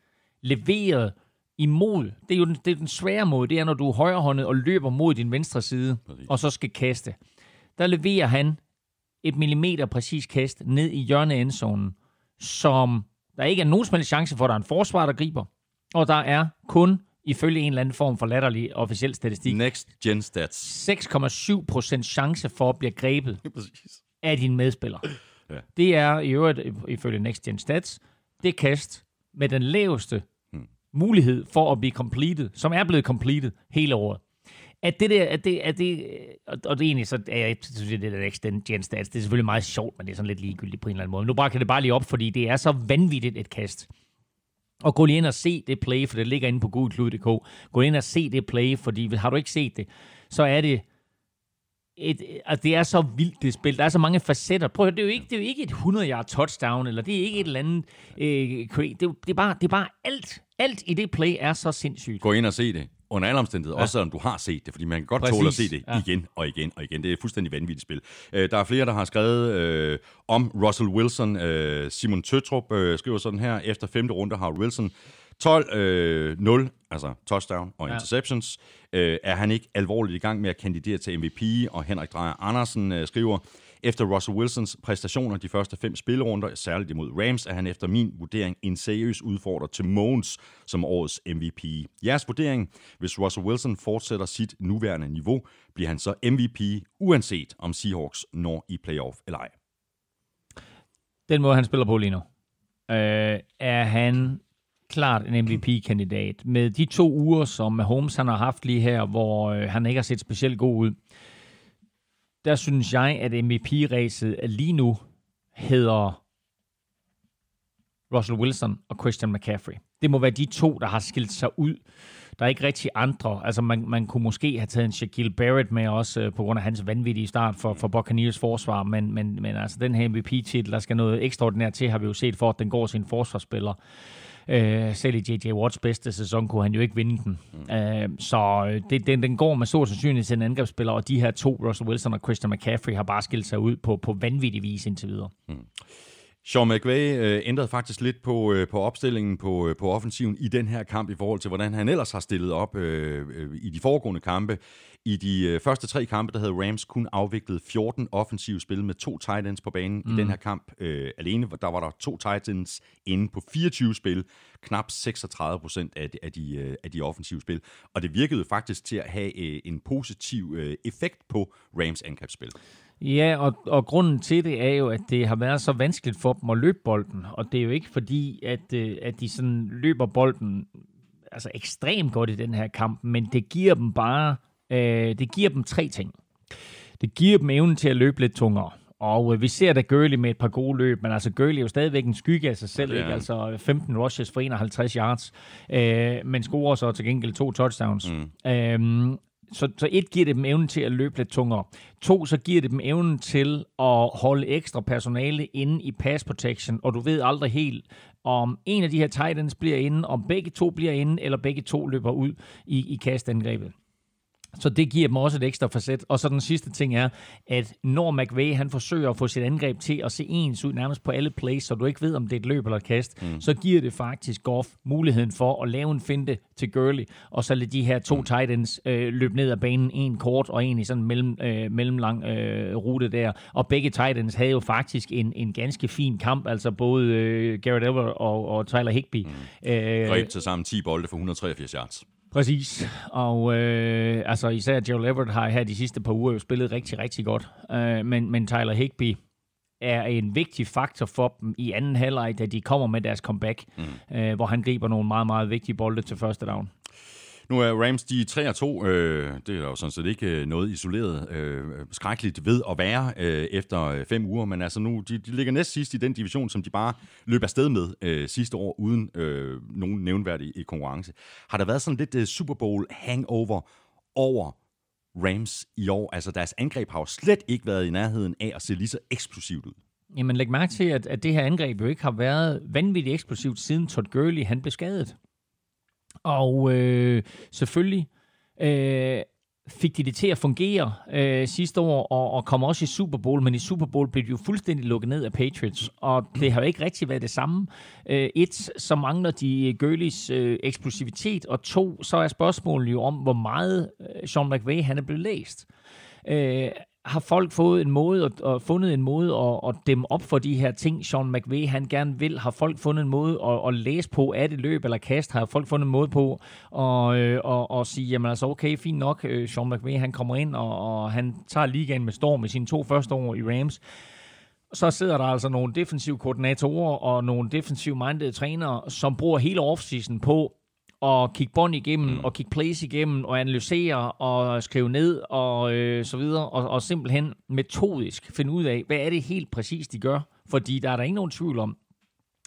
leveret imod. Det er jo den, det er den svære måde, det er, når du er højrehåndet og løber mod din venstre side, præcis. og så skal kaste. Der leverer han et millimeter præcis kast ned i hjørnet af endzonen, som der ikke er nogen som helst chance for, at der er en forsvar, der griber, og der er kun ifølge en eller anden form for latterlig officiel statistik. Next Gen Stats. 6,7% chance for at blive grebet Præcis. af dine medspillere. Ja. Det er i øvrigt, ifølge Next Gen Stats, det kast med den laveste Hmm. mulighed for at blive completed, som er blevet completed hele året. At det der, at det, at det, og det er egentlig så, er jeg synes, jeg, det der Next Gen Stats, det er selvfølgelig meget sjovt, men det er sådan lidt ligegyldigt på en eller anden måde. Men nu bare kan det bare lige op, fordi det er så vanvittigt et kast. Og gå lige ind og se det play, for det ligger inde på gudklud.dk. Gå ind og se det play, fordi har du ikke set det, så er det et, altså det er så vildt det spil. Der er så mange facetter. Prøv at høre, det er jo ikke, det er jo ikke et 100-yard touchdown, eller det er ikke et eller andet... Øh, det, er, det, er bare, det er bare alt. Alt i det play er så sindssygt. Gå ind og se det. Under alle omstændigheder, ja. også selvom du har set det, fordi man kan godt Præcis. tåle at se det Ja. igen og igen og igen. Det er et fuldstændig vanvittigt spil. Øh, der er flere, der har skrevet øh, om Russell Wilson. Øh, Simon Tøtrup øh, skriver sådan her, efter femte runde har Wilson 12-0, øh, 0, altså touchdown og Ja. interceptions. Øh, er han ikke alvorligt i gang med at kandidere til MVP? Og Henrik Drejer Andersen øh, skriver, efter Russell Wilsons præstationer de første fem spillerunder, særligt imod Rams, er han efter min vurdering en seriøs udfordrer til Mogens som årets MVP. Jeres vurdering, hvis Russell Wilson fortsætter sit nuværende niveau, bliver han så MVP, uanset om Seahawks når i playoff eller ej. Den måde, han spiller på lige nu, øh, er han klart en MVP-kandidat. Med de to uger, som Holmes han har haft lige her, hvor øh, han ikke har set specielt god ud, der synes jeg, at MVP-ræset lige nu hedder Russell Wilson og Christian McCaffrey. Det må være de to, der har skilt sig ud. Der er ikke rigtig andre. Altså, man, man kunne måske have taget en Shaquille Barrett med også, øh, på grund af hans vanvittige start for, for Buccaneers forsvar, men, men, men altså, den her MVP-titel, der skal noget ekstraordinært til, har vi jo set for, at den går til en forsvarsspiller. Øh, selv i J.J. Watts bedste sæson kunne han jo ikke vinde den. Mm. Øh, så øh, det, den, den går med stor sandsynlighed til en angrebsspiller, og de her to, Russell Wilson og Christian McCaffrey, har bare skilt sig ud på, på vanvittig vis indtil videre. Sean McVay øh, ændrede faktisk lidt på, øh, på opstillingen på, øh, på offensiven i den her kamp i forhold til, hvordan han ellers har stillet op øh, øh, i de foregående kampe. I de øh, første tre kampe, der havde Rams kun afviklet 14 offensive spil med to tight ends på banen. Mm. I den her kamp øh, alene, der var der to tight ends inde på 24 spil. Knap 36 procent af, de- af, de, øh, af de offensive spil. Og det virkede faktisk til at have øh, en positiv øh, effekt på Rams angrebsspil. Ja, og, og grunden til det er jo, at det har været så vanskeligt for dem at løbe bolden. Og det er jo ikke fordi, at, øh, at de sådan løber bolden altså ekstremt godt i den her kamp, men det giver dem bare øh, det giver dem tre ting. Det giver dem evnen til at løbe lidt tungere. Og øh, vi ser da Gurley med et par gode løb, men altså Gurley er jo stadigvæk en skygge af sig selv, er ikke? altså 15 rushes for 51 yards, øh, men scorer så til gengæld to touchdowns. Mm. Øhm, så, så et giver det dem evnen til at løbe lidt tungere. To, så giver det dem evnen til at holde ekstra personale inde i pass protection, og du ved aldrig helt, om en af de her tight ends bliver inde, om begge to bliver inde, eller begge to løber ud i, i kastangrebet. Så det giver dem også et ekstra facet. Og så den sidste ting er, at når McVay han forsøger at få sit angreb til at se ens ud nærmest på alle plays, så du ikke ved, om det er et løb eller et kast, mm. så giver det faktisk Goff muligheden for at lave en finte til Gurley, og så lade de her to tight ends øh, løbe ned ad banen, en kort og en i sådan en mellem, øh, mellemlang øh, rute der. Og begge tight ends havde jo faktisk en, en ganske fin kamp, altså både øh, Garrett Everett og, og Tyler Higbee. Mm. Øh, Greb til sammen 10 bolde for 183 yards. Præcis. Og øh, altså især Joe Leverett har her de sidste par uger jo spillet rigtig, rigtig godt. Øh, men, men Tyler Higby er en vigtig faktor for dem i anden halvleg, da de kommer med deres comeback, mm. øh, hvor han griber nogle meget, meget vigtige bolde til første down. Nu er Rams de 3 2. Øh, det er jo sådan set ikke øh, noget isoleret øh, skrækkeligt ved at være øh, efter øh, fem uger, men altså nu, de, de ligger næst sidst i den division, som de bare løb afsted med øh, sidste år, uden øh, nogen nævnværdig i øh, konkurrence. Har der været sådan lidt øh, Super Bowl hangover over Rams i år? Altså deres angreb har jo slet ikke været i nærheden af at se lige så eksplosivt ud. Jamen læg mærke til, at, at det her angreb jo ikke har været vanvittigt eksplosivt, siden Todd Gurley han blev skadet. Og øh, selvfølgelig øh, fik de det til at fungere øh, sidste år, og, og kom også i Super Bowl, men i Super Bowl blev de jo fuldstændig lukket ned af Patriots, og det har jo ikke rigtig været det samme. Øh, et, så mangler de øh, Gurleys øh, eksplosivitet, og to, så er spørgsmålet jo om, hvor meget øh, Sean McVay han er blevet læst. Øh, har folk fået en måde at, og fundet en måde at, at dæmme op for de her ting, Sean McVay han gerne vil? Har folk fundet en måde at, at læse på, er det løb eller kast? Har folk fundet en måde på at, øh, at, at sige, jamen altså okay, fint nok, øh, Sean McVay han kommer ind, og, og han tager ligaen med storm i sine to første år i Rams. Så sidder der altså nogle defensive koordinatorer og nogle defensive minded trænere, som bruger hele offseason på og kigge bånd igennem, mm. og kigge plays igennem, og analysere, og skrive ned, og øh, så videre, og, og simpelthen metodisk finde ud af, hvad er det helt præcis, de gør? Fordi der er der ikke nogen tvivl om,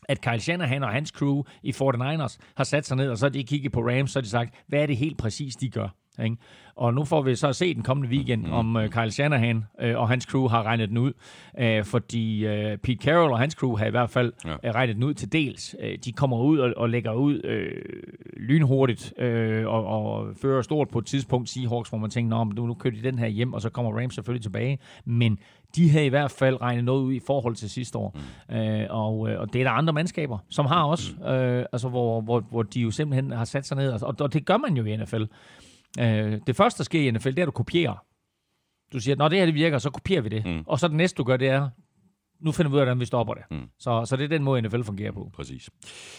at Kyle Shanahan og hans crew i 49ers har sat sig ned, og så har de kigget på Rams, så har de sagt, hvad er det helt præcis, de gør? Ikke? Og nu får vi så se den kommende weekend, mm. om uh, Kyle Shanahan uh, og hans crew har regnet den ud. Uh, fordi uh, Pete Carroll og hans crew har i hvert fald ja. uh, regnet den ud til dels. Uh, de kommer ud og, og lægger ud uh, lynhurtigt uh, og, og fører stort på et tidspunkt Seahawks, hvor man tænker, nu, nu kører de den her hjem, og så kommer Rams selvfølgelig tilbage. Men de har i hvert fald regnet noget ud i forhold til sidste år. Mm. Uh, og, og det er der andre mandskaber, som har også, uh, altså hvor, hvor, hvor de jo simpelthen har sat sig ned, og, og det gør man jo i NFL. Øh, det første, der sker i NFL, det er, at du kopierer. Du siger, når det her det virker, så kopierer vi det. Mm. Og så det næste, du gør, det er, nu finder vi ud af, hvordan vi stopper det. Mm. Så, så det er den måde, NFL fungerer på. Præcis.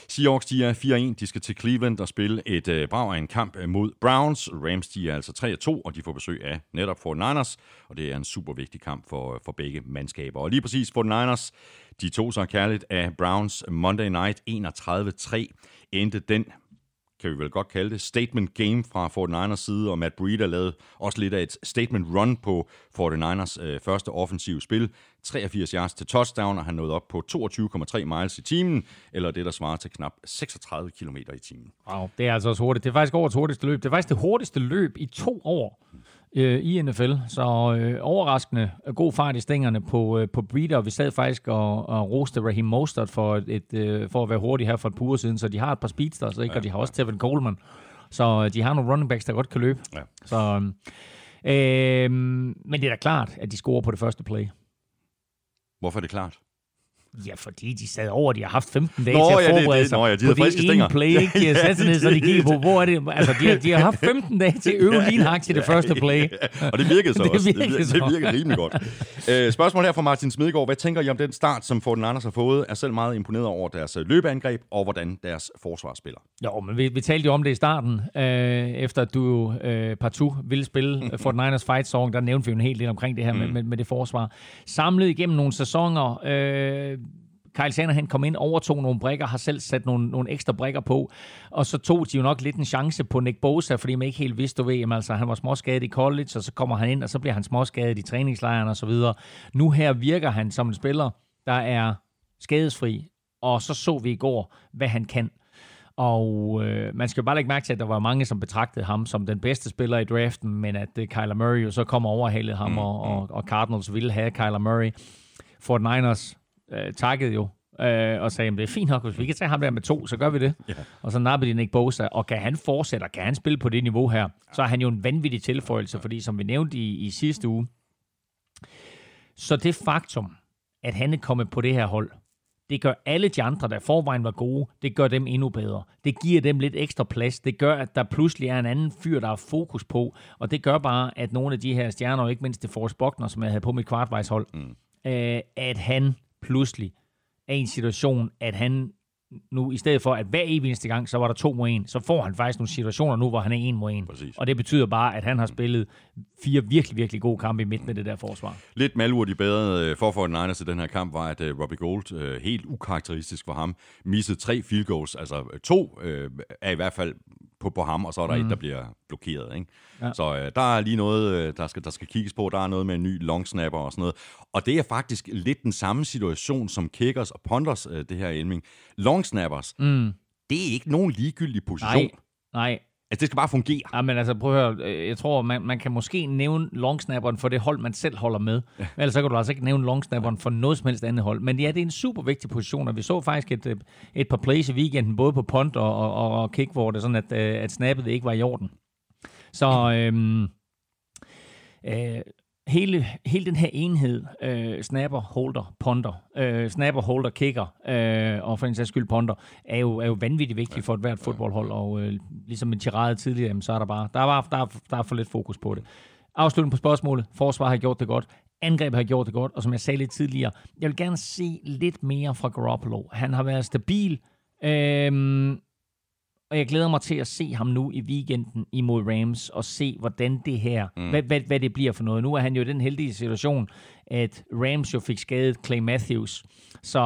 Seahawks, de er 4-1. De skal til Cleveland og spille et uh, brag af en kamp mod Browns. Rams, de er altså 3-2, og de får besøg af netop 49ers. Og det er en super vigtig kamp for, for begge mandskaber. Og lige præcis 49ers, de tog sig kærligt af Browns Monday Night 31-3. Endte den kan vi vel godt kalde det, statement game fra 49ers side, og Matt Breida lavede også lidt af et statement run på 49ers øh, første offensive spil. 83 yards til touchdown, og han nåede op på 22,3 miles i timen, eller det, der svarer til knap 36 km i timen. Wow, det er altså også hurtigt. Det er faktisk årets hurtigste løb. Det er faktisk det hurtigste løb i to år øh, i NFL. Så øh, overraskende god fart i stængerne på, øh, på Breeder. Vi sad faktisk og, og roste Raheem Mostert for, et, et, øh, for at være hurtig her for et par uger siden, så de har et par speedsters, ikke? Ja, og de har også. Tevin Coleman. Så øh, de har nogle running backs, der godt kan løbe. Ja. Så, øh, men det er da klart, at de scorer på det første play. Hvorfor er det klart? Ja, fordi de sad over, de har haft 15 dage Nå, til at forberede ja, sig Nå, ja, de på det ene play. De har sat sig ned, så de kiggede på, hvor er det? Altså, de har, de har haft 15 dage til at øve linhak til det første play. og det virkede så det også. Virkede det, virkede, så. det virkede rimelig godt. Uh, spørgsmål her fra Martin Smedegaard. Hvad tænker I om den start, som Fort Anders har fået? Er selv meget imponeret over deres øh, løbeangreb, og hvordan deres forsvar spiller. Jo, men vi, vi talte jo om det i starten, uh, efter at du uh, partout ville spille Fort Niners Fight Song. Der nævnte vi jo en hel del omkring det her mm. med, med, med det forsvar. Samlet igennem nogle sæsoner... Uh, Kyle Shanahan kom ind, overtog nogle brækker, har selv sat nogle, nogle ekstra brækker på, og så tog de jo nok lidt en chance på Nick Bosa, fordi man ikke helt vidste, du ved, jamen, altså, han var småskadet i college, og så kommer han ind, og så bliver han småskadet i træningslejren og så videre. Nu her virker han som en spiller, der er skadesfri, og så så vi i går, hvad han kan. Og øh, man skal jo bare lægge mærke til, at der var mange, som betragtede ham som den bedste spiller i draften, men at øh, Kyler Murray jo så kom overhalet ham, mm, og, og, og Cardinals ville have Kyler Murray. Fort Niners øh, takkede jo øh, og sagde, det er fint nok, hvis vi kan tage ham der med to, så gør vi det. Ja. Og så nappede de Nick Bosa, og kan han fortsætte, og kan han spille på det niveau her, så er han jo en vanvittig tilføjelse, fordi som vi nævnte i, i sidste uge, så det faktum, at han er kommet på det her hold, det gør alle de andre, der forvejen var gode, det gør dem endnu bedre. Det giver dem lidt ekstra plads. Det gør, at der pludselig er en anden fyr, der har fokus på. Og det gør bare, at nogle af de her stjerner, og ikke mindst det Forrest Buckner, som jeg havde på mit kvartvejshold, mm. øh, at han pludselig er i en situation, at han nu, i stedet for at hver eneste gang, så var der to mod en, så får han faktisk nogle situationer nu, hvor han er en mod en. Præcis. Og det betyder bare, at han har spillet fire virkelig, virkelig gode kampe i midten af det der forsvar. Lidt malurt i bedre øh, for 49ers i den her kamp var, at øh, Robbie Gold, øh, helt ukarakteristisk for ham, missede tre field goals. Altså to er i hvert fald på, på ham, og så er der mm. et, der bliver blokeret. Ikke? Ja. Så øh, der er lige noget, øh, der skal, der skal kigges på. Der er noget med en ny long snapper og sådan noget. Og det er faktisk lidt den samme situation som kickers og punters, øh, det her Elming. Long snappers, mm. det er ikke nogen ligegyldig position. Nej, nej. Altså, det skal bare fungere. Ja, men altså, prøv at høre. øh, Jeg tror, man, man kan måske nævne longsnapperen for det hold, man selv holder med. Ja. Ellers så kan du altså ikke nævne longsnapperen for noget som helst andet hold. Men ja, det er en super vigtig position, og vi så faktisk et, øh, et par plays i weekenden, både på punt og, og, og kick, hvor det sådan, at, øh, at snappet ikke var i orden. Så øhm, øh, hele, hele den her enhed, øh, snapper, holder, punter, øh, snapper, holder, kicker, øh, og for en sags skyld punter, er jo, er jo vanvittigt vigtigt for et hvert fodboldhold, og øh, ligesom med tirade tidligere, jamen, så er der bare, der er, bare der, er, der er for lidt fokus på det. Afslutning på spørgsmålet. Forsvar har gjort det godt. Angreb har gjort det godt, og som jeg sagde lidt tidligere, jeg vil gerne se lidt mere fra Garoppolo. Han har været stabil, øh, og jeg glæder mig til at se ham nu i weekenden imod Rams, og se, hvordan det her, mm. hvad, hvad, hvad det bliver for noget. Nu er han jo i den heldige situation, at Rams jo fik skadet Clay Matthews, så,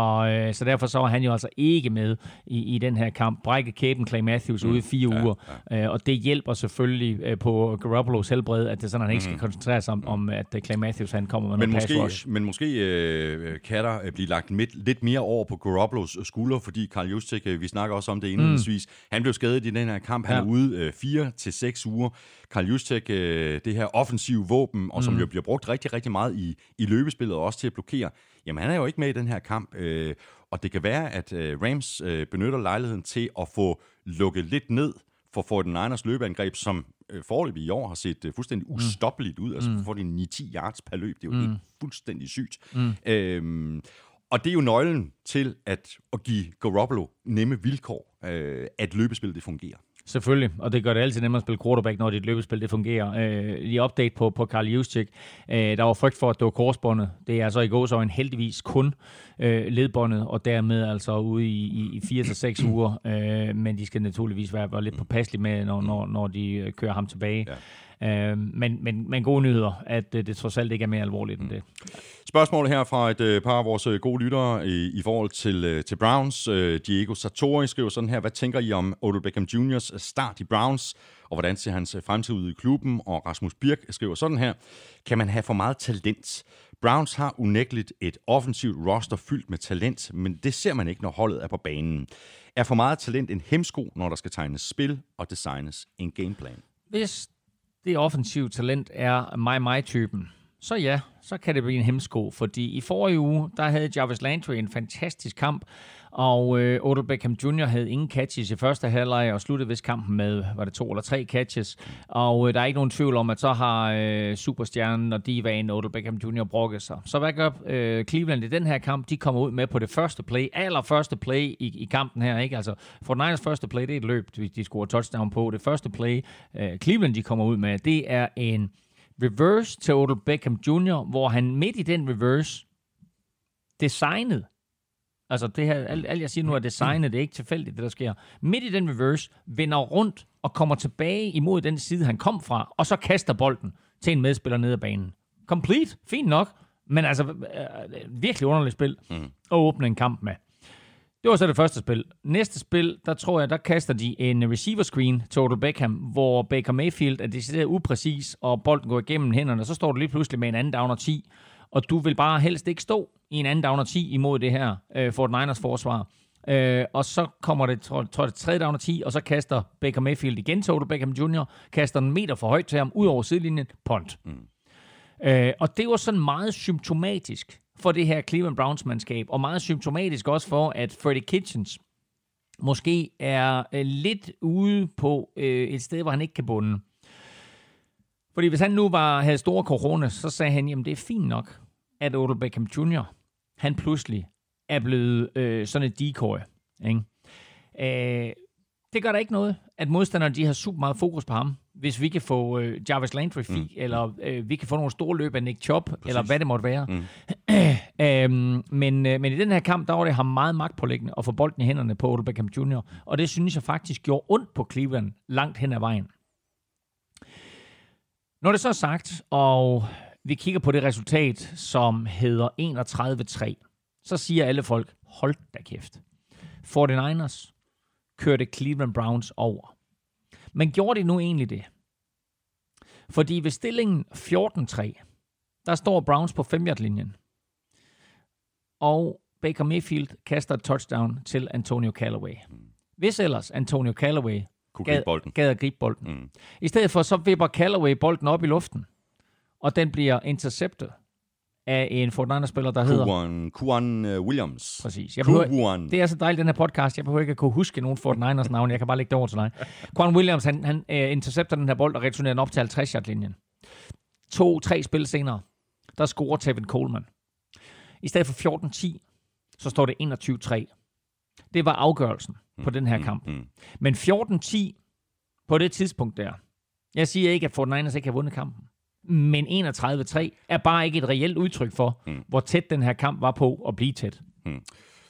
øh, så derfor så var han jo altså ikke med i, i den her kamp. Brække kæben Clay Matthews mm. ude i fire ja, uger, ja. Øh, og det hjælper selvfølgelig øh, på Garoppolo's helbred, at det sådan, han ikke skal Mm-hmm. koncentrere sig om, om at øh, Clay Matthews han kommer med Men noget pass måske, rush. men måske øh, kan der øh, blive lagt midt, lidt mere over på Garoppolo's øh, skulder, fordi Karl Juszczyk, øh, vi snakker også om det indledningsvis, mm. han blev skadet i den her kamp. Han Ja. er ude øh, fire til seks uger. Karl Juszczyk, øh, det her offensive våben, og som Mm. jo bliver brugt rigtig, rigtig meget i, i løbespillet, og også til at blokere, jamen han er jo ikke med i den her kamp. Øh, og det kan være, at øh, Rams øh, benytter lejligheden til at få lukket lidt ned for 49ers løbeangreb, som øh, foreløbig i år har set øh, fuldstændig ustoppeligt ud. Altså får de 9-10 yards per løb. Det er jo mm. helt fuldstændig sygt. Mm. Øhm, og det er jo nøglen til at, at give Garoppolo nemme vilkår, øh, at løbespillet det fungerer. Selvfølgelig, og det gør det altid nemmere at spille quarterback, når dit løbespil det fungerer. Øh, lige update på, på Karl Juszczyk. Øh, der var frygt for, at det var korsbåndet. Det er altså i går så en heldigvis kun øh, ledbåndet, og dermed altså ude i, i, i 4 til uger. Øh, men de skal naturligvis være, være lidt påpasselige med, når, når, når de øh, kører ham tilbage. Ja. Øh, men, men, men gode nyheder, at øh, det trods alt ikke er mere alvorligt end det. Spørgsmål her fra et øh, par af vores øh, gode lyttere i, i forhold til, til Browns. Diego Sartori skriver sådan her, hvad tænker I om Odell Beckham Jr.'s start i Browns, og hvordan ser hans fremtid ud i klubben? Og Rasmus Birk skriver sådan her, kan man have for meget talent? Browns har unægteligt et offensivt roster fyldt med talent, men det ser man ikke, når holdet er på banen. Er for meget talent en hemsko, når der skal tegnes spil og designes en gameplan? Hvis det offensive talent er mig-mig-typen, så ja, så kan det blive en hemsko, fordi i forrige uge, der havde Jarvis Landry en fantastisk kamp, og øh, Odell Beckham Jr. havde ingen catches i første halvleg, og sluttede vist kampen med, var det to eller tre catches, og øh, der er ikke nogen tvivl om, at så har øh, superstjernen og divaen Odell Beckham Jr. brokket sig. Så hvad gør øh, Cleveland i den her kamp? De kommer ud med på det første play, allerførste play i, i kampen her, ikke? Altså, for Niners første play, det er et løb, hvis de scorer touchdown på. Det første play, øh, Cleveland de kommer ud med, det er en reverse til Odell Beckham Jr., hvor han midt i den reverse designede altså det her, alt, alt jeg siger nu er designet, det er ikke tilfældigt, det der sker, midt i den reverse, vender rundt og kommer tilbage imod den side, han kom fra, og så kaster bolden til en medspiller ned ad banen. Complete, fint nok, men altså øh, virkelig underligt spil mm. at åbne en kamp med. Det var så det første spil. Næste spil, der tror jeg, der kaster de en receiver screen til Odell Beckham, hvor Baker Mayfield er decideret upræcis, og bolden går igennem hænderne, så står du lige pludselig med en anden down og 10, og du vil bare helst ikke stå i en anden down og 10 imod det her øh, Fort Niners forsvar. Øh, og så kommer det, tror, tror det tredje down og 10, og så kaster Baker Mayfield igen til Odell Beckham Jr., kaster en meter for højt til ham, ud over sidelinjen, punt. Mm. Øh, og det var sådan meget symptomatisk for det her Cleveland Browns-mandskab, og meget symptomatisk også for, at Freddie Kitchens måske er øh, lidt ude på øh, et sted, hvor han ikke kan bunde. Fordi hvis han nu var, havde store corona, så sagde han, jamen det er fint nok, at Odell Beckham Jr., han pludselig er blevet øh, sådan et decoy. Ikke? Øh, det gør der ikke noget, at modstanderne de har super meget fokus på ham. Hvis vi kan få øh, Jarvis Landry fri, mm. eller øh, vi kan få nogle store løb af Nick Chubb, Præcis. eller hvad det måtte være. Mm. Øhm, men, øh, men i den her kamp, der var det ham meget magtpålæggende at få bolden i hænderne på Odell Beckham Jr., og det synes jeg faktisk gjorde ondt på Cleveland langt hen ad vejen. Når det så er sagt, og vi kigger på det resultat, som hedder 31-3, så siger alle folk, hold da kæft. 49ers kørte Cleveland Browns over. Men gjorde de nu egentlig det? Fordi ved stillingen 14-3, der står Browns på 5 linjen og Baker Mayfield kaster et touchdown til Antonio Callaway. Hvis ellers Antonio Callaway Kunne gad, gribe bolden. gad at gribe bolden. Mm. I stedet for, så vipper Callaway bolden op i luften, og den bliver interceptet af en 49er-spiller, der hedder... Kuan, Kuan uh, Williams. Præcis. Jeg behøver, Kuan. det er så dejligt, den her podcast. Jeg behøver ikke at kunne huske nogen 49ers navn. Jeg kan bare lægge det over til dig. Quan Williams, han, han uh, intercepter den her bold og returnerer den op til 50-yard-linjen. To-tre spil senere, der scorer Tevin Coleman. I stedet for 14-10, så står det 21-3. Det var afgørelsen på den her kamp. mm. Men 14-10 på det tidspunkt der. Jeg siger ikke, at 49ers ikke har vundet kampen. Men 31-3 er bare ikke et reelt udtryk for, mm. hvor tæt den her kamp var på at blive tæt.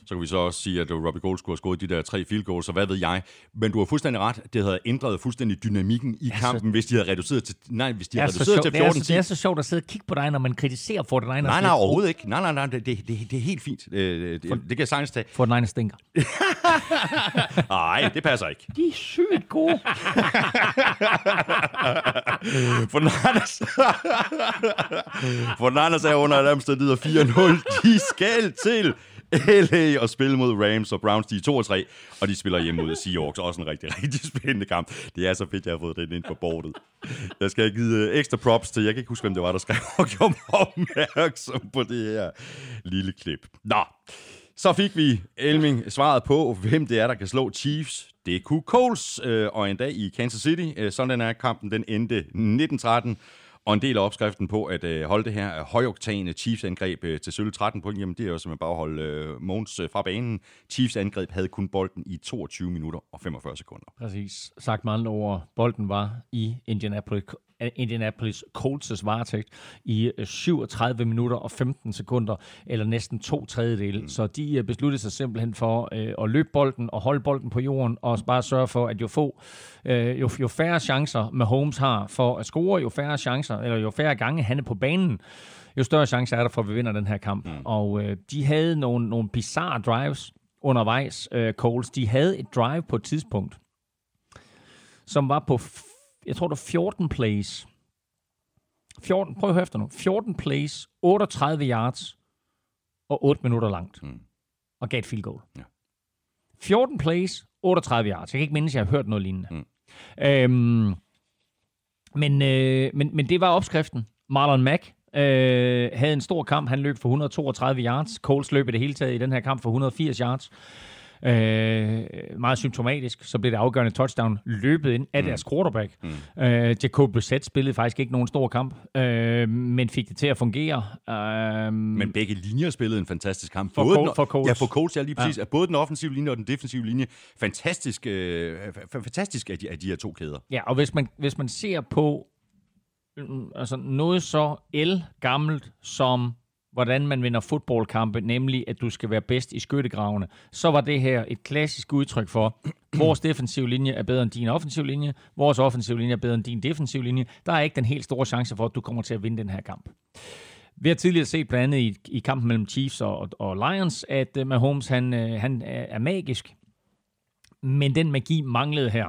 Så kan vi så også sige, at Robbie Gould skulle have scoret de der tre field goals, så hvad ved jeg. Men du har fuldstændig ret. Det havde ændret fuldstændig dynamikken i kampen, hvis de havde reduceret til, nej, hvis de Det er, havde så reduceret sjovt, til det, er så, 14 det er så sjovt at sidde og kigge på dig, når man kritiserer 49ers. Nej, nej, lidt. overhovedet ikke. Nej, nej, nej, det, det, det, det er helt fint. Øh, Det, det, det kan jeg sagtens tage. 49ers stinker. Nej, det passer ikke. De er sygt gode. For Niners, for Niners er under alle omstændigheder 4-0. De skal til LA og spille mod Rams og Browns. De er 2 3, og de spiller hjemme mod Seahawks. Også en rigtig, rigtig spændende kamp. Det er så fedt, jeg har fået den ind på bordet. Jeg skal have givet øh, ekstra props til. Jeg kan ikke huske, hvem det var, der skrev og gjorde mig opmærksom på det her lille klip. Nå, så fik vi Elming svaret på, hvem det er, der kan slå Chiefs. Det kunne Coles, øh, og en dag i Kansas City. Øh, sådan er kampen, den endte 1913. Og en del af opskriften på at øh, holde det her højoktane Chiefs-angreb øh, til sølle 13 point, jamen det er jo simpelthen bare at holde øh, Måns øh, fra banen. Chiefs angreb havde kun bolden i 22 minutter og 45 sekunder. Præcis. Sagt med andre ord, bolden var i Indianapolis, Indianapolis Colts' varetægt i øh, 37 minutter og 15 sekunder, eller næsten to tredjedele. Mm. Så de øh, besluttede sig simpelthen for øh, at løbe bolden og holde bolden på jorden, og bare sørge for, at jo, få, øh, jo, jo færre chancer med Holmes har for at score, jo færre chancer, eller jo færre gange han er på banen, jo større chancer er der for, at vi vinder den her kamp. Mm. Og øh, de havde nogle, nogle bizarre drives undervejs, øh, Coles. De havde et drive på et tidspunkt, som var på, jeg tror det var 14 plays. 14, prøv at høre efter nu. 14 plays, 38 yards og 8 minutter langt. Mm. Og gav et field goal. Ja. 14 plays, 38 yards. Jeg kan ikke mindes, at jeg har hørt noget lignende. Mm. Øhm, men, øh, men, men det var opskriften. Marlon Mack øh, havde en stor kamp. Han løb for 132 yards. Coles løb i det hele taget i den her kamp for 180 yards. Øh, meget symptomatisk, så blev det afgørende touchdown løbet ind af mm. deres quarterback. Mm. Øh, Jacob Brissett spillede faktisk ikke nogen stor kamp, øh, men fik det til at fungere. Øh, Men begge linjer spillede en fantastisk kamp. For Både Col- den- for Colts. Ja, for Colts, ja, lige præcis. Ja. Ja. Både den offensive linje og den defensive linje. Fantastisk, øh, fa- fantastisk af de, af de her to kæder. Ja, og hvis man, hvis man ser på mm, altså noget så el gammelt som hvordan man vinder fodboldkampe, nemlig at du skal være bedst i skyttegravene, så var det her et klassisk udtryk for, vores defensive linje er bedre end din offensive linje, vores offensive linje er bedre end din defensive linje. Der er ikke den helt store chance for, at du kommer til at vinde den her kamp. Vi har tidligere set blandt andet i, i kampen mellem Chiefs og, og Lions, at uh, Mahomes han, uh, han er magisk, men den magi manglede her.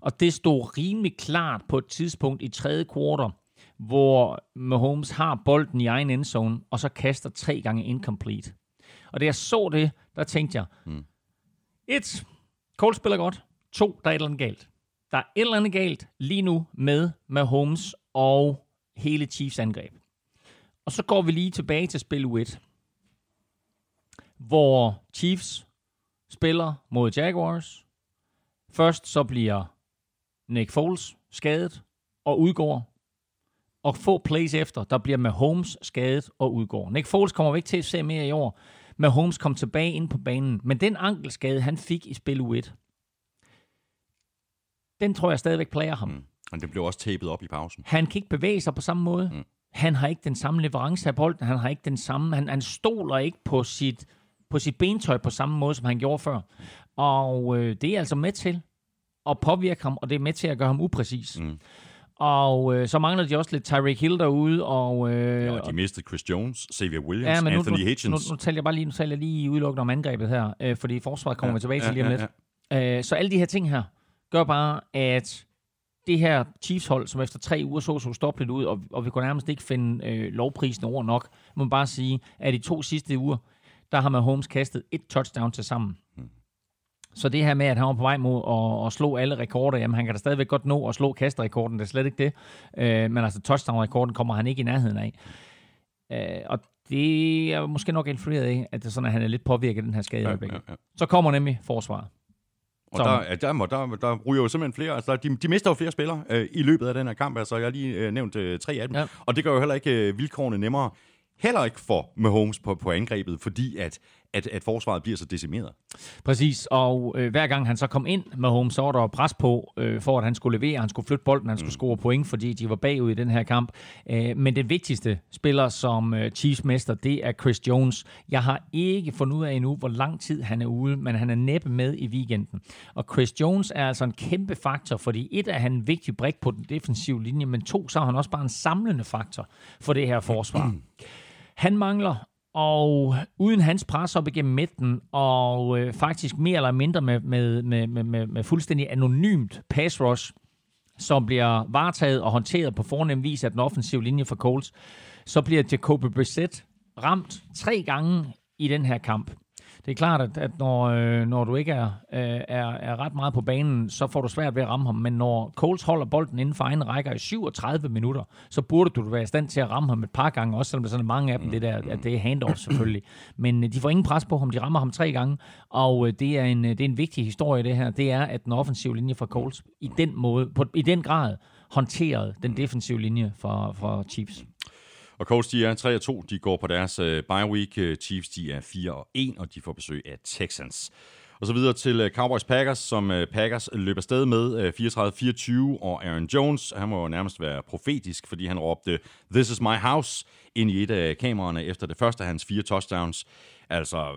Og det stod rimelig klart på et tidspunkt i tredje kvartal, hvor Mahomes har bolden i egen endzone, og så kaster tre gange incomplete. Og da jeg så det, der tænkte jeg, mm. et, Cole spiller godt. To, der er et eller andet galt. Der er et eller andet galt lige nu med Mahomes og hele Chiefs angreb. Og så går vi lige tilbage til spil 1, hvor Chiefs spiller mod Jaguars. Først så bliver Nick Foles skadet og udgår. Og få plays efter, der bliver Mahomes skadet og udgår. Nick Foles kommer vi ikke til at se mere i år. Mahomes kom tilbage ind på banen. Men den ankelskade, han fik i spil 1, den tror jeg stadigvæk plager ham. Og det blev også tapet op i pausen. Han kan ikke bevæge sig på samme måde. Mm. han har ikke den samme leverance af bolden, han har ikke den samme, han, han stoler ikke på sit, på sit bentøj på samme måde, som han gjorde før. Og øh, det er altså med til at påvirke ham, og det er med til at gøre ham upræcis. Mm. Og øh, så mangler de også lidt Tyreek Hill derude. Og, øh, ja, og de mistede Chris Jones, Xavier Williams, ja, men Anthony nu, Hitchens. Nu, nu, taler jeg bare lige, nu taler jeg lige udelukkende om angrebet her, øh, fordi forsvaret kommer ja, tilbage til lige om ja, lidt. Ja. Øh, så alle de her ting her gør bare, at det her Chiefs-hold, som efter tre uger så så stoppeligt ud, og, og vi kunne nærmest ikke finde øh, lovprisen over nok, må man bare sige, at de to sidste uger, der har Mahomes kastet et touchdown til sammen. Så det her med, at han var på vej mod at, at slå alle rekorder, jamen han kan da stadigvæk godt nå at slå kasterekorden, det er slet ikke det. Øh, men altså touchdown-rekorden kommer han ikke i nærheden af. Øh, og det er måske nok influeret af, at det er sådan, at han er lidt påvirket af den her skade. Ja, ja, ja. Så kommer nemlig forsvaret. Og der, ja, der, der, der, der ryger jo simpelthen flere. Altså, de, de mister jo flere spillere øh, i løbet af den her kamp. Altså, jeg har lige øh, nævnt øh, tre af dem. Ja. Og det gør jo heller ikke øh, vilkårene nemmere. Heller ikke for Mahomes på, på angrebet, fordi at at, at forsvaret bliver så decimeret. Præcis, og øh, hver gang han så kom ind med Holmes, så var der pres på, øh, for at han skulle levere, han skulle flytte bolden, han skulle mm. score point, fordi de var bagud i den her kamp. Øh, men den vigtigste spiller som øh, Chiefs mester, det er Chris Jones. Jeg har ikke fundet ud af endnu, hvor lang tid han er ude, men han er næppe med i weekenden. Og Chris Jones er altså en kæmpe faktor, fordi et er han en vigtig brik på den defensive linje, men to, så er han også bare en samlende faktor for det her forsvar. Han mangler og uden hans pres op igennem midten, og øh, faktisk mere eller mindre med, med, med, med, med fuldstændig anonymt pass rush, som bliver varetaget og håndteret på fornem vis af den offensive linje for Colts, så bliver Jacoby Brissett ramt tre gange i den her kamp det er klart, at, at når, øh, når du ikke er, øh, er, er ret meget på banen, så får du svært ved at ramme ham. Men når Coles holder bolden inden for egen rækker i 37 minutter, så burde du være i stand til at ramme ham et par gange, også selvom der er sådan mange af dem, det, der, at det er handoff selvfølgelig. Men øh, de får ingen pres på ham, de rammer ham tre gange, og øh, det, er en, øh, det er en vigtig historie det her. Det er, at den offensive linje fra Coles i den måde, på, i den grad håndterede den defensive linje for, for Chiefs. Og Colts, de er 3 2. De går på deres uh, bye week. Øh, Chiefs, de er 4-1, og de får besøg af Texans. Og så videre til øh, Cowboys Packers, som Packers løber sted med 34-24, og Aaron Jones, han må jo nærmest være profetisk, fordi han råbte, This is my house, ind i et af kameraerne efter det første af hans fire touchdowns. Altså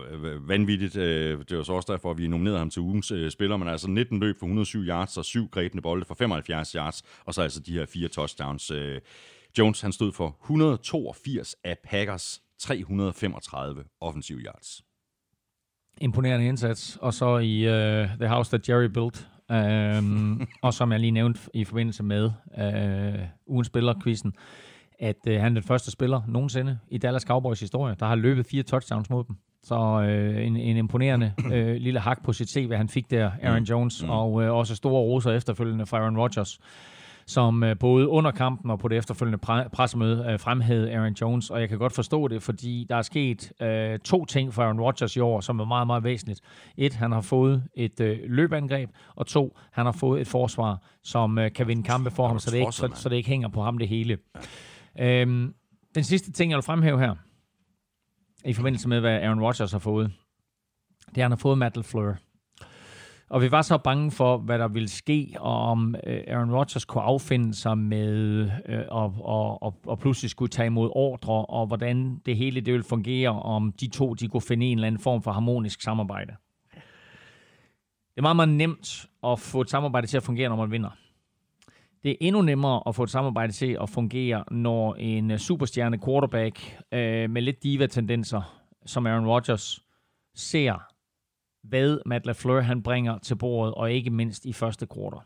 vanvittigt. Det var så også derfor, at vi nominerede ham til ugens spiller, men altså 19 løb for 107 yards og syv grebne bolde for 75 yards, og så altså de her fire touchdowns. Jones han stod for 182 af Packers 335 offensive yards. Imponerende indsats. Og så i uh, The House That Jerry Built. Um, og som jeg lige nævnte i forbindelse med uh, ugens spiller-quizzen, at uh, han er den første spiller nogensinde i Dallas Cowboys historie, der har løbet fire touchdowns mod dem. Så uh, en, en imponerende uh, lille hak på sit CV, han fik der, Aaron mm. Jones, mm. og uh, også store roser efterfølgende fra Aaron Rodgers som øh, både under kampen og på det efterfølgende pressemøde øh, fremhævede Aaron Jones, og jeg kan godt forstå det, fordi der er sket øh, to ting for Aaron Rodgers i år, som er meget, meget væsentligt. Et, han har fået et øh, løbeangreb, og to, han har fået et forsvar, som øh, kan vinde kampe for ham, så det, ikke, så, så det ikke hænger på ham det hele. Ja. Øhm, den sidste ting, jeg vil fremhæve her, i forbindelse med, hvad Aaron Rodgers har fået, det er, at han har fået Matt LaFleur. Og vi var så bange for, hvad der ville ske, og om øh, Aaron Rodgers kunne affinde sig med øh, og, og, og, og pludselig skulle tage imod ordre, og hvordan det hele det ville fungere, om de to de kunne finde en eller anden form for harmonisk samarbejde. Det er meget, meget nemt at få et samarbejde til at fungere, når man vinder. Det er endnu nemmere at få et samarbejde til at fungere, når en øh, superstjerne quarterback øh, med lidt diva-tendenser, som Aaron Rodgers, ser hvad Matt LaFleur han bringer til bordet, og ikke mindst i første kvartal.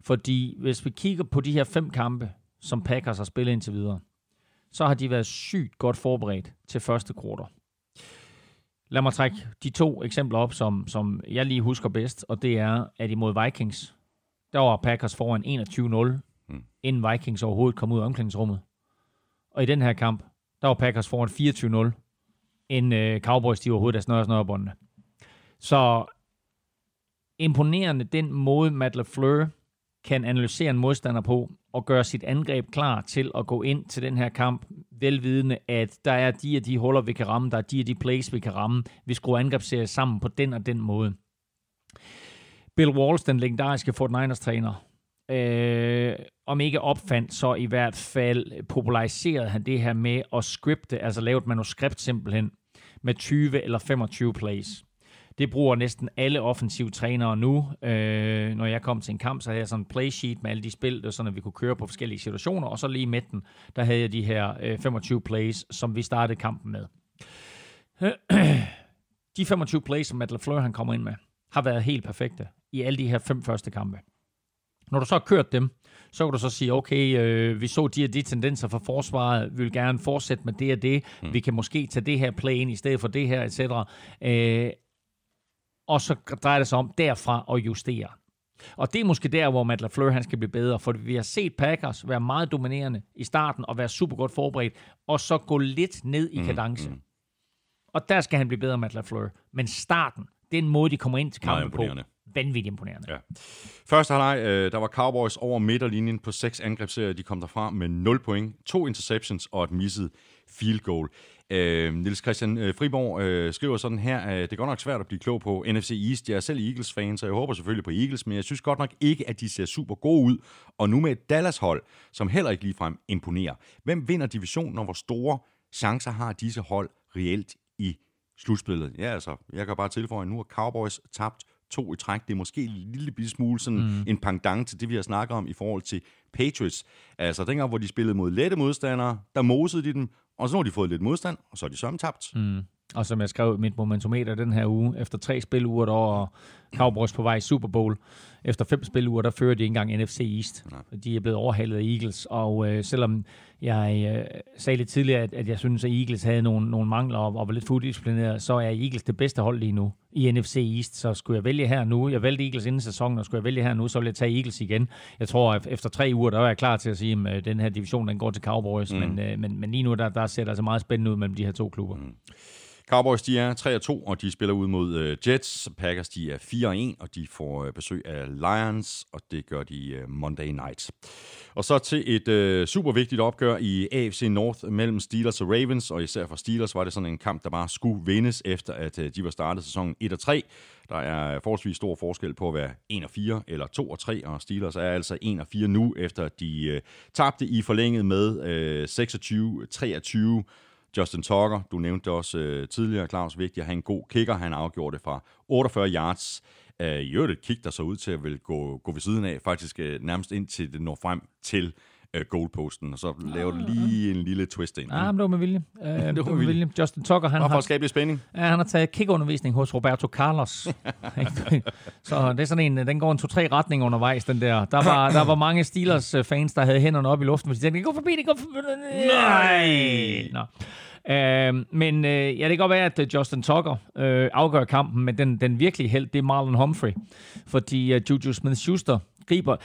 Fordi hvis vi kigger på de her fem kampe, som Packers har spillet indtil videre, så har de været sygt godt forberedt til første kvartal. Lad mig trække de to eksempler op, som, som jeg lige husker bedst, og det er, at imod Vikings, der var Packers foran 21-0, mm. inden Vikings overhovedet kom ud af omklædningsrummet. Og i den her kamp, der var Packers foran 24-0, inden uh, Cowboys de overhovedet er snørret snørrebåndene. Så imponerende den måde, Matt LaFleur kan analysere en modstander på og gøre sit angreb klar til at gå ind til den her kamp, velvidende, at der er de og de huller, vi kan ramme, der er de og de plays, vi kan ramme. Vi skruer angrebsserier sammen på den og den måde. Bill Walsh, den legendariske Fort Niners træner, øh, om ikke opfandt, så i hvert fald populariserede han det her med at scripte, altså lave et manuskript simpelthen, med 20 eller 25 plays. Det bruger næsten alle offensive trænere nu. Øh, når jeg kom til en kamp, så havde jeg sådan en playsheet med alle de spil, der sådan, at vi kunne køre på forskellige situationer, og så lige i midten, der havde jeg de her øh, 25 plays, som vi startede kampen med. de 25 plays, som Matt LaFleur han kommer ind med, har været helt perfekte i alle de her fem første kampe. Når du så har kørt dem, så kan du så sige, okay, øh, vi så de og de tendenser fra forsvaret, vi vil gerne fortsætte med det og det, mm. vi kan måske tage det her play ind i stedet for det her, etc. Øh, og så drejer det sig om derfra at justere. Og det er måske der, hvor Matt LaFleur han skal blive bedre, for vi har set Packers være meget dominerende i starten og være super godt forberedt, og så gå lidt ned i kadence. Mm, mm. Og der skal han blive bedre, Matt LaFleur. Men starten, den måde, de kommer ind til kampen på, vanvittigt imponerende. Ja. Første halvleg, øh, der var Cowboys over midterlinjen på seks angrebsserier. De kom derfra med 0 point, to interceptions og et misset field goal. Øh, Niels Christian øh, Friborg øh, skriver sådan her, at det er godt nok svært at blive klog på NFC East. Jeg er selv Eagles-fan, så jeg håber selvfølgelig på Eagles, men jeg synes godt nok ikke, at de ser super gode ud. Og nu med et Dallas-hold, som heller ikke ligefrem imponerer. Hvem vinder divisionen, og hvor store chancer har disse hold reelt i slutspillet? Ja, altså, jeg kan bare tilføje, at nu har Cowboys tabt to i træk. Det er måske en lille smule sådan mm. en pendant til det, vi har snakket om i forhold til Patriots. Altså dengang, hvor de spillede mod lette modstandere, der mosede de dem, og så har de fået lidt modstand, og så er de sørme tabt. Mm. Og som jeg skrev mit momentometer den her uge, efter tre spiluger, der var Cowboys på vej i Super Bowl. Efter fem spiluger, der fører de ikke engang NFC East. Nej. De er blevet overhalet af Eagles, og øh, selvom jeg øh, sagde lidt tidligere, at, at jeg synes, at Eagles havde nogle, nogle mangler og, og var lidt fuldisciplineret, så er Eagles det bedste hold lige nu i NFC East. Så skulle jeg vælge her nu, jeg valgte Eagles inden sæsonen, og skulle jeg vælge her nu, så ville jeg tage Eagles igen. Jeg tror, at efter tre uger, der er jeg klar til at sige, at øh, den her division, den går til Cowboys, mm. men, øh, men, men lige nu, der, der ser det altså meget spændende ud mellem de her to klubber. Mm. Cowboys, de er 3-2, og de spiller ud mod øh, Jets. Packers, de er 4-1, og de får øh, besøg af Lions, og det gør de øh, Monday night. Og så til et øh, super vigtigt opgør i AFC North mellem Steelers og Ravens, og især for Steelers var det sådan en kamp, der bare skulle vindes, efter at øh, de var startet sæsonen 1-3. Der er forholdsvis stor forskel på at være 1-4 eller 2-3, og Steelers er altså 1-4 nu, efter de øh, tabte i forlænget med øh, 26-23 Justin Tucker, du nævnte det også øh, tidligere, Claus, vigtigt at have en god kicker. Han afgjorde det fra 48 yards. Øh, I øvrigt et kick, der så ud til at vil gå, gå ved siden af, faktisk øh, nærmest indtil det når frem til øh, goalposten, og så laver du lige en lille twist ind. Ah, men det var med vilje. Uh, det var med vilje. Justin Tucker, han har... for skabe lidt spænding. Ja, han har taget kickundervisning hos Roberto Carlos. så det er sådan en, den går en to-tre retning undervejs, den der. Der var, der var mange Steelers-fans, der havde hænderne op i luften, fordi de tænkte, det går forbi, det går forbi. Nej! Nå. Uh, men uh, ja, det kan godt være, at Justin Tucker uh, afgør kampen, men den, den virkelige held, det er Marlon Humphrey. Fordi uh, Juju Smith-Schuster griber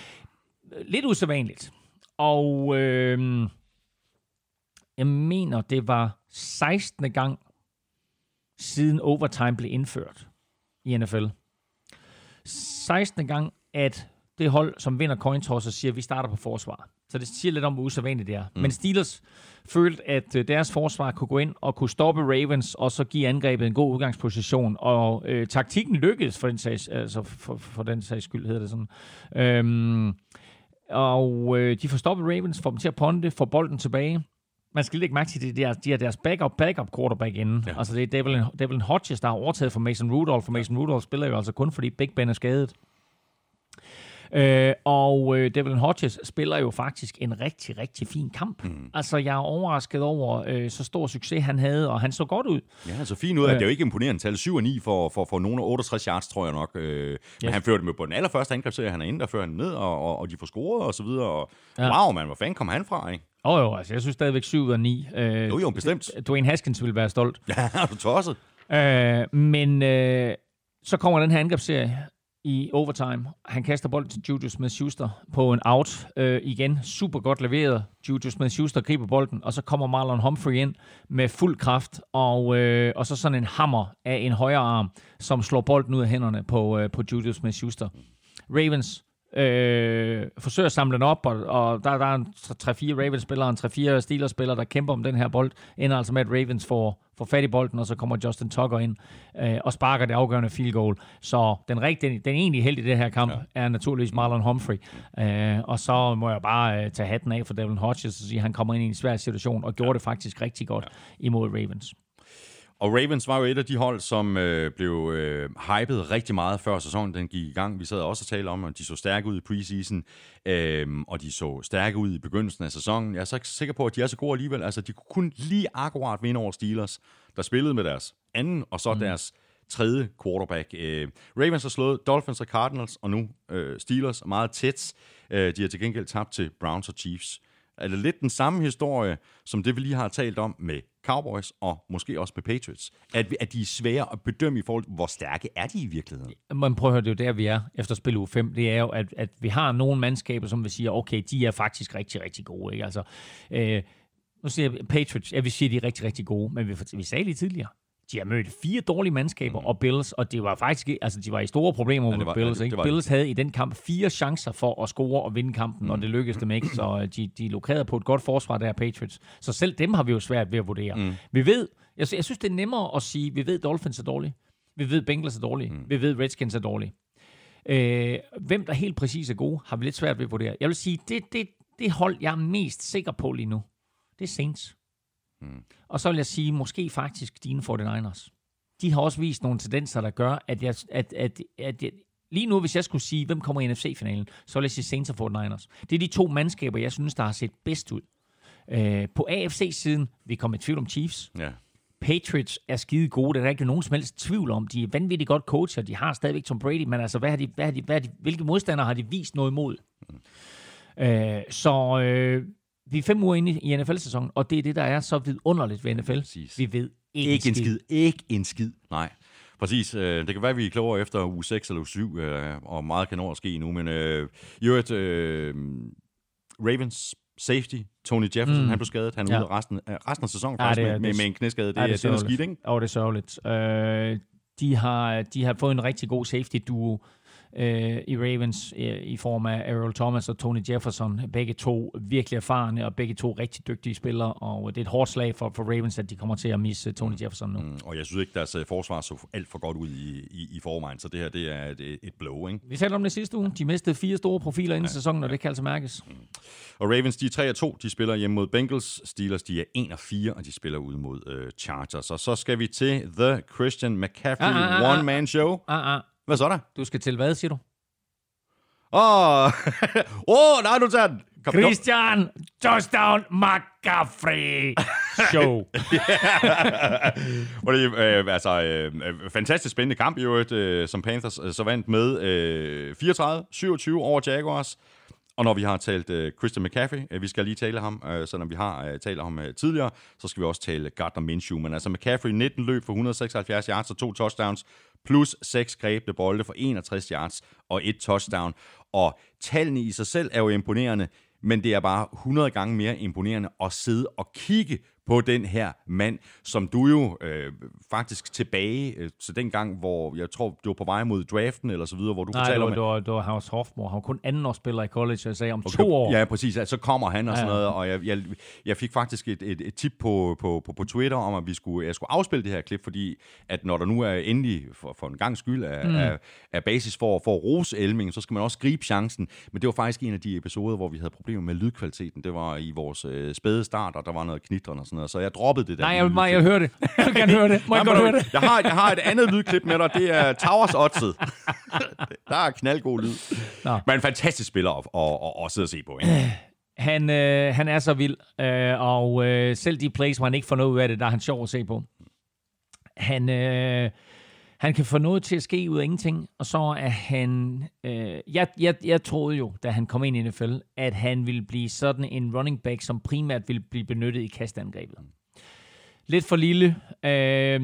lidt usædvanligt. Og øh, jeg mener, det var 16. gang siden overtime blev indført i NFL. 16. gang, at det hold, som vinder coin toss, siger, at vi starter på forsvar. Så det siger lidt om, hvor usædvanligt det er. Mm. Men Steelers følte, at øh, deres forsvar kunne gå ind og kunne stoppe Ravens, og så give angrebet en god udgangsposition. Og øh, taktikken lykkedes for den sags, altså for, for den sags skyld, hedder det sådan. Øhm, og øh, de får stoppet Ravens, får dem til at ponde, får bolden tilbage. Man skal ikke mærke til, at de er, de er deres backup, backup quarterback inden. Ja. Altså det er Devlin, Devlin Hodges, der har overtaget for Mason Rudolph, for Mason Rudolph spiller jo altså kun, fordi Big Ben er skadet. Øh, og øh, Devlin Hodges spiller jo faktisk en rigtig, rigtig fin kamp. Mm. Altså, jeg er overrasket over øh, så stor succes, han havde, og han så godt ud. Ja, han så fint ud. Øh, det er jo ikke imponerende tal. 7 og 9 for, for, for nogle af 68 yards, tror jeg nok. Øh, yes. Men han førte jo på den allerførste angrebsserie, han er inde, der fører han ned, og, og, og de får scoret og så videre. Og, ja. Wow, man, hvor fanden kom han fra, ikke? Åh oh, jo, altså jeg synes stadigvæk 7 og 9. Øh, jo jo, bestemt. Dwayne Haskins vil være stolt. Ja, er du tosset? Øh, men øh, så kommer den her angrebsserie, i overtime. Han kaster bolden til Juju Smith-Schuster på en out. Øh, igen, super godt leveret. Juju Smith-Schuster griber bolden, og så kommer Marlon Humphrey ind med fuld kraft, og, øh, og så sådan en hammer af en højre arm, som slår bolden ud af hænderne på, øh, på Juju Smith-Schuster. Ravens øh, forsøger at samle den op, og, og der, der er en 3-4 Ravens-spillere, en 3-4 Steelers-spillere, der kæmper om den her bold, ender altså med, at Ravens får, får fat i bolden, og så kommer Justin Tucker ind øh, og sparker det afgørende field goal. Så den, rigtige, den, den egentlige held i det her kamp ja. er naturligvis Marlon Humphrey. Øh, og så må jeg bare øh, tage hatten af for Devin Hodges og sige, at han kommer ind i en svær situation, og gjorde ja. det faktisk rigtig godt ja. imod Ravens. Og Ravens var jo et af de hold, som øh, blev øh, hypet rigtig meget før sæsonen den gik i gang. Vi sad også og talte om, at de så stærke ud i preseason, øh, og de så stærke ud i begyndelsen af sæsonen. Jeg er så ikke sikker på, at de er så gode alligevel. Altså, de kunne kun lige akkurat vinde over Steelers, der spillede med deres anden, og så mm. deres tredje quarterback. Øh, Ravens har slået Dolphins og Cardinals, og nu øh, Steelers meget tæt. Øh, de har til gengæld tabt til Browns og Chiefs eller lidt den samme historie, som det vi lige har talt om med Cowboys og måske også med Patriots? At, at de er svære at bedømme i forhold til, hvor stærke er de i virkeligheden? Man prøver at høre, det er jo der, vi er efter spil u 5. Det er jo, at, at vi har nogle mandskaber, som vi siger, okay, de er faktisk rigtig, rigtig gode. Ikke? Altså, øh, nu siger jeg Patriots, ja, vi siger, de er rigtig, rigtig gode, men vi, vi sagde lige tidligere, de har mødt fire dårlige mandskaber mm. og Bills, og det var faktisk altså de var i store problemer ja, med var, Bills. Ja, det, det Bills det. havde i den kamp fire chancer for at score og vinde kampen, mm. og det lykkedes dem ikke, så de, de lukrerede på et godt forsvar der Patriots. Så selv dem har vi jo svært ved at vurdere. Mm. Vi ved, jeg, jeg synes det er nemmere at sige, vi ved Dolphins er dårlige, vi ved Bengals er dårlige, mm. vi ved Redskins er dårlige. Øh, hvem der helt præcis er gode, har vi lidt svært ved at vurdere. Jeg vil sige, det, det, det hold, jeg er mest sikker på lige nu, det er Saints. Mm. Og så vil jeg sige, måske faktisk dine 49ers de har også vist nogle tendenser, der gør, at jeg, at, at, at jeg, lige nu, hvis jeg skulle sige, hvem kommer i NFC-finalen, så vil jeg sige Saints og 49ers. Det er de to mandskaber, jeg synes, der har set bedst ud. Øh, på AFC-siden, vi kommer i tvivl om Chiefs. Ja. Patriots er skide gode, der er ikke nogen som helst tvivl om. De er vanvittigt godt coacher, de har stadigvæk Tom Brady, men altså, hvad har de, hvad har de, hvad har de, hvilke modstandere har de vist noget imod? Mm. Øh, så øh, vi er fem uger inde i NFL-sæsonen, og det er det, der er så vidunderligt ved NFL. Præcis. Vi ved ikke, ikke en skid. skid. Ikke en skid. Nej. Præcis. Øh, det kan være, at vi er klogere efter uge 6 eller uge 7, øh, og meget kan nå at ske nu. Men øh, i øvrigt, øh, Ravens safety, Tony Jefferson, mm. han blev skadet. Han er ja. ude resten, resten af sæsonen ja, det, med, med, med en knæskade. Det, ja, det, er, det er skidt, ikke? Og det er sørgeligt. Øh, de, har, de har fået en rigtig god safety-duo øh, i Ravens øh, i form af Errol Thomas og Tony Jefferson. Begge to virkelig erfarne, og begge to rigtig dygtige spillere, og det er et hårdt slag for, for Ravens, at de kommer til at misse Tony mm. Jefferson nu. Mm, og jeg synes ikke, deres uh, forsvar så alt for godt ud i, i, i forvejen, så det her det er et, et blow. Ikke? Vi talte om det sidste uge. De mistede fire store profiler inden ja, sæsonen, og ja. det kan altså mærkes. Mm. Og Ravens, de er 3-2. De spiller hjemme mod Bengals. Steelers, de er 1-4, og de spiller ud mod uh, Chargers. Og så skal vi til The Christian McCaffrey ah, ah, ah, One-Man Show. Ah, ah. Hvad så der? Du skal til hvad, siger du? Åh, oh. oh, nej, du tager den. Kom, Christian Touchdown McCaffrey Show. Fordi, øh, altså, øh, fantastisk spændende kamp i øvrigt, øh, som Panthers øh, så vandt med øh, 34-27 over Jaguars. Og når vi har talt uh, Christian McCaffrey, uh, vi skal lige tale ham, så når vi har uh, talt ham uh, tidligere, så skal vi også tale Gardner Minshew. Men altså McCaffrey, 19 løb for 176 yards og to touchdowns, plus 6 grebne bolde for 61 yards og et touchdown. Og tallene i sig selv er jo imponerende, men det er bare 100 gange mere imponerende at sidde og kigge på den her mand, som du jo øh, faktisk tilbage øh, til den gang, hvor jeg tror, du var på vej mod draften eller så videre, hvor du Nej, fortalte om... Nej, det var House Hofmore. Han var kun anden spiller i college, jeg sagde om okay, to år. Ja, præcis. Altså, så kommer han og sådan ja, ja. noget, og jeg, jeg, jeg fik faktisk et, et, et tip på, på, på, på Twitter om, at vi skulle, jeg skulle afspille det her klip, fordi at når der nu er endelig, for, for en gang skyld, er, mm. er, er basis for, for rose Elming, så skal man også gribe chancen. Men det var faktisk en af de episoder, hvor vi havde problemer med lydkvaliteten. Det var i vores øh, spæde start, og der var noget knitren og sådan noget, så jeg droppede det der. Nej, jeg, jeg, jeg hører det. Jeg kan høre det. Må jeg godt høre det? Jeg har, jeg har et andet lydklip med dig, det er Towers Oddset. der er knaldgod lyd. Nå. Men en fantastisk spiller at, at, at, at sidde og se på. Ikke? Han, øh, han er så vild, øh, og øh, selv de plays, hvor han ikke får noget ud af det, der er han sjov at se på. Han, øh, han kan få noget til at ske ud af ingenting, og så er han... Øh, jeg, jeg, jeg troede jo, da han kom ind i NFL, at han ville blive sådan en running back, som primært ville blive benyttet i kastangrebet. Lidt for lille. Øh,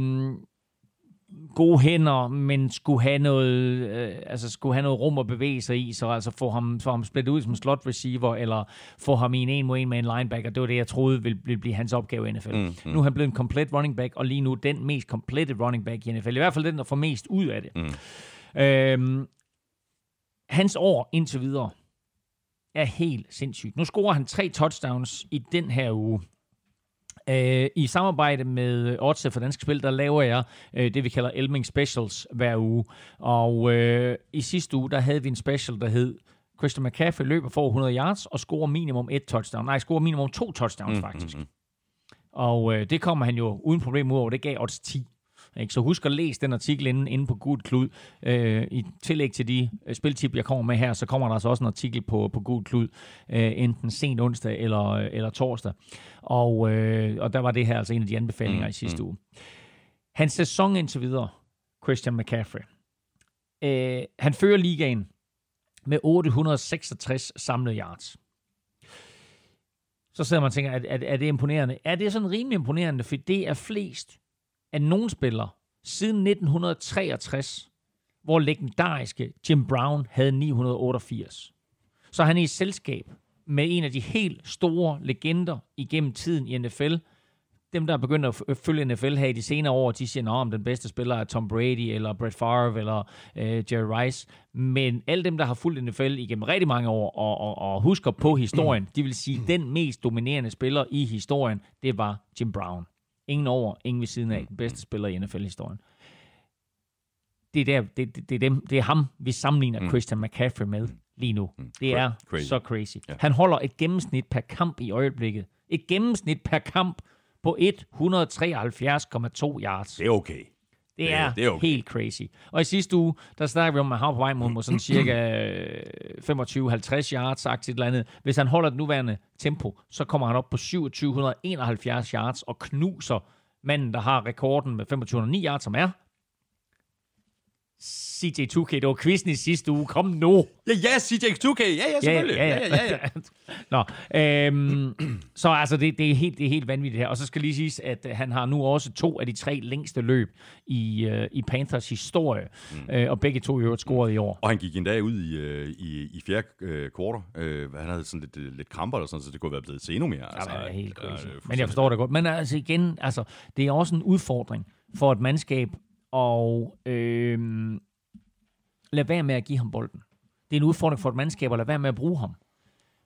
gode hænder, men skulle have noget, øh, altså skulle have noget rum at bevæge sig i, så altså få ham, få ham splittet ud som slot receiver, eller få ham i en en mod en med en linebacker. Det var det, jeg troede ville, ville blive hans opgave i NFL. Mm, mm. Nu er han blevet en komplet running back, og lige nu den mest komplette running back i NFL. I hvert fald den, der får mest ud af det. Mm. Øhm, hans år indtil videre er helt sindssygt. Nu scorer han tre touchdowns i den her uge. Øh, I samarbejde med Odds for Danske Spil, der laver jeg øh, det, vi kalder Elming Specials hver uge. Og øh, i sidste uge, der havde vi en special, der hed Christian McCaffrey løber for 100 yards og scorer minimum et touchdown. Nej, scorer minimum to touchdowns mm, faktisk. Mm, mm. Og øh, det kommer han jo uden problem ud over. Det gav odds 10. Ikke? Så husk at læse den artikel inde, inde på Gud Klud. Øh, I tillæg til de øh, spiltip, jeg kommer med her, så kommer der altså også en artikel på, på Gud Klud, øh, enten sent onsdag eller, eller torsdag. Og, øh, og der var det her altså en af de anbefalinger mm, i sidste mm. uge. Hans sæson indtil videre, Christian McCaffrey. Øh, han fører ligaen med 866 samlede yards. Så sidder man og tænker, er, er, er det imponerende? Er det sådan rimelig imponerende, for det er flest at nogen spiller siden 1963, hvor legendariske Jim Brown havde 988. Så han er i selskab med en af de helt store legender igennem tiden i NFL. Dem, der er begyndt at følge NFL her i de senere år, de siger, om den bedste spiller er Tom Brady, eller Brett Favre, eller øh, Jerry Rice. Men alle dem, der har fulgt NFL igennem rigtig mange år, og, og, og husker på historien, de vil sige, at den mest dominerende spiller i historien, det var Jim Brown. Ingen over, ingen ved siden af. Den bedste spiller i NFL-historien. Det er, der, det, det, det, er dem, det er ham, vi sammenligner mm. Christian McCaffrey med lige nu. Mm. Det er crazy. så crazy. Yeah. Han holder et gennemsnit per kamp i øjeblikket. Et gennemsnit per kamp på 173,2 yards. Det er okay. Det er, det er okay. helt crazy. Og i sidste uge, der snakker vi om, at han på vej mod sådan cirka 25-50 yards, sagt et eller andet. Hvis han holder det nuværende tempo, så kommer han op på 2771 yards og knuser manden, der har rekorden med 2509 yards, som er CJ2K, det var quizzen i sidste uge. Kom nu. Ja, ja, CJ2K. Ja, ja, selvfølgelig. Ja, ja, ja. ja, ja. Nå, øhm, så altså, det, det, er helt, det er helt vanvittigt her. Og så skal lige siges, at han har nu også to af de tre længste løb i, uh, i Panthers historie. Mm. Uh, og begge to i øvrigt scoret i år. Og han gik endda ud i, uh, i, i fjerde uh, kvartal. Uh, han havde sådan lidt, lidt kramper eller sådan, så det kunne være blevet til endnu mere. Altså, ja, det er helt crazy. Uh, Men jeg forstår det godt. Men altså igen, altså, det er også en udfordring for et mandskab og øh, lad være med at give ham bolden. Det er en udfordring for et mandskab at lade være med at bruge ham.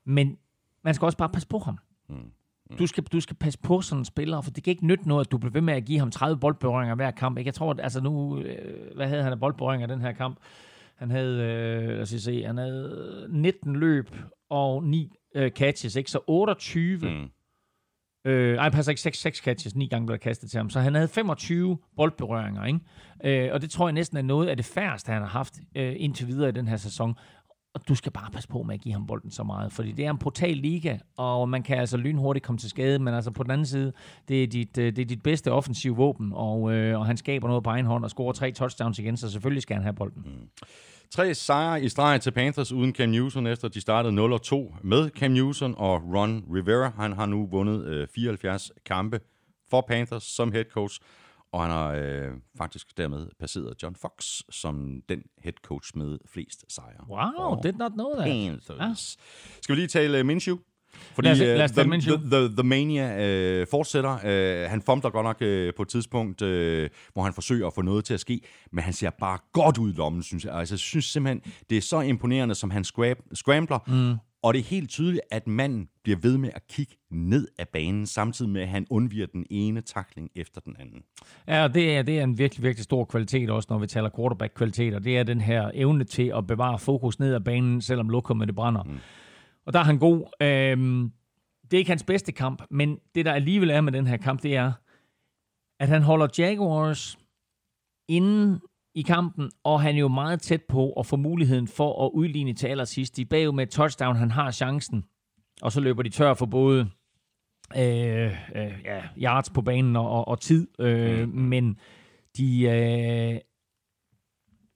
Men man skal også bare passe på ham. Mm. Mm. Du, skal, du skal passe på sådan en spiller, for det kan ikke nytte noget, at du bliver ved med at give ham 30 boldberøringer hver kamp. Ikke? Jeg tror, at altså nu, øh, hvad havde han af boldberøringer den her kamp? Han havde, øh, lad os se, han havde 19 løb og 9 øh, catches, ikke? så 28 mm. Øh, ej, passer ikke 6, 6 catches, 9 gange blev der kastet til ham. Så han havde 25 boldberøringer, ikke? Øh, og det tror jeg næsten er noget af det færreste, han har haft øh, indtil videre i den her sæson. Og du skal bare passe på med at give ham bolden så meget, fordi det er en portal liga, og man kan altså lynhurtigt komme til skade, men altså på den anden side, det er dit, øh, det er dit bedste offensive våben, og, øh, og han skaber noget på egen hånd og scorer tre touchdowns igen, så selvfølgelig skal han have bolden. Mm. Tre sejre i streg til Panthers uden Cam Newton, efter de startede 0-2 med Cam Newton og Ron Rivera. Han har nu vundet øh, 74 kampe for Panthers som head coach, og han har øh, faktisk dermed passeret John Fox som den head coach med flest sejre. Wow, did not know that. Panthers. Ah. Skal vi lige tale uh, Minshew? Fordi lad os, lad os the, the, the, the Mania øh, fortsætter. Øh, han fumbler godt nok øh, på et tidspunkt, øh, hvor han forsøger at få noget til at ske, men han ser bare godt ud i lommen, synes jeg. Altså, jeg synes simpelthen, det er så imponerende, som han scrab- scrambler, mm. og det er helt tydeligt, at manden bliver ved med at kigge ned af banen, samtidig med, at han undviger den ene takling efter den anden. Ja, og det er, det er en virkelig, virkelig stor kvalitet også, når vi taler quarterback-kvalitet, og det er den her evne til at bevare fokus ned af banen, selvom lokummet det brænder. Mm. Og der er han god. Øhm, det er ikke hans bedste kamp, men det, der alligevel er med den her kamp, det er, at han holder Jaguars inden i kampen, og han er jo meget tæt på at få muligheden for at udligne til allersidst. De bagud med et touchdown, han har chancen, og så løber de tør for både øh, øh, ja, yards på banen og, og, og tid, øh, mm. men de, øh,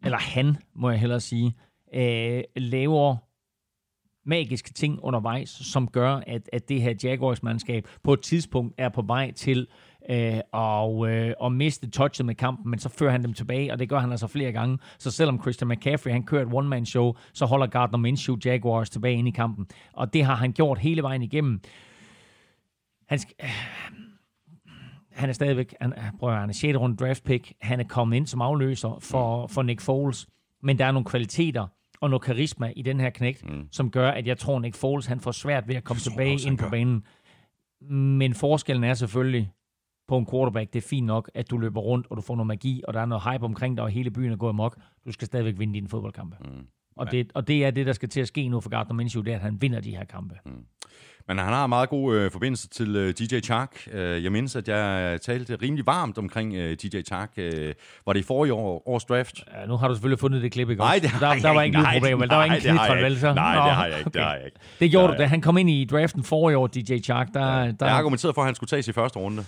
eller han, må jeg hellere sige, øh, laver magiske ting undervejs, som gør, at, at det her Jaguars-mandskab på et tidspunkt er på vej til øh, og, øh, at miste touchet med kampen, men så fører han dem tilbage, og det gør han altså flere gange. Så selvom Christian McCaffrey han kører et one-man-show, så holder Gardner Minshew Jaguars tilbage ind i kampen. Og det har han gjort hele vejen igennem. Han, øh, han er stadigvæk, han, prøver, han er 6. runde draft pick, han er kommet ind som afløser for, for Nick Foles, men der er nogle kvaliteter, og noget karisma i den her knægt, mm. som gør, at jeg tror, Nick Foles han får svært ved at komme tilbage ind på banen. Men forskellen er selvfølgelig, på en quarterback, det er fint nok, at du løber rundt, og du får noget magi, og der er noget hype omkring dig, og hele byen er gået amok. Du skal stadigvæk vinde dine fodboldkampe. Mm. Og, det, og det er det, der skal til at ske nu for Gardner Minshew, det er, at han vinder de her kampe. Mm. Men han har en meget god øh, forbindelse til øh, DJ Chark. Øh, jeg mindes, at jeg talte rimelig varmt omkring øh, DJ Chark. Øh, var det i forrige år, års draft? Ja, nu har du selvfølgelig fundet det klip, ikke? Nej, det har der, jeg der var ikke. Nej, problem, vel? Der var ingen nej, vel, ikke. så? Nej, Nå, det har jeg ikke, det har jeg ikke. Det gjorde Nej. du, da han kom ind i draften forrige år, DJ Chark. Der, Ja. der, Jeg argumenterede for, at han skulle tages i første runde.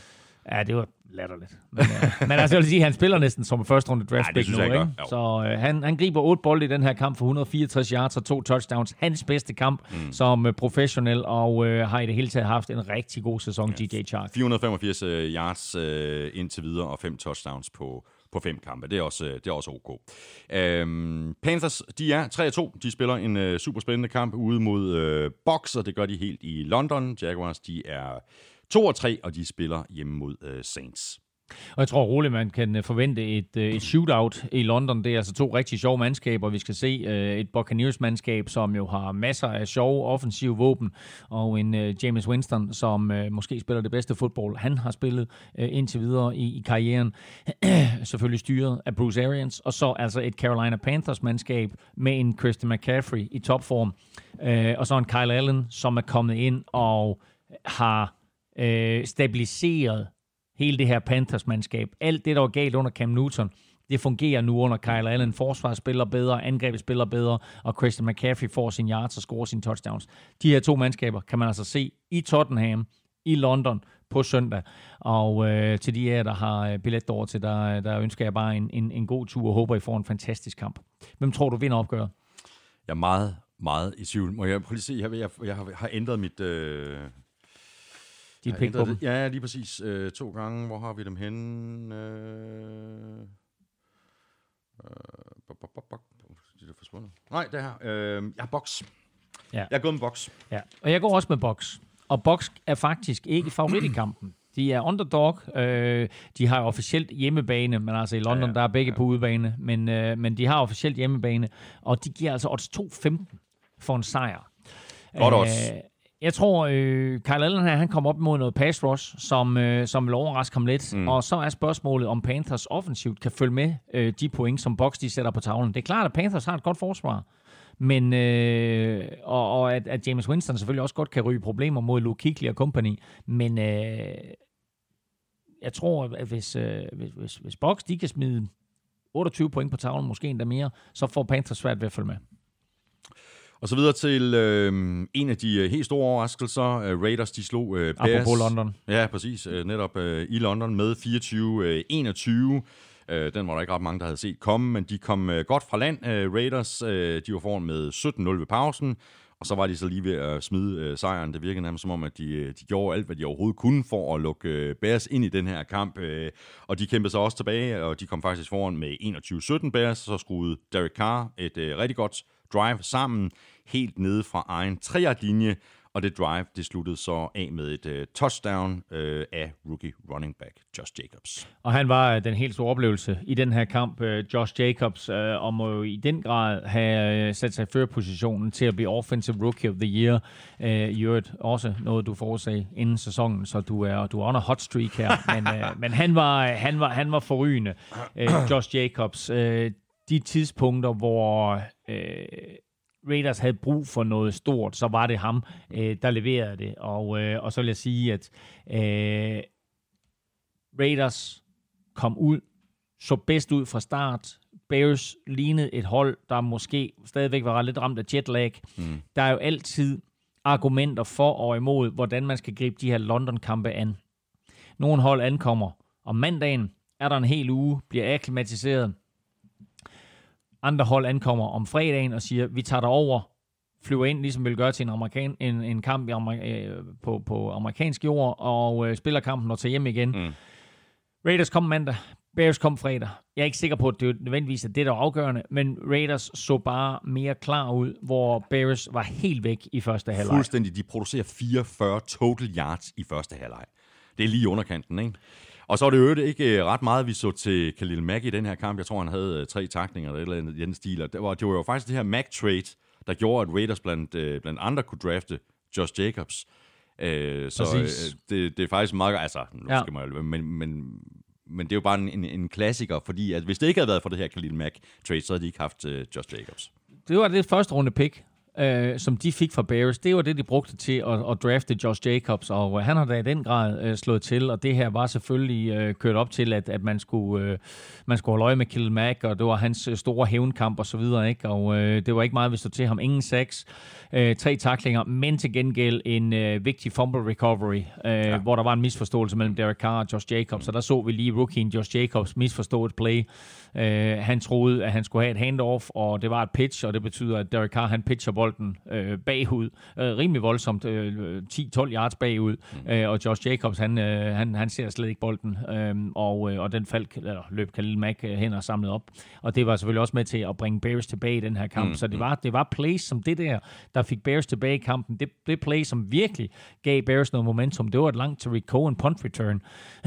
Ja, det var latterligt. Men, øh, men altså, jeg vil sige, at han spiller næsten som første runde draft pick nu, ikke? Så øh, han, han griber otte bolde i den her kamp for 164 yards og to touchdowns. Hans bedste kamp mm. som øh, professionel, og øh, har i det hele taget haft en rigtig god sæson, ja. DJ Chark. 485 uh, yards uh, indtil videre, og fem touchdowns på, på fem kampe. Det er også, øh, det er også ok. Um, Panthers, de er 3-2. De spiller en uh, super spændende kamp ude mod uh, Box, og det gør de helt i London. Jaguars, de er 2-3, og de spiller hjemme mod øh, Saints. Og jeg tror roligt, man kan øh, forvente et, øh, et shootout i London. Det er altså to rigtig sjove mandskaber. Vi skal se et Buccaneers-mandskab, som jo har masser af sjove offensive våben, og en James Winston, som måske spiller det bedste fodbold, han har spillet indtil videre i, i karrieren. Selvfølgelig styret af Bruce Arians. Og så altså et Carolina Panthers-mandskab med en Christian McCaffrey i topform. Og så en Kyle Allen, som er kommet ind og har øh, stabiliseret hele det her Panthers-mandskab. Alt det, der var galt under Cam Newton, det fungerer nu under Kyle Allen. Forsvaret spiller bedre, angrebet spiller bedre, og Christian McCaffrey får sin yards og scorer sine touchdowns. De her to mandskaber kan man altså se i Tottenham, i London på søndag. Og øh, til de af jer, der har øh, billet over til, der, der ønsker jeg bare en, en, en god tur og håber, I får en fantastisk kamp. Hvem tror du vinder opgøret? Jeg er meget, meget i tvivl. Må jeg prøve lige se, jeg, jeg, jeg har, har ændret mit... Øh har pick på dem. Ja, lige præcis. Øh, to gange. Hvor har vi dem henne? Øh, øh, bok, bok, bok. De er forsvundet. Nej, det her. Øh, jeg har box. Ja. Jeg er gået med box. Ja, og jeg går også med Box. Og Box er faktisk ikke favorit i kampen. De er underdog. Øh, de har officielt hjemmebane, men altså i London, ja, ja, der er begge ja. på udebane. Men, øh, men de har officielt hjemmebane, og de giver altså odds 2,15 for en sejr. Godt odds. Jeg tror, øh, Kyle Allen her, han kommer op mod noget pass rush, som, øh, som vil overraske ham lidt. Mm. Og så er spørgsmålet, om Panthers offensivt kan følge med øh, de point, som Box de sætter på tavlen. Det er klart, at Panthers har et godt forsvar. Men, øh, og, og at, at James Winston selvfølgelig også godt kan ryge problemer mod Luke Kuechly og company. Men øh, jeg tror, at hvis, øh, hvis, hvis, hvis Box de kan smide 28 point på tavlen, måske endda mere, så får Panthers svært ved at følge med. Og så videre til øh, en af de øh, helt store overraskelser. Øh, Raiders, de slog øh, Bears. Apropos London. Ja, præcis. Øh, netop øh, i London med 24-21. Øh, den var der ikke ret mange, der havde set komme, men de kom øh, godt fra land. Øh, Raiders, øh, de var foran med 17-0 ved pausen. Og så var de så lige ved at smide øh, sejren. Det virkede nærmest som om, at de, øh, de gjorde alt, hvad de overhovedet kunne for at lukke øh, Bears ind i den her kamp. Øh, og de kæmpede sig også tilbage, og de kom faktisk foran med 21-17 Bears. Så skruede Derek Carr et øh, rigtig godt drive sammen, helt nede fra egen træerlinje. Og det drive, det sluttede så af med et øh, touchdown øh, af rookie running back Josh Jacobs. Og han var øh, den helt store oplevelse i den her kamp, øh, Josh Jacobs, øh, og må jo i den grad have øh, sat sig i førerpositionen til at blive Offensive Rookie of the Year. Øh, I øvrigt også noget, du forudsagde inden sæsonen, så du er, du er on a hot streak her. Men, øh, men han, var, øh, han, var, han var forrygende, øh, Josh Jacobs. Øh, de tidspunkter, hvor øh, Raiders havde brug for noget stort, så var det ham, øh, der leverede det. Og, øh, og så vil jeg sige, at øh, Raiders kom ud, så bedst ud fra start. Bears lignede et hold, der måske stadigvæk var lidt ramt af jetlag. Mm. Der er jo altid argumenter for og imod, hvordan man skal gribe de her London-kampe an. Nogle hold ankommer om mandagen, er der en hel uge, bliver akklimatiseret. Andre hold ankommer om fredagen og siger, vi tager dig over, flyver ind, ligesom vi vil gøre til en, amerikan, en, en kamp i Amer- øh, på, på amerikansk jord, og øh, spiller kampen og tager hjem igen. Mm. Raiders kom mandag, Bears kom fredag. Jeg er ikke sikker på, at det nødvendigvis er det, der var afgørende, men Raiders så bare mere klar ud, hvor Bears var helt væk i første halvleg. Fuldstændig. De producerer 44 total yards i første halvleg. Det er lige underkanten, ikke? Og så var det jo ikke øh, ret meget, vi så til Khalil Mack i den her kamp. Jeg tror, han havde øh, tre takninger eller et eller andet i den stil. Og det var, det var jo faktisk det her Mack-trade, der gjorde, at Raiders blandt, øh, blandt andre kunne drafte Josh Jacobs. Øh, så øh, det, det er faktisk meget... Altså, nu Ja. skal man jo... Men, men, men det er jo bare en, en, en klassiker, fordi at hvis det ikke havde været for det her Khalil Mack-trade, så havde de ikke haft øh, Josh Jacobs. Det var det første runde pick, øh, som de fik fra Bears. Det var det, de brugte til at, at drafte Josh Jacobs, og øh, han har da i den grad øh, slået til, og det her var selvfølgelig øh, kørt op til, at, at man, skulle, øh, man skulle holde øje med Khalil Mack, og det var hans øh, store hævnkamp og så videre, ikke? og øh, det var ikke meget, vi stod til ham. Ingen sacks, øh, tre taklinger, men til gengæld en øh, vigtig fumble recovery, øh, ja. hvor der var en misforståelse mellem Derek Carr og Josh Jacobs, og der så vi lige rookien Josh Jacobs misforstå et play. Øh, han troede, at han skulle have et handoff, og det var et pitch, og det betyder, at Derek Carr han pitcher bolden øh, bagud, øh, rimelig voldsomt, øh, 10-12 yards bagud, mm. øh, og Josh Jacobs, han, øh, han, han ser slet ikke bolden, øh, og, øh, og den faldt, eller løb Khalil Mack øh, hen og samlet op, og det var selvfølgelig også med til at bringe Bears tilbage i den her kamp, mm. så det var, det var plays som det der, der fik Bears tilbage i kampen, det, det play, som virkelig gav Bears noget momentum, det var et langt Tariq Cohen punt return,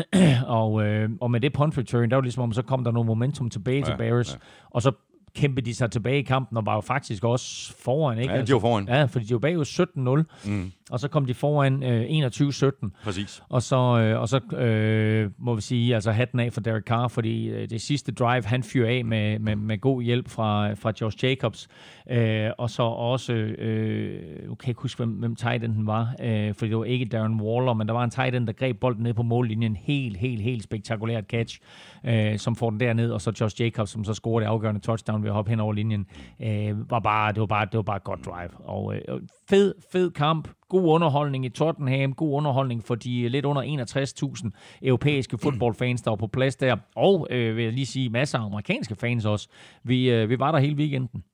og, øh, og med det punt return, der var ligesom om, så kom der noget momentum tilbage ja, til Bears, ja. og så kæmpede de sig tilbage i kampen, og var jo faktisk også foran, ikke? Ja, de var foran. Ja, fordi de var bagud 17-0, mm. Og så kom de foran øh, 21-17. Præcis. Og så, øh, og så øh, må vi sige, altså hatten af for Derek Carr, fordi øh, det sidste drive, han fyrer af med, med, med god hjælp fra, fra Josh Jacobs. Øh, og så også, øh, nu kan jeg ikke huske, hvem, hvem tight enden var, øh, fordi det var ikke Darren Waller, men der var en tight end, der greb bolden ned på mållinjen. Helt, helt, helt spektakulært catch, øh, som får den derned, og så Josh Jacobs, som så scorer det afgørende touchdown ved at hoppe hen over linjen. Øh, var bare, det, var bare, det var bare et godt drive. Og øh, fed, fed kamp. God underholdning i Tottenham. God underholdning for de lidt under 61.000 europæiske fodboldfans, der var på plads der. Og øh, vil jeg lige sige, masser af amerikanske fans også. Vi, øh, vi var der hele weekenden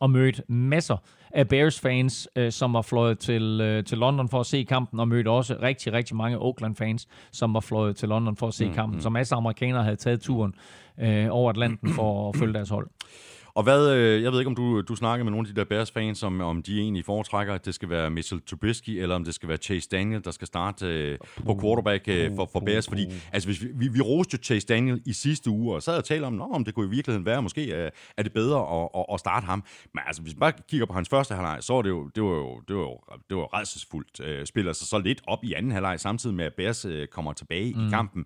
og mødte masser af Bears-fans, øh, som var fløjet til, øh, til London for at se kampen, og mødte også rigtig, rigtig mange Oakland-fans, som var fløjet til London for at se kampen. Så masser af amerikanere havde taget turen øh, over Atlanten for at følge deres hold. Og hvad, øh, jeg ved ikke, om du, du snakker med nogle af de der Bears-fans, om, om de egentlig foretrækker, at det skal være Mitchell Trubisky, eller om det skal være Chase Daniel, der skal starte øh, på quarterback øh, for, for Bears. Fordi altså, hvis vi, vi, vi roste jo Chase Daniel i sidste uge, og så havde jeg talt om, Nå, om det kunne i virkeligheden være, måske øh, er det bedre at, at, at starte ham. Men altså, hvis vi bare kigger på hans første halvleg, så var det jo, det var jo, det var jo, det var redselsfuldt. Øh, spiller sig så lidt op i anden halvleg, samtidig med, at Bears øh, kommer tilbage mm. i kampen.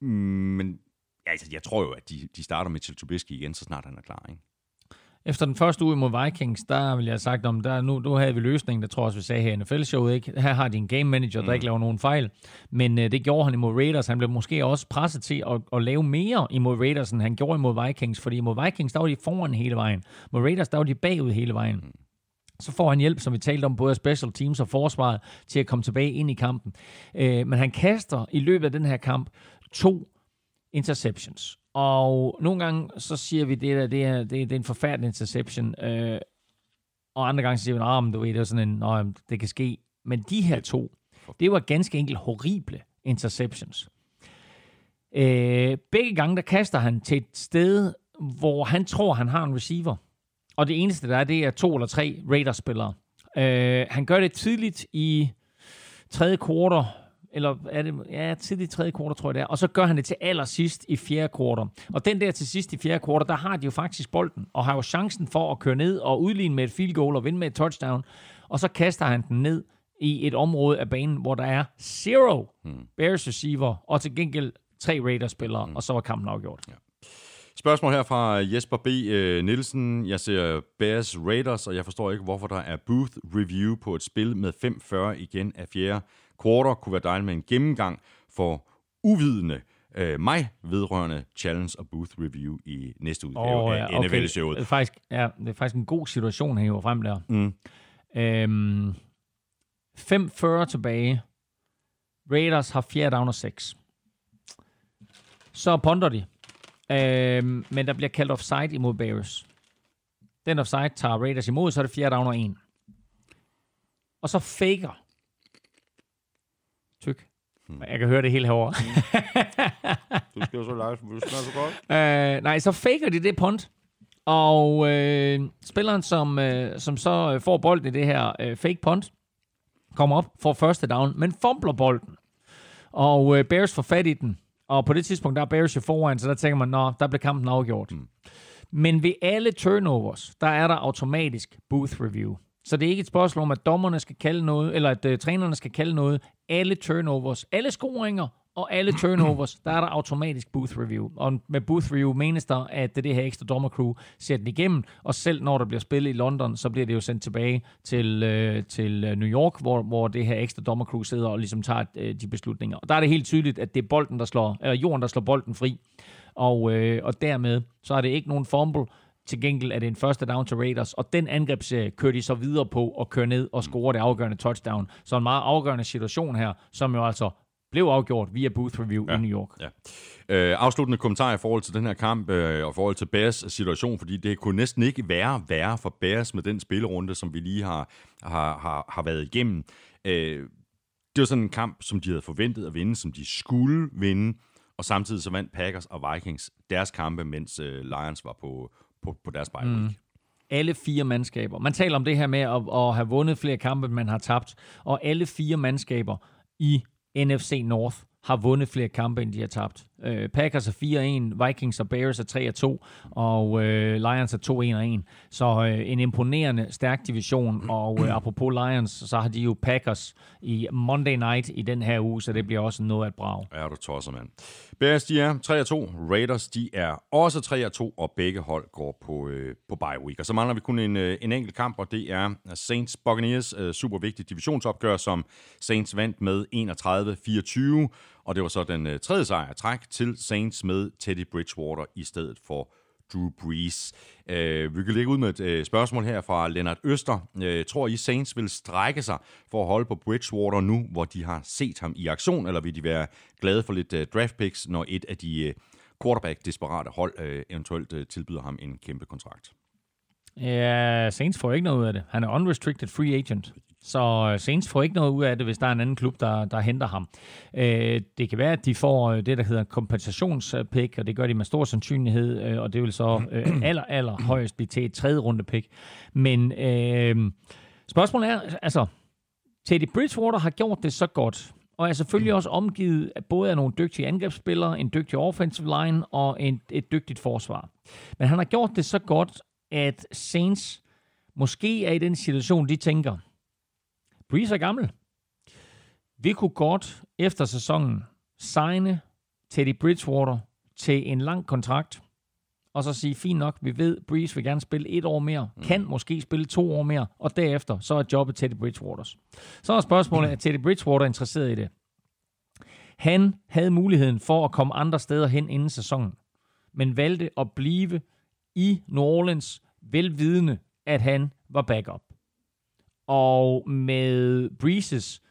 Men ja, altså, jeg tror jo, at de, de starter med Trubisky igen, så snart han er klar. Ikke? Efter den første uge mod Vikings, der vil jeg have sagt, om der, nu, nu havde vi løsningen, der tror jeg også, vi sagde her i NFL-showet, ikke? Her har de en game manager, der mm. ikke laver nogen fejl. Men øh, det gjorde han imod Raiders. Han blev måske også presset til at, at lave mere imod Raiders, end han gjorde imod Vikings. Fordi imod Vikings, der var de foran hele vejen. Mod Raiders, der var de bagud hele vejen. Mm. Så får han hjælp, som vi talte om, både af special teams og forsvaret, til at komme tilbage ind i kampen. Øh, men han kaster i løbet af den her kamp to interceptions. Og nogle gange, så siger vi, det, der, det, er, det, er, det er en forfærdelig interception. Øh, og andre gange siger vi, at du ved, det er sådan en, det kan ske. Men de her to, det var ganske enkelt horrible interceptions. Øh, begge gange, der kaster han til et sted, hvor han tror, han har en receiver. Og det eneste, der er, det er to eller tre Raiders-spillere. Øh, han gør det tidligt i tredje kvartal, eller er det, ja, tidligt i tredje kvartal, tror jeg det er, og så gør han det til allersidst i fjerde kvartal. Og den der til sidst i fjerde kvartal, der har de jo faktisk bolden, og har jo chancen for at køre ned og udligne med et field goal og vinde med et touchdown, og så kaster han den ned i et område af banen, hvor der er zero hmm. Bears receiver, og til gengæld tre Raiders-spillere, hmm. og så var kampen afgjort. Ja. Spørgsmål her fra Jesper B. Nielsen. Jeg ser Bears Raiders, og jeg forstår ikke, hvorfor der er booth review på et spil med 5-40 igen af fjerde quarter. Kunne være dejligt med en gennemgang for uvidende øh, mig vedrørende challenge og booth review i næste udgave af ja, okay. NFL-showet. Det er, faktisk, ja, det er faktisk en god situation, han hiver frem der. Mm. Øhm, 5-40 tilbage. Raiders har 4 down og 6. Så ponder de. Øhm, men der bliver kaldt offside imod Bears. Den offside tager Raiders imod, så er det 4 down og 1. Og så faker. Hmm. Jeg kan høre det hele herovre. Du skal jo så live, hvis det er så godt. Øh, nej, så faker de det punt. Og øh, spilleren, som, øh, som så får bolden i det her øh, fake punt, kommer op, får første down, men fumbler bolden. Og øh, Bears får fat i den. Og på det tidspunkt, der er Bears jo foran, så der tænker man, nå, der blev kampen afgjort. Mm. Men ved alle turnovers, der er der automatisk booth review. Så det er ikke et spørgsmål om, at dommerne skal kalde noget, eller at uh, trænerne skal kalde noget. Alle turnovers, alle scoringer og alle turnovers, der er der automatisk booth review. Og med booth review menes der, at det, det her ekstra dommercrew ser den igennem, og selv når der bliver spillet i London, så bliver det jo sendt tilbage til, øh, til øh, New York, hvor, hvor det her ekstra dommercrew sidder og ligesom tager øh, de beslutninger. Og der er det helt tydeligt, at det er bolden, der slår, eller jorden, der slår bolden fri. Og, øh, og dermed, så er det ikke nogen fumble, til gengæld er det en første down til Raiders, og den angrebsserie kører de så videre på og kører ned og scorer det afgørende touchdown. Så en meget afgørende situation her, som jo altså blev afgjort via booth review ja. i New York. Ja. Øh, afsluttende kommentar i forhold til den her kamp øh, og i forhold til Bears situation, fordi det kunne næsten ikke være værre for Bears med den spillerunde, som vi lige har, har, har, har været igennem. Øh, det var sådan en kamp, som de havde forventet at vinde, som de skulle vinde, og samtidig så vandt Packers og Vikings deres kampe, mens øh, Lions var på, på, på deres bye mm. Alle fire mandskaber. Man taler om det her med at, at have vundet flere kampe, end man har tabt. Og alle fire mandskaber i NFC North har vundet flere kampe, end de har tabt. Øh, Packers er 4-1, Vikings og Bears er 3-2, og øh, Lions er 2-1-1. Så øh, en imponerende stærk division, og øh, apropos Lions, så har de jo Packers i Monday Night i den her uge, så det bliver også noget at brage. Ja, du tosser, mand. Bears, de er 3-2, Raiders, de er også 3-2, og begge hold går på, øh, på bye week. Og så mangler vi kun en, øh, en enkelt kamp, og det er Saints Buccaneers, øh, super vigtig divisionsopgør, som Saints vandt med 31-24, og det var så den øh, tredje sejr træk til Saints med Teddy Bridgewater i stedet for Drew Brees. Øh, vi kan lægge ud med et øh, spørgsmål her fra Lennart Øster. Øh, tror I Saints vil strække sig for at holde på Bridgewater nu, hvor de har set ham i aktion, eller vil de være glade for lidt øh, draft picks, når et af de øh, quarterback-desperate hold øh, eventuelt øh, tilbyder ham en kæmpe kontrakt? Ja, Saints får ikke noget ud af det. Han er unrestricted free agent. Så øh, Saints får ikke noget ud af det, hvis der er en anden klub, der, der henter ham. Øh, det kan være, at de får øh, det, der hedder kompensationspick, og det gør de med stor sandsynlighed, øh, og det vil så øh, aller, aller højst blive til et tredje runde pick. Men øh, spørgsmålet er, altså, Teddy Bridgewater har gjort det så godt, og er selvfølgelig også omgivet både af nogle dygtige angrebsspillere, en dygtig offensive line og en, et dygtigt forsvar. Men han har gjort det så godt, at Saints måske er i den situation, de tænker, Breeze er gammel. Vi kunne godt efter sæsonen signe Teddy Bridgewater til en lang kontrakt, og så sige, fint nok, vi ved, Breeze vil gerne spille et år mere, mm. kan måske spille to år mere, og derefter så er jobbet Teddy Bridgewaters. Så er spørgsmålet, er Teddy Bridgewater interesseret i det? Han havde muligheden for at komme andre steder hen inden sæsonen, men valgte at blive i New Orleans, velvidende, at han var backup. Og med Breezes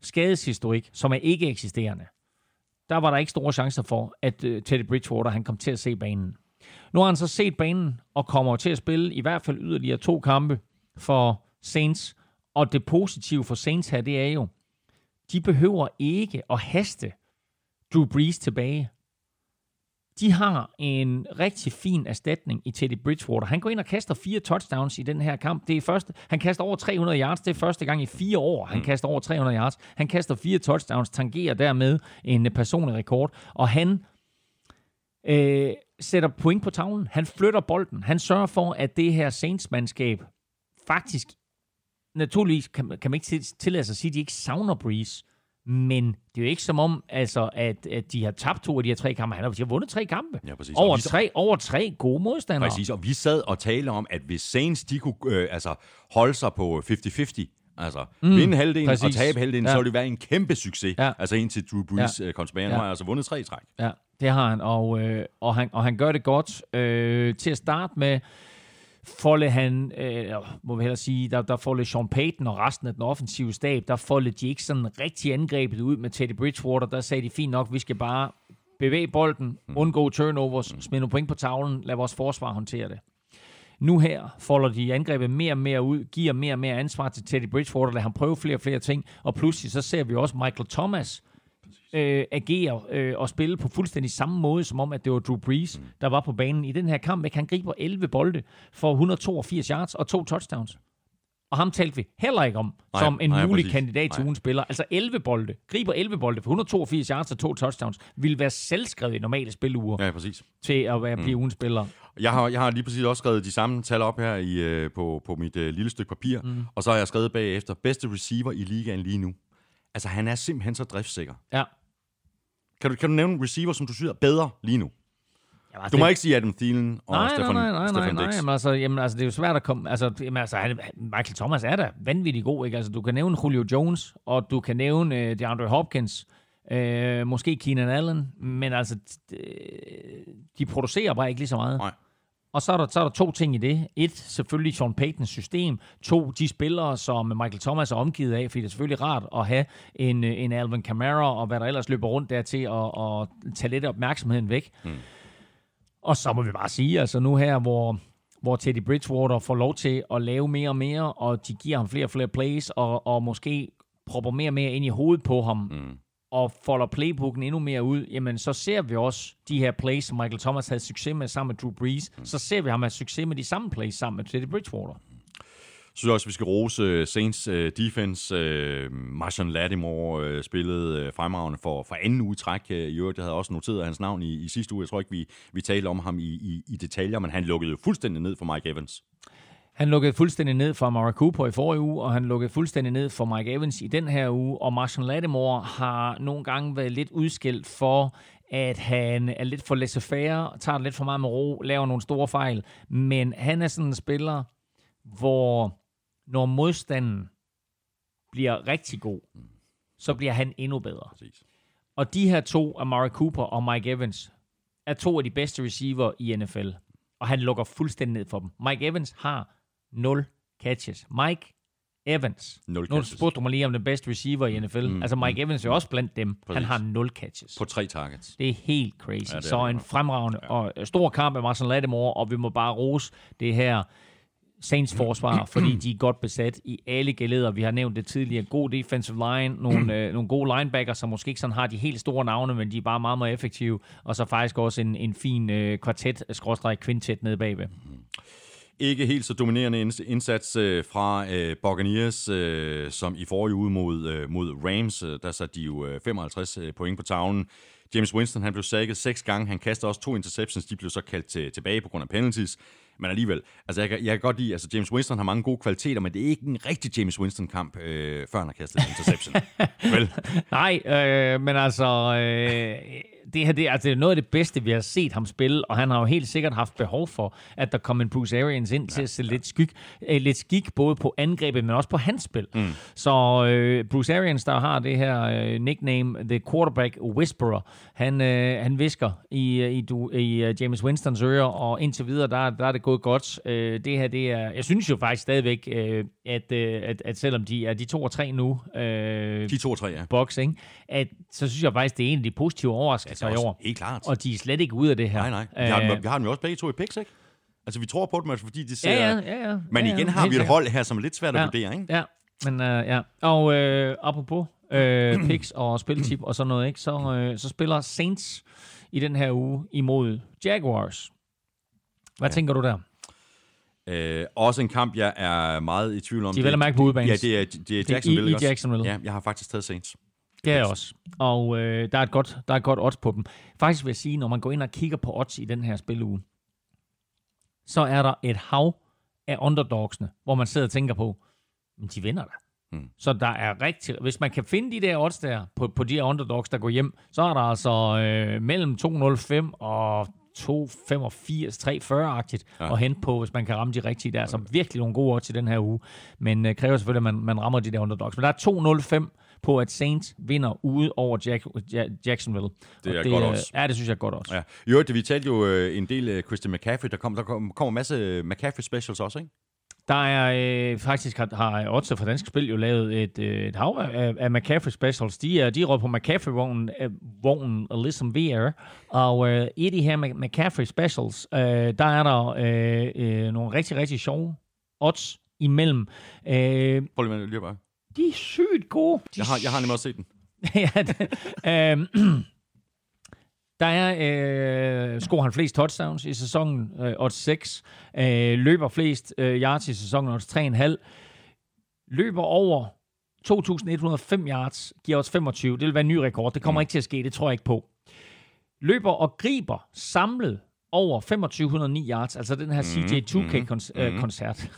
skadeshistorik, som er ikke eksisterende, der var der ikke store chancer for, at øh, Teddy Bridgewater han kom til at se banen. Nu har han så set banen og kommer til at spille i hvert fald yderligere to kampe for Saints. Og det positive for Saints her, det er jo, de behøver ikke at haste Drew Brees tilbage de har en rigtig fin erstatning i Teddy Bridgewater. Han går ind og kaster fire touchdowns i den her kamp. Det er første, han kaster over 300 yards. Det er første gang i fire år, han mm. kaster over 300 yards. Han kaster fire touchdowns, tangerer dermed en personlig rekord. Og han øh, sætter point på tavlen. Han flytter bolden. Han sørger for, at det her Saints-mandskab faktisk naturligvis kan, kan man ikke tillade sig at sige, at de ikke savner Breeze. Men det er jo ikke som om, altså, at, at de har tabt to af de her tre kampe. Han har, de har vundet tre kampe. Ja, præcis. Over, vi, tre, over tre gode modstandere. Præcis, og vi sad og talte om, at hvis Saints de kunne øh, altså, holde sig på 50-50, altså mm, vinde halvdelen præcis. og tabe halvdelen, ja. så ville det være en kæmpe succes. Ja. Altså indtil Drew Brees ja. øh, kom tilbage. Ja. har altså vundet tre i træk. Ja, det har han, og, øh, og, han, og han gør det godt. Øh, til at starte med, folde han, øh, må vi hellere sige, der, der folde Sean Payton og resten af den offensive stab, der folde de ikke sådan rigtig angrebet ud med Teddy Bridgewater. Der sagde de fint nok, vi skal bare bevæge bolden, mm. undgå turnovers, mm. smide nogle point på tavlen, lad vores forsvar håndtere det. Nu her folder de angrebet mere og mere ud, giver mere og mere ansvar til Teddy Bridgewater, lad ham prøve flere og flere ting, og pludselig så ser vi også Michael Thomas, øh, agere øh, og spille på fuldstændig samme måde, som om, at det var Drew Brees, mm. der var på banen i den her kamp. Ikke? Han griber 11 bolde for 182 yards og to touchdowns. Og ham talte vi heller ikke om Nej, som en nej, mulig præcis. kandidat til ugens spiller. Altså 11 bolde, griber 11 bolde for 182 yards og to touchdowns, ville være selvskrevet i normale spiluger ja. Præcis. til at være, blive ugens spiller. Jeg har, jeg har lige præcis også skrevet de samme tal op her i, øh, på, på mit øh, lille stykke papir, mm. og så har jeg skrevet bagefter, bedste receiver i ligaen lige nu. Altså, han er simpelthen så driftsikker. Ja. Kan du, kan du nævne en receiver, som du synes er bedre lige nu? Jamen, Du må ikke sige Adam Thielen og nej, Stefan, nej, nej, nej, Stefan nej, nej. Jamen, altså, jamen, altså, det er jo svært at komme... Altså, jamen, altså han, Michael Thomas er da vanvittigt god, ikke? Altså, du kan nævne Julio Jones, og du kan nævne uh, DeAndre Hopkins, uh, måske Keenan Allen, men altså, d- de producerer bare ikke lige så meget. Nej. Og så er, der, så er der to ting i det. Et, selvfølgelig Sean Paytons system. To, de spillere, som Michael Thomas er omgivet af, fordi det er selvfølgelig rart at have en, en Alvin Kamara, og hvad der ellers løber rundt der til at, at tage lidt opmærksomheden væk. Mm. Og så må vi bare sige, altså nu her, hvor, hvor Teddy Bridgewater får lov til at lave mere og mere, og de giver ham flere og flere plays, og, og måske propper mere og mere ind i hovedet på ham, mm. Og folder playbooken endnu mere ud, jamen så ser vi også de her plays, som Michael Thomas havde succes med sammen med Drew Brees, mm. så ser vi ham have succes med de samme plays sammen med Teddy Bridgewater. Jeg synes også, vi skal rose øh, Saints øh, defense. Øh, Marshawn Lattimore spillede fremragende for, for anden uge træk. I øvrigt, jeg havde også noteret hans navn i, i sidste uge. Jeg tror ikke, vi, vi talte om ham i, i, i detaljer, men han lukkede fuldstændig ned for Mike Evans. Han lukkede fuldstændig ned for Amari Cooper i forrige uge, og han lukkede fuldstændig ned for Mike Evans i den her uge, og Marshall Lattimore har nogle gange været lidt udskilt for, at han er lidt for laissez-faire, tager det lidt for meget med ro, laver nogle store fejl, men han er sådan en spiller, hvor når modstanden bliver rigtig god, så bliver han endnu bedre. Præcis. Og de her to, Amari Cooper og Mike Evans, er to af de bedste receiver i NFL. Og han lukker fuldstændig ned for dem. Mike Evans har 0 catches. Mike Evans. Nul nu catches. spurgte du mig lige om den bedste receiver i NFL. Mm, altså Mike Evans er også blandt dem. Præcis. Han har 0 catches. På tre targets. Det er helt crazy. Ja, er så en fremragende ja. og øh, stor kamp af Marcel Lattimore, og vi må bare rose det her Saints forsvar, fordi de er godt besat i alle geleder. Vi har nævnt det tidligere. God defensive line, nogle, øh, nogle gode linebacker, som måske ikke sådan har de helt store navne, men de er bare meget, meget effektive. Og så faktisk også en, en fin øh, kvartet, skråstrej kvintet nede bagved. Ikke helt så dominerende inds- indsats øh, fra øh, Buccaneers, øh, som i forrige uge mod, øh, mod Rams. Øh, der satte de jo øh, 55 øh, point på tavlen. James Winston han blev sækket seks gange. Han kastede også to interceptions. De blev så kaldt til, tilbage på grund af penalties. Men alligevel, altså jeg, jeg kan godt lide, altså James Winston har mange gode kvaliteter, men det er ikke en rigtig James Winston-kamp, øh, før han har kastet en interception. Vel? Nej, øh, men altså, øh, det her det, er- altså, det er noget af det bedste, vi har set ham spille, og han har jo helt sikkert haft behov for, at der kom en Bruce Arians ind til at se lidt, skik, øh, lidt skik, både på angrebet, men også på hans spil. Mm. Så øh, Bruce Arians, der har det her øh, nickname, The Quarterback Whisperer, han, øh, han visker i, øh, i, du, i uh, James Winstons ører, og indtil videre, der, der er det gået godt. Øh, det her, det er, jeg synes jo faktisk stadigvæk, øh, at, øh, at, at selvom de er de to og tre nu, øh, De to og tre, ja. boks, ikke? At, så synes jeg faktisk, det er en af de positive overraskelser Er i også år. helt klart. Og de er slet ikke ude af det her. Nej, nej. Vi har, Øh, dem, vi har dem jo også begge to i picks, ikke? Altså, vi tror på dem, altså, fordi de ser... ja, ja, ja, ja. Men ja, igen ja, har helt vi et hold her, som er lidt svært at ja, vurdere, ikke? Ja, men uh, ja. Og øh, apropos øh, picks og spiltip og sådan noget, ikke? Så, øh, så spiller Saints i den her uge imod Jaguars. Hvad ja. tænker du der? Øh, også en kamp, jeg er meget i tvivl om. De at mærke på udebane. Ja, det er, det er Det er Jacksonville. i- i? Jacksonville. Ja, jeg har faktisk taget Saints. Det er jeg også. Og øh, der, er et godt, der er et godt odds på dem. Faktisk vil jeg sige, når man går ind og kigger på odds i den her spiluge, så er der et hav af underdogsene, hvor man sidder og tænker på, men de vinder da. Mm. Så der er rigtig... Hvis man kan finde de der odds der, på, på de her underdogs, der går hjem, så er der altså øh, mellem 2,05 og 2,85, 3,40-agtigt Ja. ja. at hente på, hvis man kan ramme de rigtige der. Så virkelig nogle gode odds i den her uge. Men øh, kræver selvfølgelig, at man, man rammer de der underdogs. Men der er 2,05 på, at Saints vinder ude over Jack, ja, Jacksonville. Det er Og godt øh, odds. Ja, det synes jeg godt også. Ja. I øvrigt, vi talte jo øh, en del af Christian McCaffrey. Der, kom, der kom, kommer en masse McCaffrey specials også, ikke? Der er øh, faktisk har, har Odds for Dansk Spil jo lavet et, øh, et hav af, af McCaffrey specials. De er, de er på McCaffrey-vognen, øh, vognen, ligesom vi er. Og øh, i de her Mc- McCaffrey specials, øh, der er der øh, øh, nogle rigtig, rigtig sjove odds imellem. Øh, Prøv lige, lige bare. De er sygt gode. De Jeg har, jeg har nemlig også set den. ja, det, øhm, der er, øh, scorer han flest touchdowns i sæsonen, øh, odds 6. Øh, løber flest øh, yards i sæsonen, odds 3,5. løber over 2.105 yards, giver os 25. Det vil være en ny rekord. Det kommer mm. ikke til at ske, det tror jeg ikke på. Løber og griber samlet over 2509 yards, altså den her CJ2K-koncert.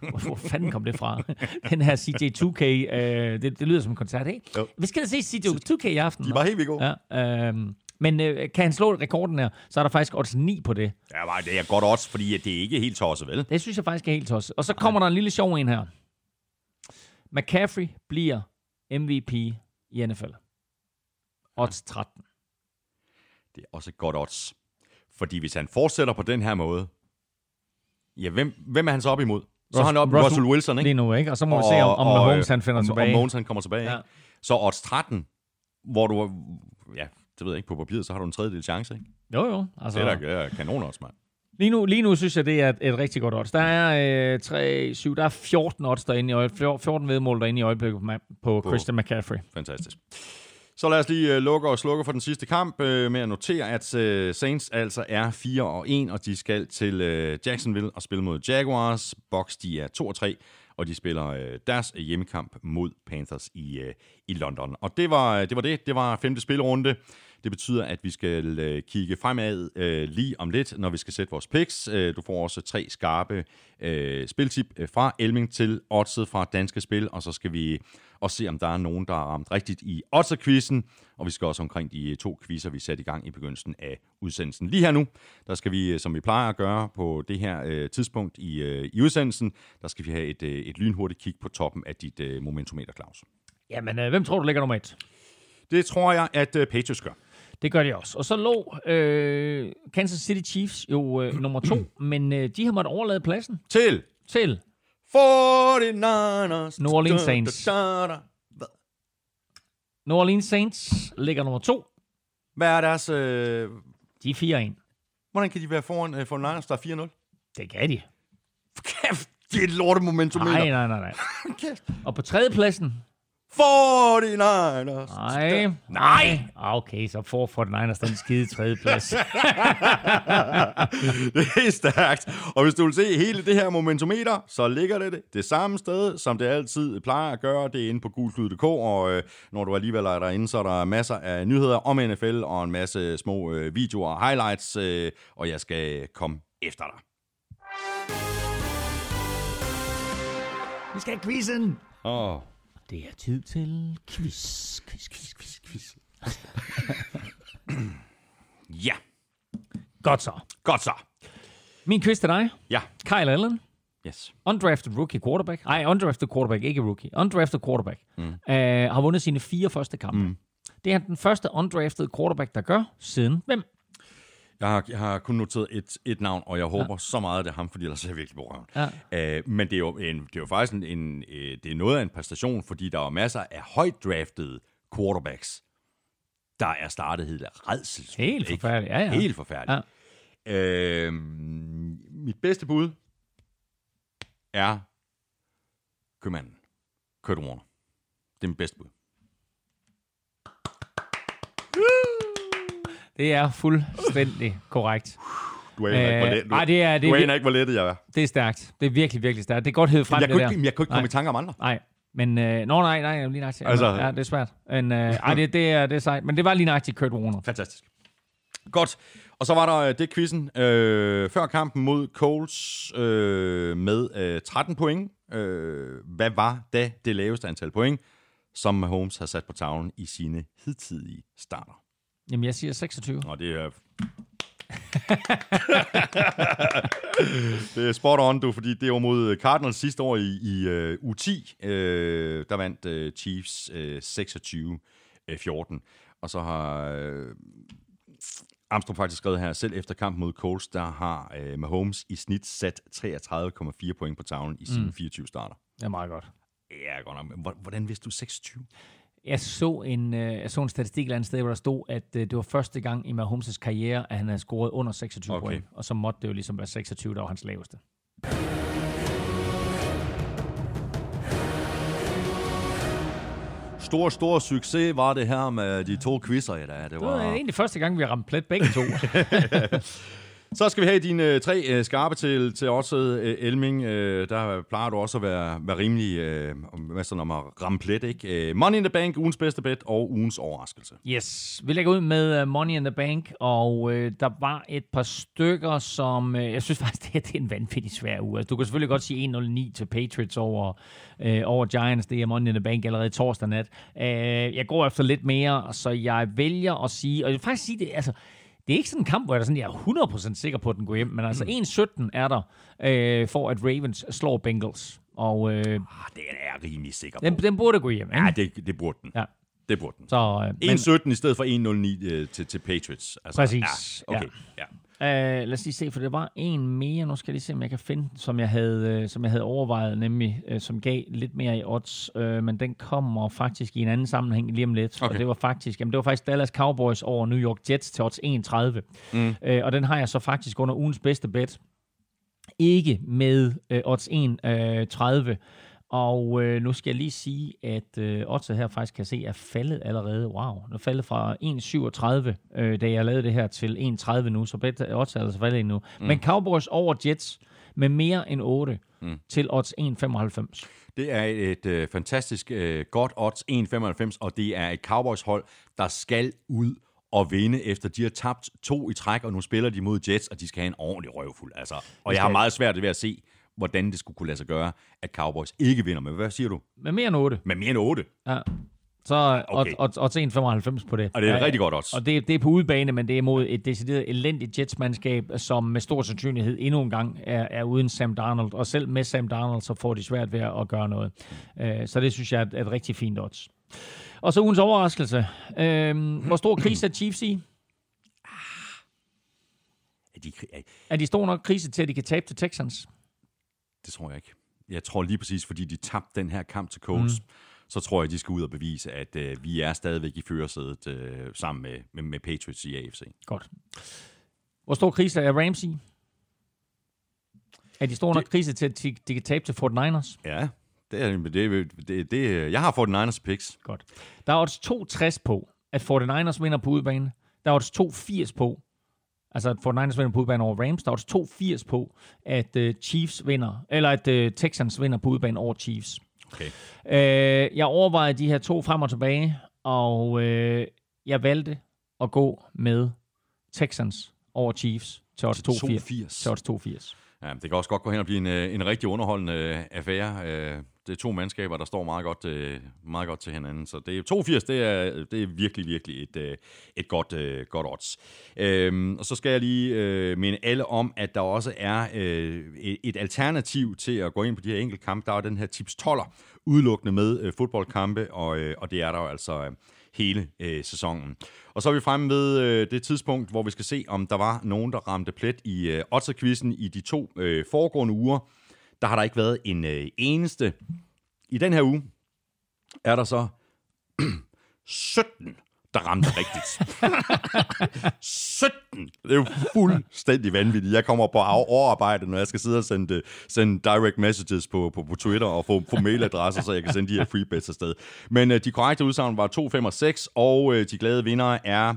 Hvor, hvor fanden kom det fra? den her CJ2K, øh, det, det lyder som en koncert, ikke? Jo. Vi skal da se CJ2K i aften. De var helt vildt gode. Ja, øhm, men øh, kan han slå rekorden her, så er der faktisk odds 9 på det. Ja, det er godt odds, fordi det er ikke helt tosset, vel? Det synes jeg faktisk er helt tosset. Og så kommer der en lille sjov en her. McCaffrey bliver MVP i NFL. Odds 13. Det er også godt odds. Fordi hvis han fortsætter på den her måde, ja, hvem, hvem er han så op imod? Så er han op Russell, Russell Wilson, ikke? Lige nu, ikke? Og så må vi se, om, om Mahomes han finder om, tilbage. Om Mahomes han kommer tilbage. Ja. Ja. Så odds 13, hvor du, ja, det ved jeg ikke, på papiret, så har du en tredjedel chance, ikke? Jo, jo. Altså, Det er da kanon odds, mand. lige, nu, lige nu synes jeg, det er et, et rigtig godt odds. Der er, øh, 3, 7, der er 14 odds derinde i øjeblikket, 14 vedmål derinde i øjeblikket på, på, på Christian McCaffrey. Fantastisk. Så lad os lige øh, lukke og slukke for den sidste kamp uh, med at notere, at øh, Saints altså er 4 og 1, og de skal til Jacksonville og spille mod Jaguars. Box de er 2 og 3, og de spiller uh, deres hjemmekamp mod Panthers i, i London. Og det var, det var det. Det var femte spilrunde. Det betyder, at vi skal øh, kigge fremad øh, lige om lidt, når vi skal sætte vores picks. Øh, du får også tre skarpe øh, spiltip øh, fra Elming til oddset fra Danske Spil, og så skal vi også se, om der er nogen, der har ramt rigtigt i oddset-quizzen, og vi skal også omkring de to quizzer, vi satte i gang i begyndelsen af udsendelsen. Lige her nu, der skal vi, øh, som vi plejer at gøre på det her øh, tidspunkt i, øh, i udsendelsen, der skal vi have et, øh, et lynhurtigt kig på toppen af dit øh, momentometer, Claus. Jamen, øh, hvem tror du ligger nummer et? Det tror jeg, at øh, Patriots gør. Det gør de også. Og så lå øh, Kansas City Chiefs jo øh, nummer to, men øh, de har måttet overlade pladsen Til til 49ers. New Orleans Saints. Da, da, da. New Orleans Saints, ligger nummer to. Hvad er deres... Øh, De er 4-1. hvordan kan de være foran øh, for Niners, der er 4-0? Det kan de. Kæft, det er et lortemomentum. Nej, nej, nej, nej. Og på tredjepladsen, 49ers. nej, nej. Ah, Okay, så får for den egen den skide tredjeplads. det er stærkt. Og hvis du vil se hele det her momentometer, så ligger det det samme sted, som det altid plejer at gøre. Det er inde på gulklud.dk, og øh, når du alligevel er derinde, så er der masser af nyheder om NFL og en masse små øh, videoer og highlights, øh, og jeg skal komme efter dig. Vi skal have quizzen. Åh. Oh. Det er tid til quiz, quiz, quiz, quiz, quiz. Ja, Godt så. godt så. Min quiz til dig. Ja, Kyle Allen, yes. undrafted rookie quarterback. Nej, undrafted quarterback, ikke rookie. Undrafted quarterback. Mm. Uh, har vundet sine fire første kampe. Mm. Det er den første undrafted quarterback, der gør siden hvem? Jeg har, jeg har kun noteret et, et navn, og jeg håber ja. så meget, at det er ham, fordi ellers er jeg virkelig på røven. Ja. Uh, men det er, jo en, det er jo faktisk en, en, uh, det er noget af en præstation, fordi der er masser af højt draftede quarterbacks, der er startet helt redselsfuldt. Helt forfærdeligt, ja, ja. Helt forfærdeligt. Ja. Uh, mit bedste bud er købmanden. Kurt Warner. Det er mit bedste bud. Det er fuldstændig korrekt. Du aner ikke, hvor Øh, let, du, ej, det er- det du aner ikke, hvor lettet jeg er. Det er stærkt. Det er virkelig, virkelig stærkt. Det er godt hævet frem, Jeg det kunne, der. ikke, jeg kunne ikke komme Nej. i tanke om andre. Nej, men... Øh, nå, nej, nej, lige nøjagtigt. Altså- ja, det er svært. Men, øh, ej, det, det, er, det er sejt. Men det var lige nøjagtigt Kurt Warner. Fantastisk. Godt. Og så var der øh, det quizzen øh, før kampen mod Colts øh, med øh, 13 point. Øh, hvad var da det laveste antal point, som Mahomes har sat på tavlen i sine hidtidige starter? Jamen, jeg siger 26. Og det er... det er spot on, du, fordi det var mod Cardinals sidste år i, i uh, U10. Uh, der vandt uh, Chiefs uh, 26-14. Og så har uh, Armstrong faktisk skrevet her, selv efter kampen mod Colts, der har uh, Mahomes i snit sat 33,4 point på tavlen i sine mm. 24 starter. Det er meget godt. Ja, godt nok. Hvordan vidste du 26? Jeg så en, øh, jeg så en statistik et eller andet sted, hvor der stod, at øh, det var første gang i Mahomes' karriere, at han havde scoret under 26 Okay. point. Og så måtte det jo ligesom være 26, der var hans laveste. Stor, stor succes var det her med de to quizzer i dag. Det Det var egentlig første gang, vi ramte plet begge to. Så skal vi have dine øh, tre øh, skarpe til, til også øh, Elming. Øh, der plejer du også at være, være rimelig øh, så om at ramme plet, ikke? Øh, Money in the Bank, ugens bedste bet og ugens overraskelse. Yes, vi lægger ud med uh, Money in the Bank, og øh, der var et par stykker, som... Øh, jeg synes faktisk, det, her, det er en vanvittig svær uge. Altså, du kan selvfølgelig godt sige 1-0-9 til Patriots over, øh, over Giants. Det er Money in the Bank allerede torsdag nat. Øh, jeg går efter lidt mere, så jeg vælger at sige... Og jeg vil faktisk sige det... Altså, det er ikke sådan en kamp, hvor jeg er, sådan, jeg er 100% sikker på, at den går hjem, men altså mm. 1-17 er der, øh, for at Ravens slår Bengals. Og, øh, Ah, det er jeg rimelig sikker på. den, den burde gå hjem, ikke? Ja, det, det burde den. Ja. Det burde den. Så, øh, men, 1-17 i stedet for 1-0-9 øh, til, til Patriots. Altså, Præcis, Ja, okay. Ja. Uh, lad os lige se, for det var en mere, nu skal jeg lige se, om jeg kan finde, som jeg havde, uh, som jeg havde overvejet, nemlig, uh, som gav lidt mere i odds, uh, men den kommer faktisk i en anden sammenhæng lige om lidt, Okay. og det var faktisk, jamen det var faktisk Dallas Cowboys over New York Jets til odds 31, mm. uh, og den har jeg så faktisk under ugens bedste bet, ikke med øh, odds 1,30. Og øh, nu skal jeg lige sige, at øh, oddset her faktisk kan se er faldet allerede. Wow, den er faldet fra 1,37, øh, da jeg lavede det her, til 1,30 nu, så bet, odds er altså faldet endnu. Mm. Men Cowboys over Jets med mere end 8 mm. til odds 1,95. Det er et øh, fantastisk øh, godt odds, 1,95, og det er et Cowboys-hold, der skal ud og vinde, efter de har tabt to i træk, og nu spiller de mod Jets, og de skal have en ordentlig røvfuld. Altså. Og jeg har meget svært ved at se, hvordan det skulle kunne lade sig gøre, at Cowboys ikke vinder. Men hvad siger du? Med mere end 8. Med mere end 8. Ja. Så Okay. odds, odds 1,95 på det. Og det er et Ja, rigtig godt odds. Og det, det er på udebane, men det er mod et decideret elendigt Jets-mandskab, som med stor sandsynlighed endnu en gang er, er uden Sam Darnold. Og selv med Sam Darnold, så får de svært ved at gøre noget. Øh, Så det synes jeg er et, et rigtig fint odds. Og så ugens overraskelse. Øhm, hvor stor krise er Chiefs i? Er de, er, Er de stor nok krise til, at de kan tabe til Texans? Det tror jeg ikke. Jeg tror lige præcis, fordi de tabte den her kamp til Colts, mm. så tror jeg, de skal ud og bevise, at øh, vi er stadigvæk i førersædet øh, sammen med, med, med Patriots i AFC. Godt. Hvor stor krise er Rams i? Er de stor nok krise til, at de, de kan tabe til 49ers? Ja, det er, det, det, det, jeg har fået Niners picks. Godt. Der er odds 260 på, at 49ers vinder på udebane. Der er odds 280 på, altså at 49ers vinder på udebane over Rams. Der er odds 280 på, at uh, Chiefs vinder, eller at uh, Texans vinder på udebane over Chiefs. Okay. Uh, jeg overvejede de her to frem og tilbage, og uh, jeg valgte at gå med Texans over Chiefs til odds 280. 280. Til odds 280. Ja, det kan også godt gå hen og blive en, øh, en rigtig underholdende øh, affære. Det er to mandskaber, der står meget godt, øh, meget godt til hinanden. Så det er 82, det er, det er virkelig, virkelig et, øh, et godt, øh, godt odds. Øhm, og så skal jeg lige øh, minde alle om, at der også er øh, et- alternativ til at gå ind på de her enkelte kampe. Der er den her tips 12'er, udelukkende med øh, fodboldkampe, og, øh, og det er der jo altså øh, hele øh, sæsonen. Og så er vi fremme ved øh, det tidspunkt, hvor vi skal se, om der var nogen, der ramte plet i øh, Otterquizzen i de to øh, foregående uger. Der har der ikke været en øh, eneste. I den her uge er der så 17, der ramte rigtigt. 17! Det er jo fuldstændig vanvittigt. Jeg kommer på overarbejde, når jeg skal sidde og sende, sende direct messages på, på, på Twitter og få, få mailadresser, så jeg kan sende de her free bets afsted. Men øh, de korrekte udsagn var 2, 5 og 6, og øh, de glade vindere er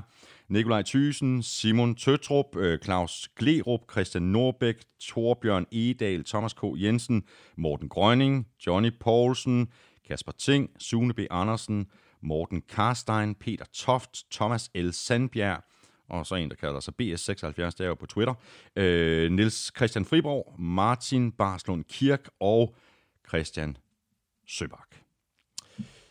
Nikolaj Thysen, Simon Tøtrup, øh, Claus Glerup, Christian Norbæk, Torbjørn Edal, Thomas K. Jensen, Morten Grønning, Johnny Poulsen, Kasper Ting, Sune B. Andersen, Morten Karstein, Peter Toft, Thomas L. Sandbjerg, og så en, der kalder sig BS76, der er jo på Twitter, øh, Nils Christian Friborg, Martin Barslund Kirk og Christian Søbak.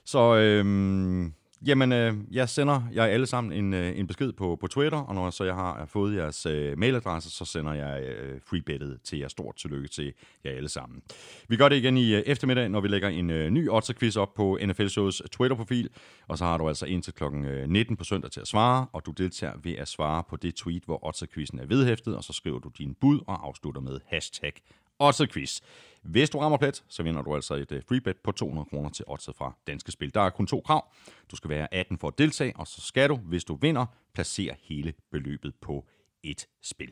Så øhm, jamen, øh, jeg sender jer alle sammen en, øh, en besked på, på Twitter, og når så jeg har øh, fået jeres øh, mailadresse, så sender jeg øh, freebettet til jer. Stort tillykke til jer alle sammen. Vi gør det igen i øh, eftermiddag, når vi lægger en øh, ny Otzer-quiz op på NFL Shows Twitter-profil, og så har du altså indtil kl. 19 øh, på søndag til at svare, og du deltager ved at svare på det tweet, hvor Otzer-quizzen er vedhæftet, og så skriver du din bud og afslutter med hashtag Odds Quiz. Hvis du rammer plet, så vinder du altså et øh, free bet på 200 kroner til Odset fra Danske Spil. Der er kun to krav. Du skal være 18 for at deltage, og så skal du, hvis du vinder, placere hele beløbet på et spil.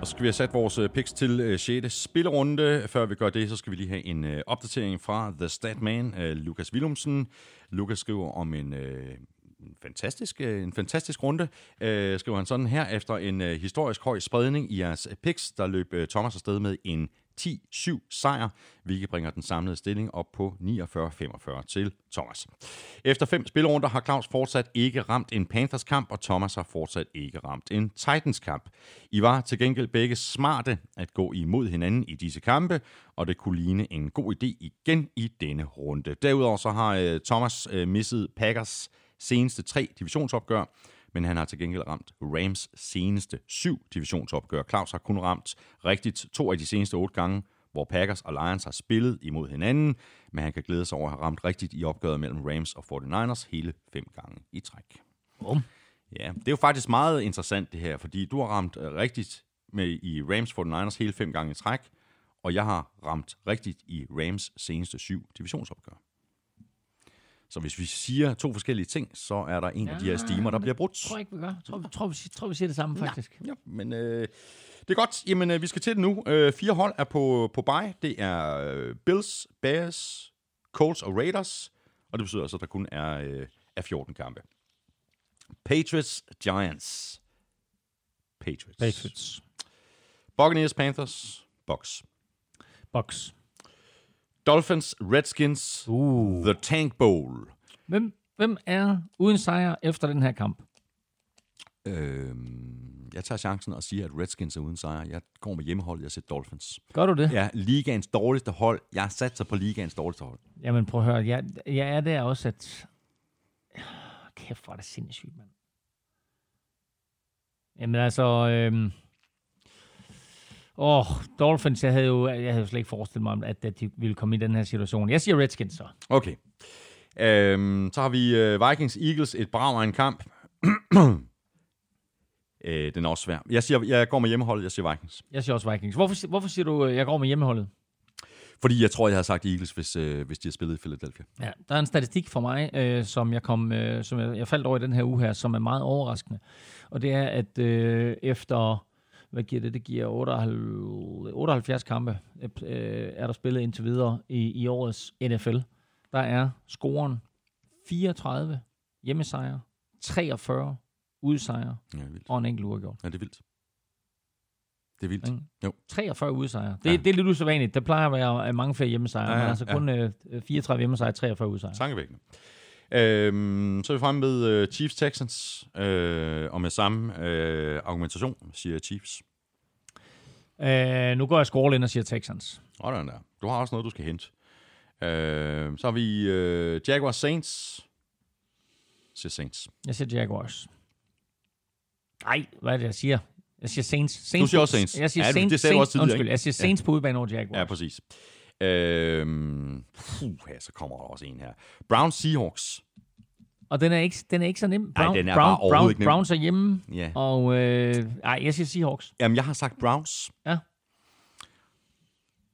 Og så skal vi have sat vores øh, picks til øh, 6. spillerunde. Før vi gør det, så skal vi lige have en opdatering fra The Statman, Lukas Willumsen. Lukas skriver om en fantastisk, øh, en fantastisk runde, øh, skriver han sådan her. Efter en øh, historisk høj spredning i jeres picks, der løb øh, Thomas afsted med en 10-7 sejr, hvilket bringer den samlede stilling op på 49-45 til Thomas. Efter fem spillerunder har Claus fortsat ikke ramt en Panthers kamp, og Thomas har fortsat ikke ramt en Titans kamp. I var til gengæld begge smarte at gå imod hinanden i disse kampe, og det kunne ligne en god idé igen i denne runde. Derudover så har øh, Thomas øh, misset Packers seneste tre divisionsopgør, men han har til gengæld ramt Rams seneste syv divisionsopgør. Claus har kun ramt rigtigt to af de seneste otte gange, hvor Packers og Lions har spillet imod hinanden, men han kan glæde sig over at have ramt rigtigt i opgøret mellem Rams og 49ers hele fem gange i træk. Bum. Ja, det er jo faktisk meget interessant det her, fordi du har ramt øh, rigtigt med i Rams 49ers hele fem gange i træk, og jeg har ramt rigtigt i Rams seneste syv divisionsopgør. Så hvis vi siger to forskellige ting, så er der en ja, af de her stimer, der bliver brudt. tror jeg ikke, vi gør. Jeg tror, vi, tror, vi, siger- tror, vi siger det samme, faktisk. Ja, men øh, det er godt. Jamen, øh, vi skal til det nu. Øh, fire hold er på, på bye. Det er øh, Bills, Bears, Colts og Raiders. Og det betyder altså, at der kun er, øh, er 14 kampe. Patriots, Giants. Patriots. Patriots. Buccaneers, Panthers, Bucks. Bucks. Dolphins, Redskins, Uh. The Tank Bowl. Hvem, hvem er uden sejr efter den her kamp? Øh, jeg tager chancen og siger, at Redskins er uden sejr. Jeg går med hjemmehold, jeg ser Dolphins. Gør du det? Ja, ligaens dårligste hold. Jeg har sat sig på ligaens dårligste hold. Jamen prøv at høre, jeg, jeg er der også, at... Kæft, hvor er det sindssygt, mand. Jamen altså... Øhm... Åh, oh, Dolphins, jeg havde, jo, jeg havde jo slet ikke forestillet mig, at, at de ville komme i den her situation. Jeg siger Redskins så. Okay. Øhm, så har vi øh, Vikings Eagles, et brag af en kamp. øh, den er også svær. Jeg, siger, jeg går med hjemmeholdet, jeg siger Vikings. Jeg siger også Vikings. Hvorfor, hvorfor siger du, øh, jeg går med hjemmeholdet? Fordi jeg tror, jeg havde sagt Eagles, hvis, øh, hvis de havde spillet i Philadelphia. Ja, der er en statistik for mig, øh, som jeg kom, øh, som jeg, jeg faldt over i den her uge her, som er meget overraskende. Og det er, at øh, efter, hvad giver det? Det giver 78, 78 kampe, øh, er der spillet indtil videre i, i årets NFL. Der er scoren 34 hjemmesejre, 43 udsejre Ja, og en enkelt uafgjort. Ja, det er vildt. Det er vildt. Ikke? Jo. 43 udsejre. Det, Ja. ja. det er lidt usædvanligt. Der plejer at være øh, mange flere hjemmesejre, Ja, ja, ja, men altså ja. kun øh, 34 hjemmesejre, 43 udsejre. Tankevækkende. Øhm, så er vi fremme med øh, Chiefs Texans, øh, og med samme øh, argumentation, siger Chiefs. Øh, nu går jeg score ind og siger Texans. Sådan der. Du har også noget, du skal hente. Øh, så har vi øh, Jaguars Saints. Siger Saints. Jeg siger Jaguars. Nej, hvad er det, jeg siger? Jeg siger Saints. Saints Du siger også Saints. Jeg siger Ja, Saints. det sagde Saints, også tidligere, Undskyld, jeg siger Saints på udebane over Jaguars. Ja, præcis. Øh, puh, så kommer der også en her. Browns Seahawks. og den er, ikke, den er ikke så nem. Brown, den er Brown, bare overhovedet Brown, ikke nem. Browns er hjemme, Ja. og øh, ej, jeg siger Seahawks. Jamen, jeg har sagt Browns. Ja.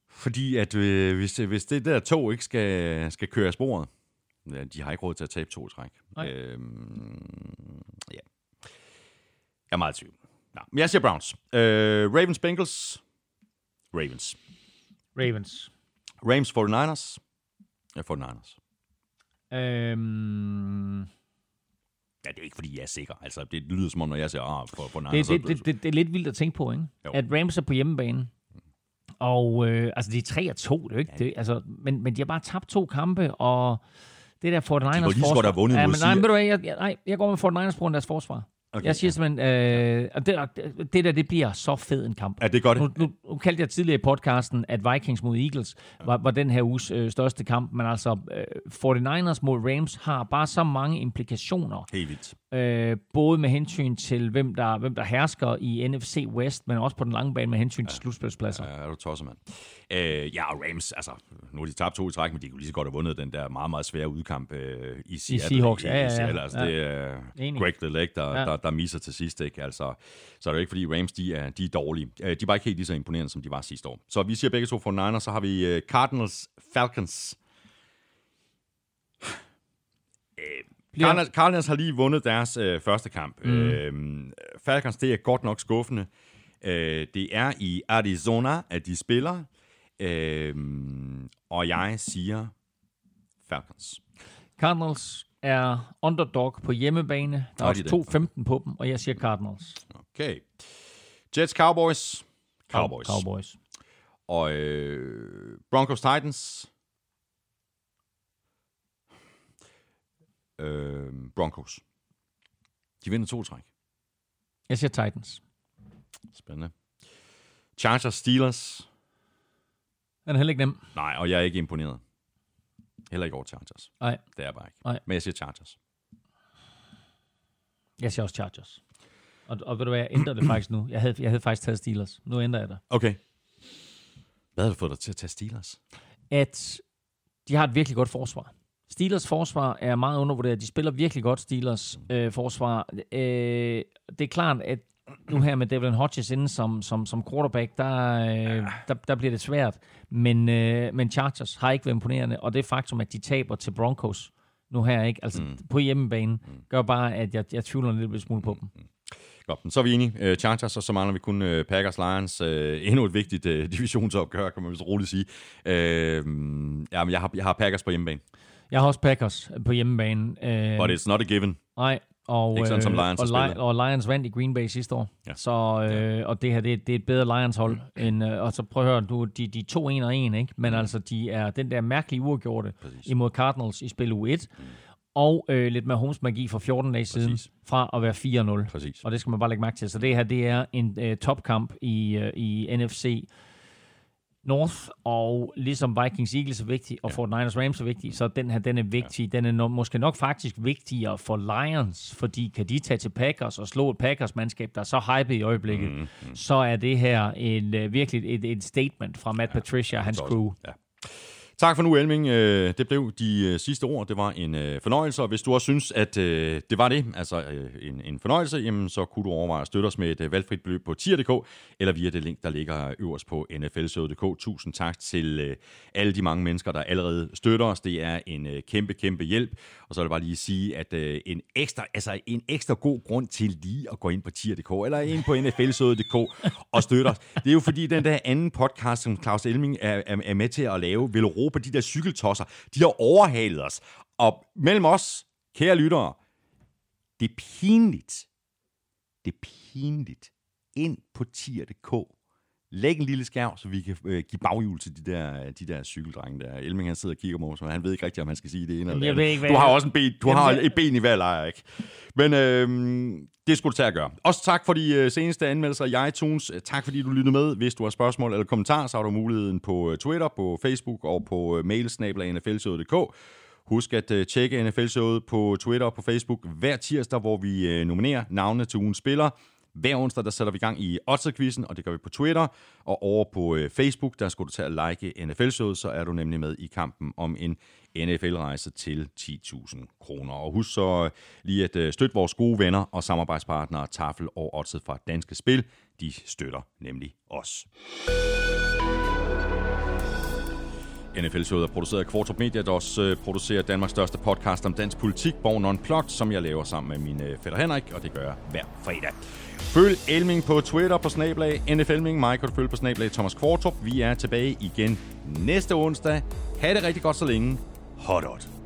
Fordi at øh, hvis, hvis det der tog ikke skal, skal køre af sporet, ja, de har ikke råd til at tabe to træk. Nej. Øhm, ja. Jeg er meget i tvivl. Nå, men jeg siger Browns. Øh, Ravens Bengals. Ravens. Ravens. Rams 49ers. Ja, 49ers. Øhm, Ja, det er ikke fordi, jeg er sikker. Altså, det lyder som om, når jeg siger, ah, for, for det, det, det, det, det er lidt vildt at tænke på, ikke? Jo. At Rams er på hjemmebane. Og øh, altså, de er 3 og 2, det er jo ikke det. Altså, men, men de har bare tabt to kampe, og det der 49ers kunne lige så forsvar... godt have vundet ja, men, nej, Seahawks. ved du hvad, jeg, jeg, nej, jeg går med 49ers på grund af deres forsvar. Okay, jeg siger simpelthen, øh, det, det der, det bliver så fed en kamp. Ja, det er godt. Nu, nu, nu kaldte jeg tidligere i podcasten, at Vikings mod Eagles var, var den her uges øh, største kamp, men altså øh, 49ers mod Rams har bare så mange implikationer, Helt vildt. øh, både med hensyn til, hvem der, hvem der hersker i NFC West, men også på den lange bane med hensyn til slutspilspladser. Ja, er du tosset, mand. Øh, ja, og Rams, altså, nu har de tabt to i træk, men de kunne lige så godt have vundet den der meget, meget svære udkamp øh, i Seattle. Seahawks, i, ja, ja, ja. I Seattle. Altså, Ja. det er Enig. Greg the Leg, der, Ja. der, der misser til sidst, ikke? Altså, så er det jo ikke, fordi Rams, de er, de er dårlige. Øh, De var ikke helt lige så imponerende, som de var sidste år. Så vi siger begge to for Niners, så har vi øh, Cardinals, Falcons. Bliver- Cardinals, Cardinals har lige vundet deres øh, første kamp. Mm. Øh, Falcons, det er godt nok skuffende. Øh, det er i Arizona, at de spiller. Øh, og jeg siger Falcons. Cardinals er underdog på hjemmebane. Der er også er 2-15 på dem, og jeg siger Cardinals. Okay. Jets, Cowboys. Cowboys. Cowboys. Og øh, Broncos, Titans. Øh, Broncos. De vinder to træk. Jeg siger Titans. Spændende. Chargers, Steelers. Den er heller ikke nem. Nej, og jeg er ikke imponeret. Heller ikke over Chargers. Nej, Det er jeg bare ikke. Nej. Men jeg siger Chargers. jeg siger også Chargers. Og, og ved du hvad, jeg ændrer det faktisk nu. Jeg havde, jeg havde faktisk taget Steelers. Nu ændrer jeg det. Okay. Hvad har du fået dig til at tage Steelers? At de har et virkelig godt forsvar. Steelers forsvar er meget undervurderet. De spiller virkelig godt, Steelers øh, forsvar. Øh, det er klart, at nu her med Devlin Hodges inde som, som, som quarterback, der, øh, der, der bliver det svært. Men, øh, men Chargers har ikke været imponerende, og det faktum, at de taber til Broncos nu her, ikke? Altså mm. på hjemmebane, gør bare, at jeg, jeg tvivler en lille smule på dem. Godt, men så er vi enige. Uh, Chargers, og så mangler vi kun uh, Packers Lions. Uh, endnu et vigtigt divisionsopgør, kan man vist roligt sige. Uh, jamen, jeg har, jeg har Packers på hjemmebane. Jeg har også Packers på hjemmebane. Øh, But it's not a given. Nej, og, Ikke sådan, som øh, Lions og, Li- og Lions vandt i Green Bay sidste år. Ja. Så, øh, og det her, det, er- det er et bedre Lions-hold. End, øh, og så prøv at høre, du, de, de er to 1 og 1, ikke? Men altså, de er den der mærkelige uafgjorte imod Cardinals i spil U1. Og øh, lidt med Holmes magi for 14 dage siden, Præcis. fra at være 4-0. Præcis. Og det skal man bare lægge mærke til. Så det her, det er en øh, topkamp i, øh, i NFC North, og ligesom Vikings Eagles er vigtig, og ja. 49ers Rams er vigtig, så den her, den er vigtig. Ja. Den er no, måske nok faktisk vigtigere for Lions, fordi kan de tage til Packers og slå et Packers-mandskab, der er så hype i øjeblikket, mm, mm. så er det her en, uh, virkelig et, et statement fra Matt ja, Patricia og hans crew. Ja. Tak for nu, Elming. Øh, det blev de øh, sidste ord. Det var en øh, fornøjelse, og hvis du også synes, at det var det, altså en, en fornøjelse, jamen, så kunne du overveje at støtte os med et valgfrit beløb på tier.dk, eller via det link, der ligger øverst på nflsøde.dk. Tusind tak til alle de mange mennesker, der allerede støtter os. Det er en kæmpe, kæmpe hjælp. Og så vil jeg bare lige sige, at en, ekstra, altså, en ekstra god grund til lige at gå ind på tier.dk, eller ind på nflsøde.dk og støtte os, det er jo fordi, den der anden podcast, som Claus Elming er, er, er med til at lave, vil Europa, de der cykeltosser, de har overhalet os. Og mellem os, kære lyttere, det er pinligt. Det er pinligt. Ind på tier.dk. Læg en lille skærm, så vi kan øh, give baghjul til de der, de der cykeldrenge der. Elming han sidder og kigger på mig, så han ved ikke rigtigt, om han skal sige det ene eller det andet. Du har også en ben, du Jamen, har et ben i hver lejr, ikke? Men øh, det skulle du tage at gøre. Også tak for de øh, seneste anmeldelser i iTunes. Tak fordi du lyttede med. Hvis du har spørgsmål eller kommentarer, så har du muligheden på øh, Twitter, på Facebook og på øh, mailsnabla.nflshowet.dk. Husk at øh, tjekke NFL-showet på Twitter og på Facebook hver tirsdag, hvor vi øh, nominerer navnene til ugens spillere. Hver onsdag, der sætter vi i gang i Otterquizzen, og det gør vi på Twitter. Og over på øh, Facebook, der skal du tage at like NFL-showet, så er du nemlig med i kampen om en NFL-rejse til 10.000 kroner. Og husk så øh, lige at øh, støtte vores gode venner og samarbejdspartnere Tafel og Odset fra Danske Spil. De støtter nemlig os. NFL-showet er produceret af Kvartrup Media, der også øh, producerer Danmarks største podcast om dansk politik, Born Unplugged, som jeg laver sammen med min øh, fætter Henrik, og det gør jeg hver fredag. Følg Elming på Twitter på snablag NFLming. Mig kan du følge på snablag Thomas Kvartrup. Vi er tilbage igen næste onsdag. Ha' det rigtig godt så længe. Hot, hot.